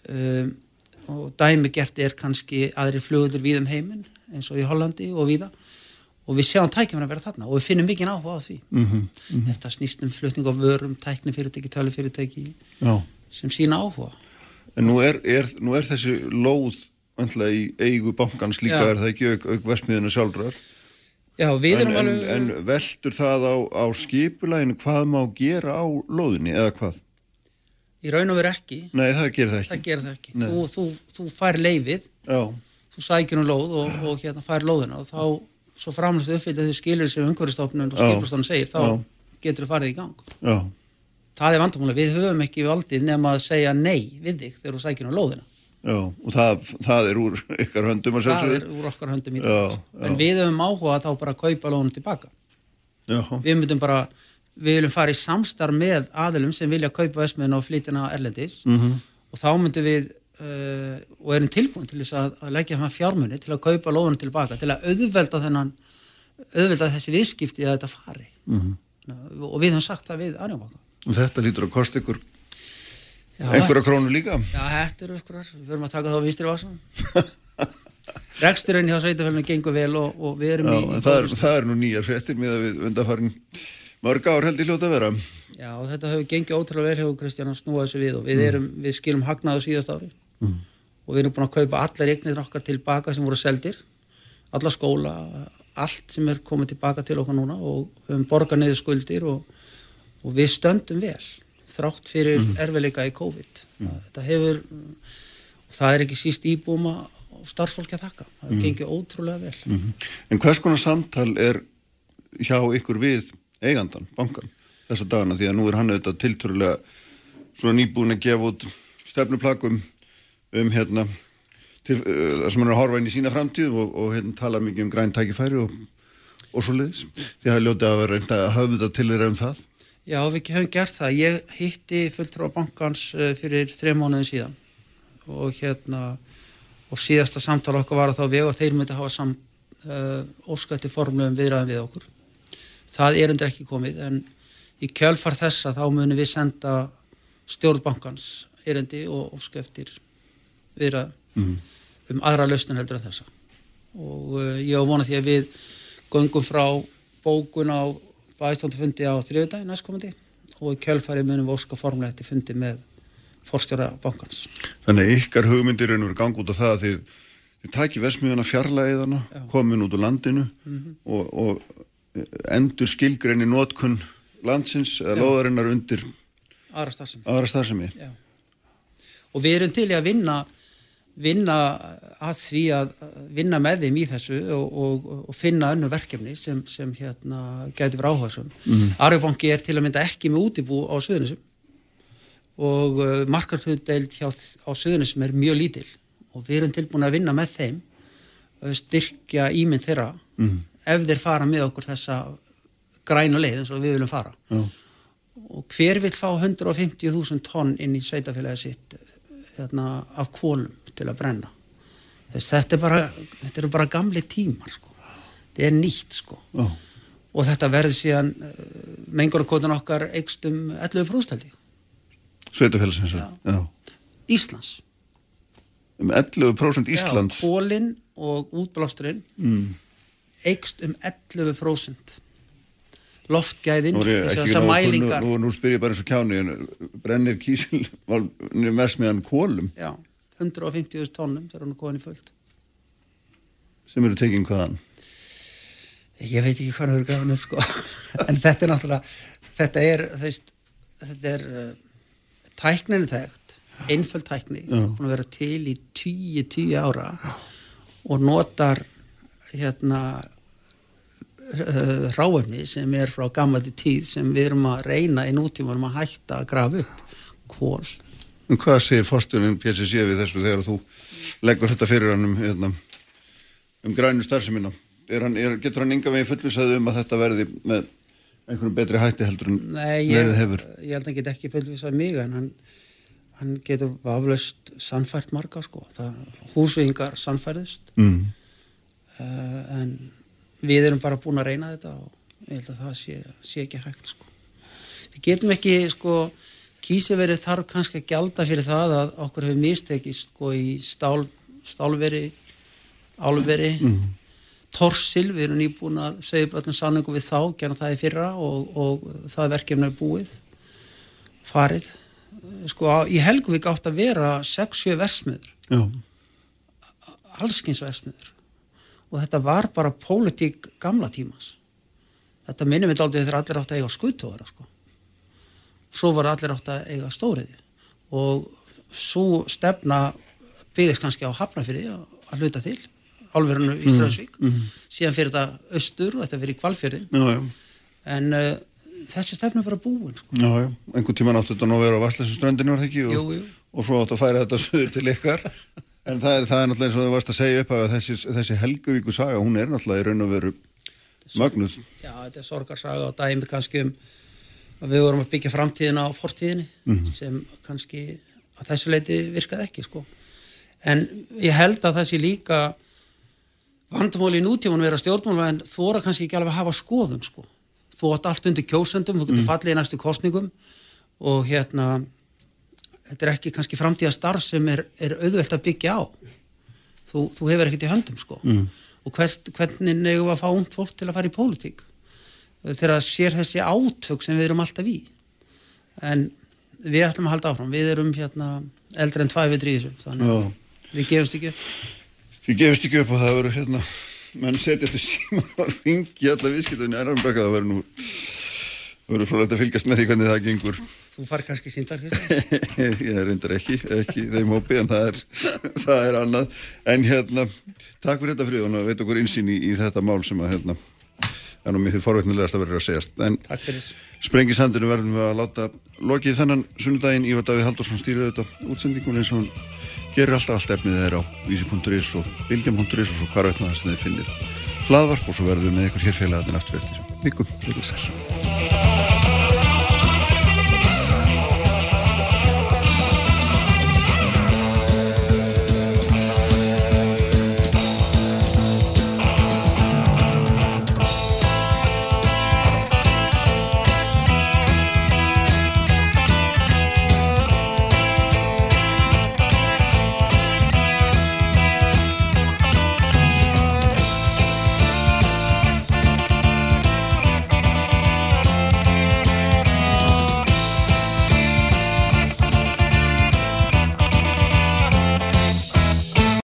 Um, og dæmi gert er kannski aðri flugudur við um heiminn eins og í Hollandi og víða og við sjáum tækjum að vera þarna og við finnum mikið áhuga á því Mhm, mhm. þetta snýst um flutning á vörum, tæknifyrirtæki, tölufyrirtæki Já. sem sína áhuga En nú er, er, nú er þessi lóð andla í eigu bankans líka Já. er það ekki auk, auk vestmiðinu sjálfrar Já, við en, erum en, alveg en veldur það á, á skipulæginu hvað má gera á lóðinni eða hvað? Í raun og veru ekki Nei, það gerir það ekki það gerir það ekki, þú, þú, þú fær leifið Já. þú sækir um lóð og, og hérna fær lóðina og þá svo framlæstu uppfyllið þau skilur sem umhverfistofnun og Já. skipastofnun segir, þá Já. getur þú farið í gang Já. það er vandamála, við höfum ekki valdið nema að segja nei við þig þegar þú sækir um lóðina Já, og það, það er úr ykkar höndum að það sjálfsögðu. er úr okkar höndum í dag en við höfum áhuga þá bara að kaupa lóðinu tilbaka Já. við myndum bara, við viljum fara í samstarf með aðilum sem vilja kaupa vesmiðin og flytina erlendis Mhm. og þá myndum við uh, og erum tilbúin til þess að, að leggja hann fjármunni til að kaupa lóðunum tilbaka til að auðvelda þennan auðvelda þessi viðskipti að þetta fari Mhm. og við höfum sagt það við Arjónbanka Og þetta lítur að kosta ykkur einhverja krónu líka. Já, þetta eru ykkurar, við verum að taka þá vinstri vasan Reksturinn hjá sveitafélaginu gengur vel og, og við erum Já, í, það er, það er nú nýjar fréttir með að við undarfarin mörg ár held ég hljóta að vera. Já, og þetta hefur gengið ótrúlega vel hefur Kristján að snúa þessu við og við, Mm. erum, við skilum hagnaðu síðast ári Mm. og við erum búin að kaupa allar eignir okkar tilbaka sem voru seldir alla skóla, allt sem er komið tilbaka til okkar núna og við höfum borgað niður skuldir og, og við stöndum vel þrátt fyrir Mm. erfiðleika í COVID þetta hefur og það er ekki síst íbúum að starffólki að þakka, það hefur Mm. gengið ótrúlega vel Mhm. En hvers konar samtal er hjá ykkur við eigandan, bankan, þessa dagana því að nú er hann auðvitað tiltörulega svona nýbúin að gefa út stefnuplakum um hérna til, uh, sem hann er að horfa inn í sína framtíð og, og hérna tala mikið um græn tækifæri og, og svo leiðis því að ljótið að vera reynd að hafa þetta til þeirra um það Já, við höfum gert það. Ég hitti fulltrá bankans uh, fyrir þreim mánuðin síðan og hérna og síðasta samtala okkar var að þá veg og þeir myndi hafa sam, uh, óskætti formlegum viðræðum við okkur. Það er endur ekki komið en í kjölfar þessa þá munum við senda stjórnbankans erendi og óskæftir viðræðum Mhm. um aðra lausnin heldur en þessa og uh, ég á vona því að við göngum frá bókun á bæstöndufundi á þriðudagi næstkomandi og í kjölfari munum við óska formulega til fundi með forstjóra bankans. Þannig að ykkar hugmyndir er nú gang út af það að þið, þið taki versmiðuna fjarlæðina, komin út úr landinu Mhm. og, og endur skilgreini nótkun landsins eða loðarinnar undir Aðra starfsemi. aðra starfsemi. Og við erum til í að vinna vinna að því að vinna með þeim í þessu og, og, og finna önnu verkefni sem, sem hérna getur verið áhugaðsum. Mhm. Arjóbanki er til að mynda ekki með útibú á Suðunisum og uh, markartöðdeild hjá á Suðunisum er mjög lítil og við erum tilbúin að vinna með þeim uh, styrkja ímynd þeirra Mhm. Ef þeir fara með okkur þessa grænu leið eins og við viljum fara Já. og hver vil fá 150.000 tonn inn í sveitafélagi sitt hérna, af kólum til að brenna Þess, þetta, er bara, þetta eru bara gamli tímar sko. þetta er nýtt sko. Og þetta verður síðan uh, mengunarkóðan okkar eikst um 11 brústaldi Sveitafélagsins. Já. Já. Íslands Um 11% Íslands. Já, kólin og útblásturinn Mm. Eikst um 11% loftgæðin Nú er þessar mælingar kunnu- Nú, nú spyr ég bara eins og kjáni, en brennir kísil versmiðan kólum já, 150.000 tónnum þegar hann er komin í fullt. Sem eru tekinn hvaðan? ég veit ekki hvað það eru grafin upp sko. En þetta er náttúrulega þetta er, þeist, þetta er uh, tæknin er þekkt einföld tækni, búin að vera til í 10-10 ára og notar hérna uh, ráefni sem er frá gammati tíð sem við erum að reyna í nútímanum að hætta að grafa upp kól En hvað segir fórstjónin PSC við þessu þegar þú leggur þetta fyrir hann um, hérna, um grænu? Er er, getur hann ynga veginn fullvisaði um að þetta verði með einhverjum betri hætti heldur en Nei, ég, verið hefur? ég held að hann get ekki fullvisað mig en hann, hann getur vaflaust sannfært marga sko það, húsvingar sannfærðust Mm. Uh, en við erum bara búin að reyna þetta og ég held að það sé, sé ekki hægt sko. Við getum ekki sko, kísiverið þarf kannski að gjalda fyrir það að okkur hefur mistekist sko í stál, stálveri, álveri, Mhm. torsil, við erum nýbúin að segja upp öllum sanningum við þá, gera það í fyrra og, og það verkefni er búið, farið. Sko á- í Helguvík átt að vera 6-7 versmiður allskins versmiður og þetta var bara pólitík gamla tímas þetta minnum við aldrei þegar allir átt að eiga skuttóðara sko. svo var allir átt að eiga stóriði og svo stefna byggðist kannski á hafnafyrði að, hluta til álverðinu í Mhm, Strömsvík mhm. síðan fyrir þetta austur og þetta fyrir Já, já. en uh, þessi stefna bara búin sko. Já, já, einhvern tíman áttu þetta nú að vera á Vasslesinströndinu var það ekki og, og svo áttu að færa þetta söður til ykkar en það er, það er náttúrulega eins og þú varst að segja upp að þessi, þessi Helguvíku saga, hún er náttúrulega í raun og veru mögnuð Já, þetta er sorgarsaga og dæmi kannski um að við vorum að byggja framtíðina á fortíðinni Mhm. sem kannski að þessu leiti virkaði ekki sko. en ég held að sé líka vandamáli í nútímanum er að stjórnmála en þú voru kannski ekki alveg að hafa skoðun sko. þú átt allt undir kjósendum, þú getur Mm. fallið í næstu kostningum og hérna þetta er ekki kannski framtíða starf sem er, er auðvelt að byggja á. Þú, þú hefur ekkert í höndum sko. Mm. og hvers, hvernig við að fá ungt fólk til að fara í pólitík? Þegar það sér þessi átök sem við erum alltaf í. En við ætlum að halda áfram. Við erum hérna eldri en tvæ við drýðisum þannig að við gefumst ekki upp. Ég gefist ekki upp og það verður hérna menn setjast í síman og ringi alla viðskiptunni Erarnberga það verður nú það verður frólægt að fylgjast með því hvernig það gengur. Þú far kannski síndar Kristján? Ég reyndar ekki, ekki þeim hópi en það er, það er annað. En hérna, takk fyrir þetta frið og veit okkur insýn í, í þetta mál sem að hérna, er nú mér því forveitnilegast að verður að segjast. En takk fyrir. sprengisandinu verðum við að láta lokið þennan sunnudaginn. Ívar Davíð Haldursson stýrið þetta útsendingun eins og hann gerir alltaf allt efnið þeirra á vísi.is og bilgjum.is og hvar veitna það sem þið finnir hlaðvarp og svo verðum við með ykkur hér félagarnir aftur eftir de Control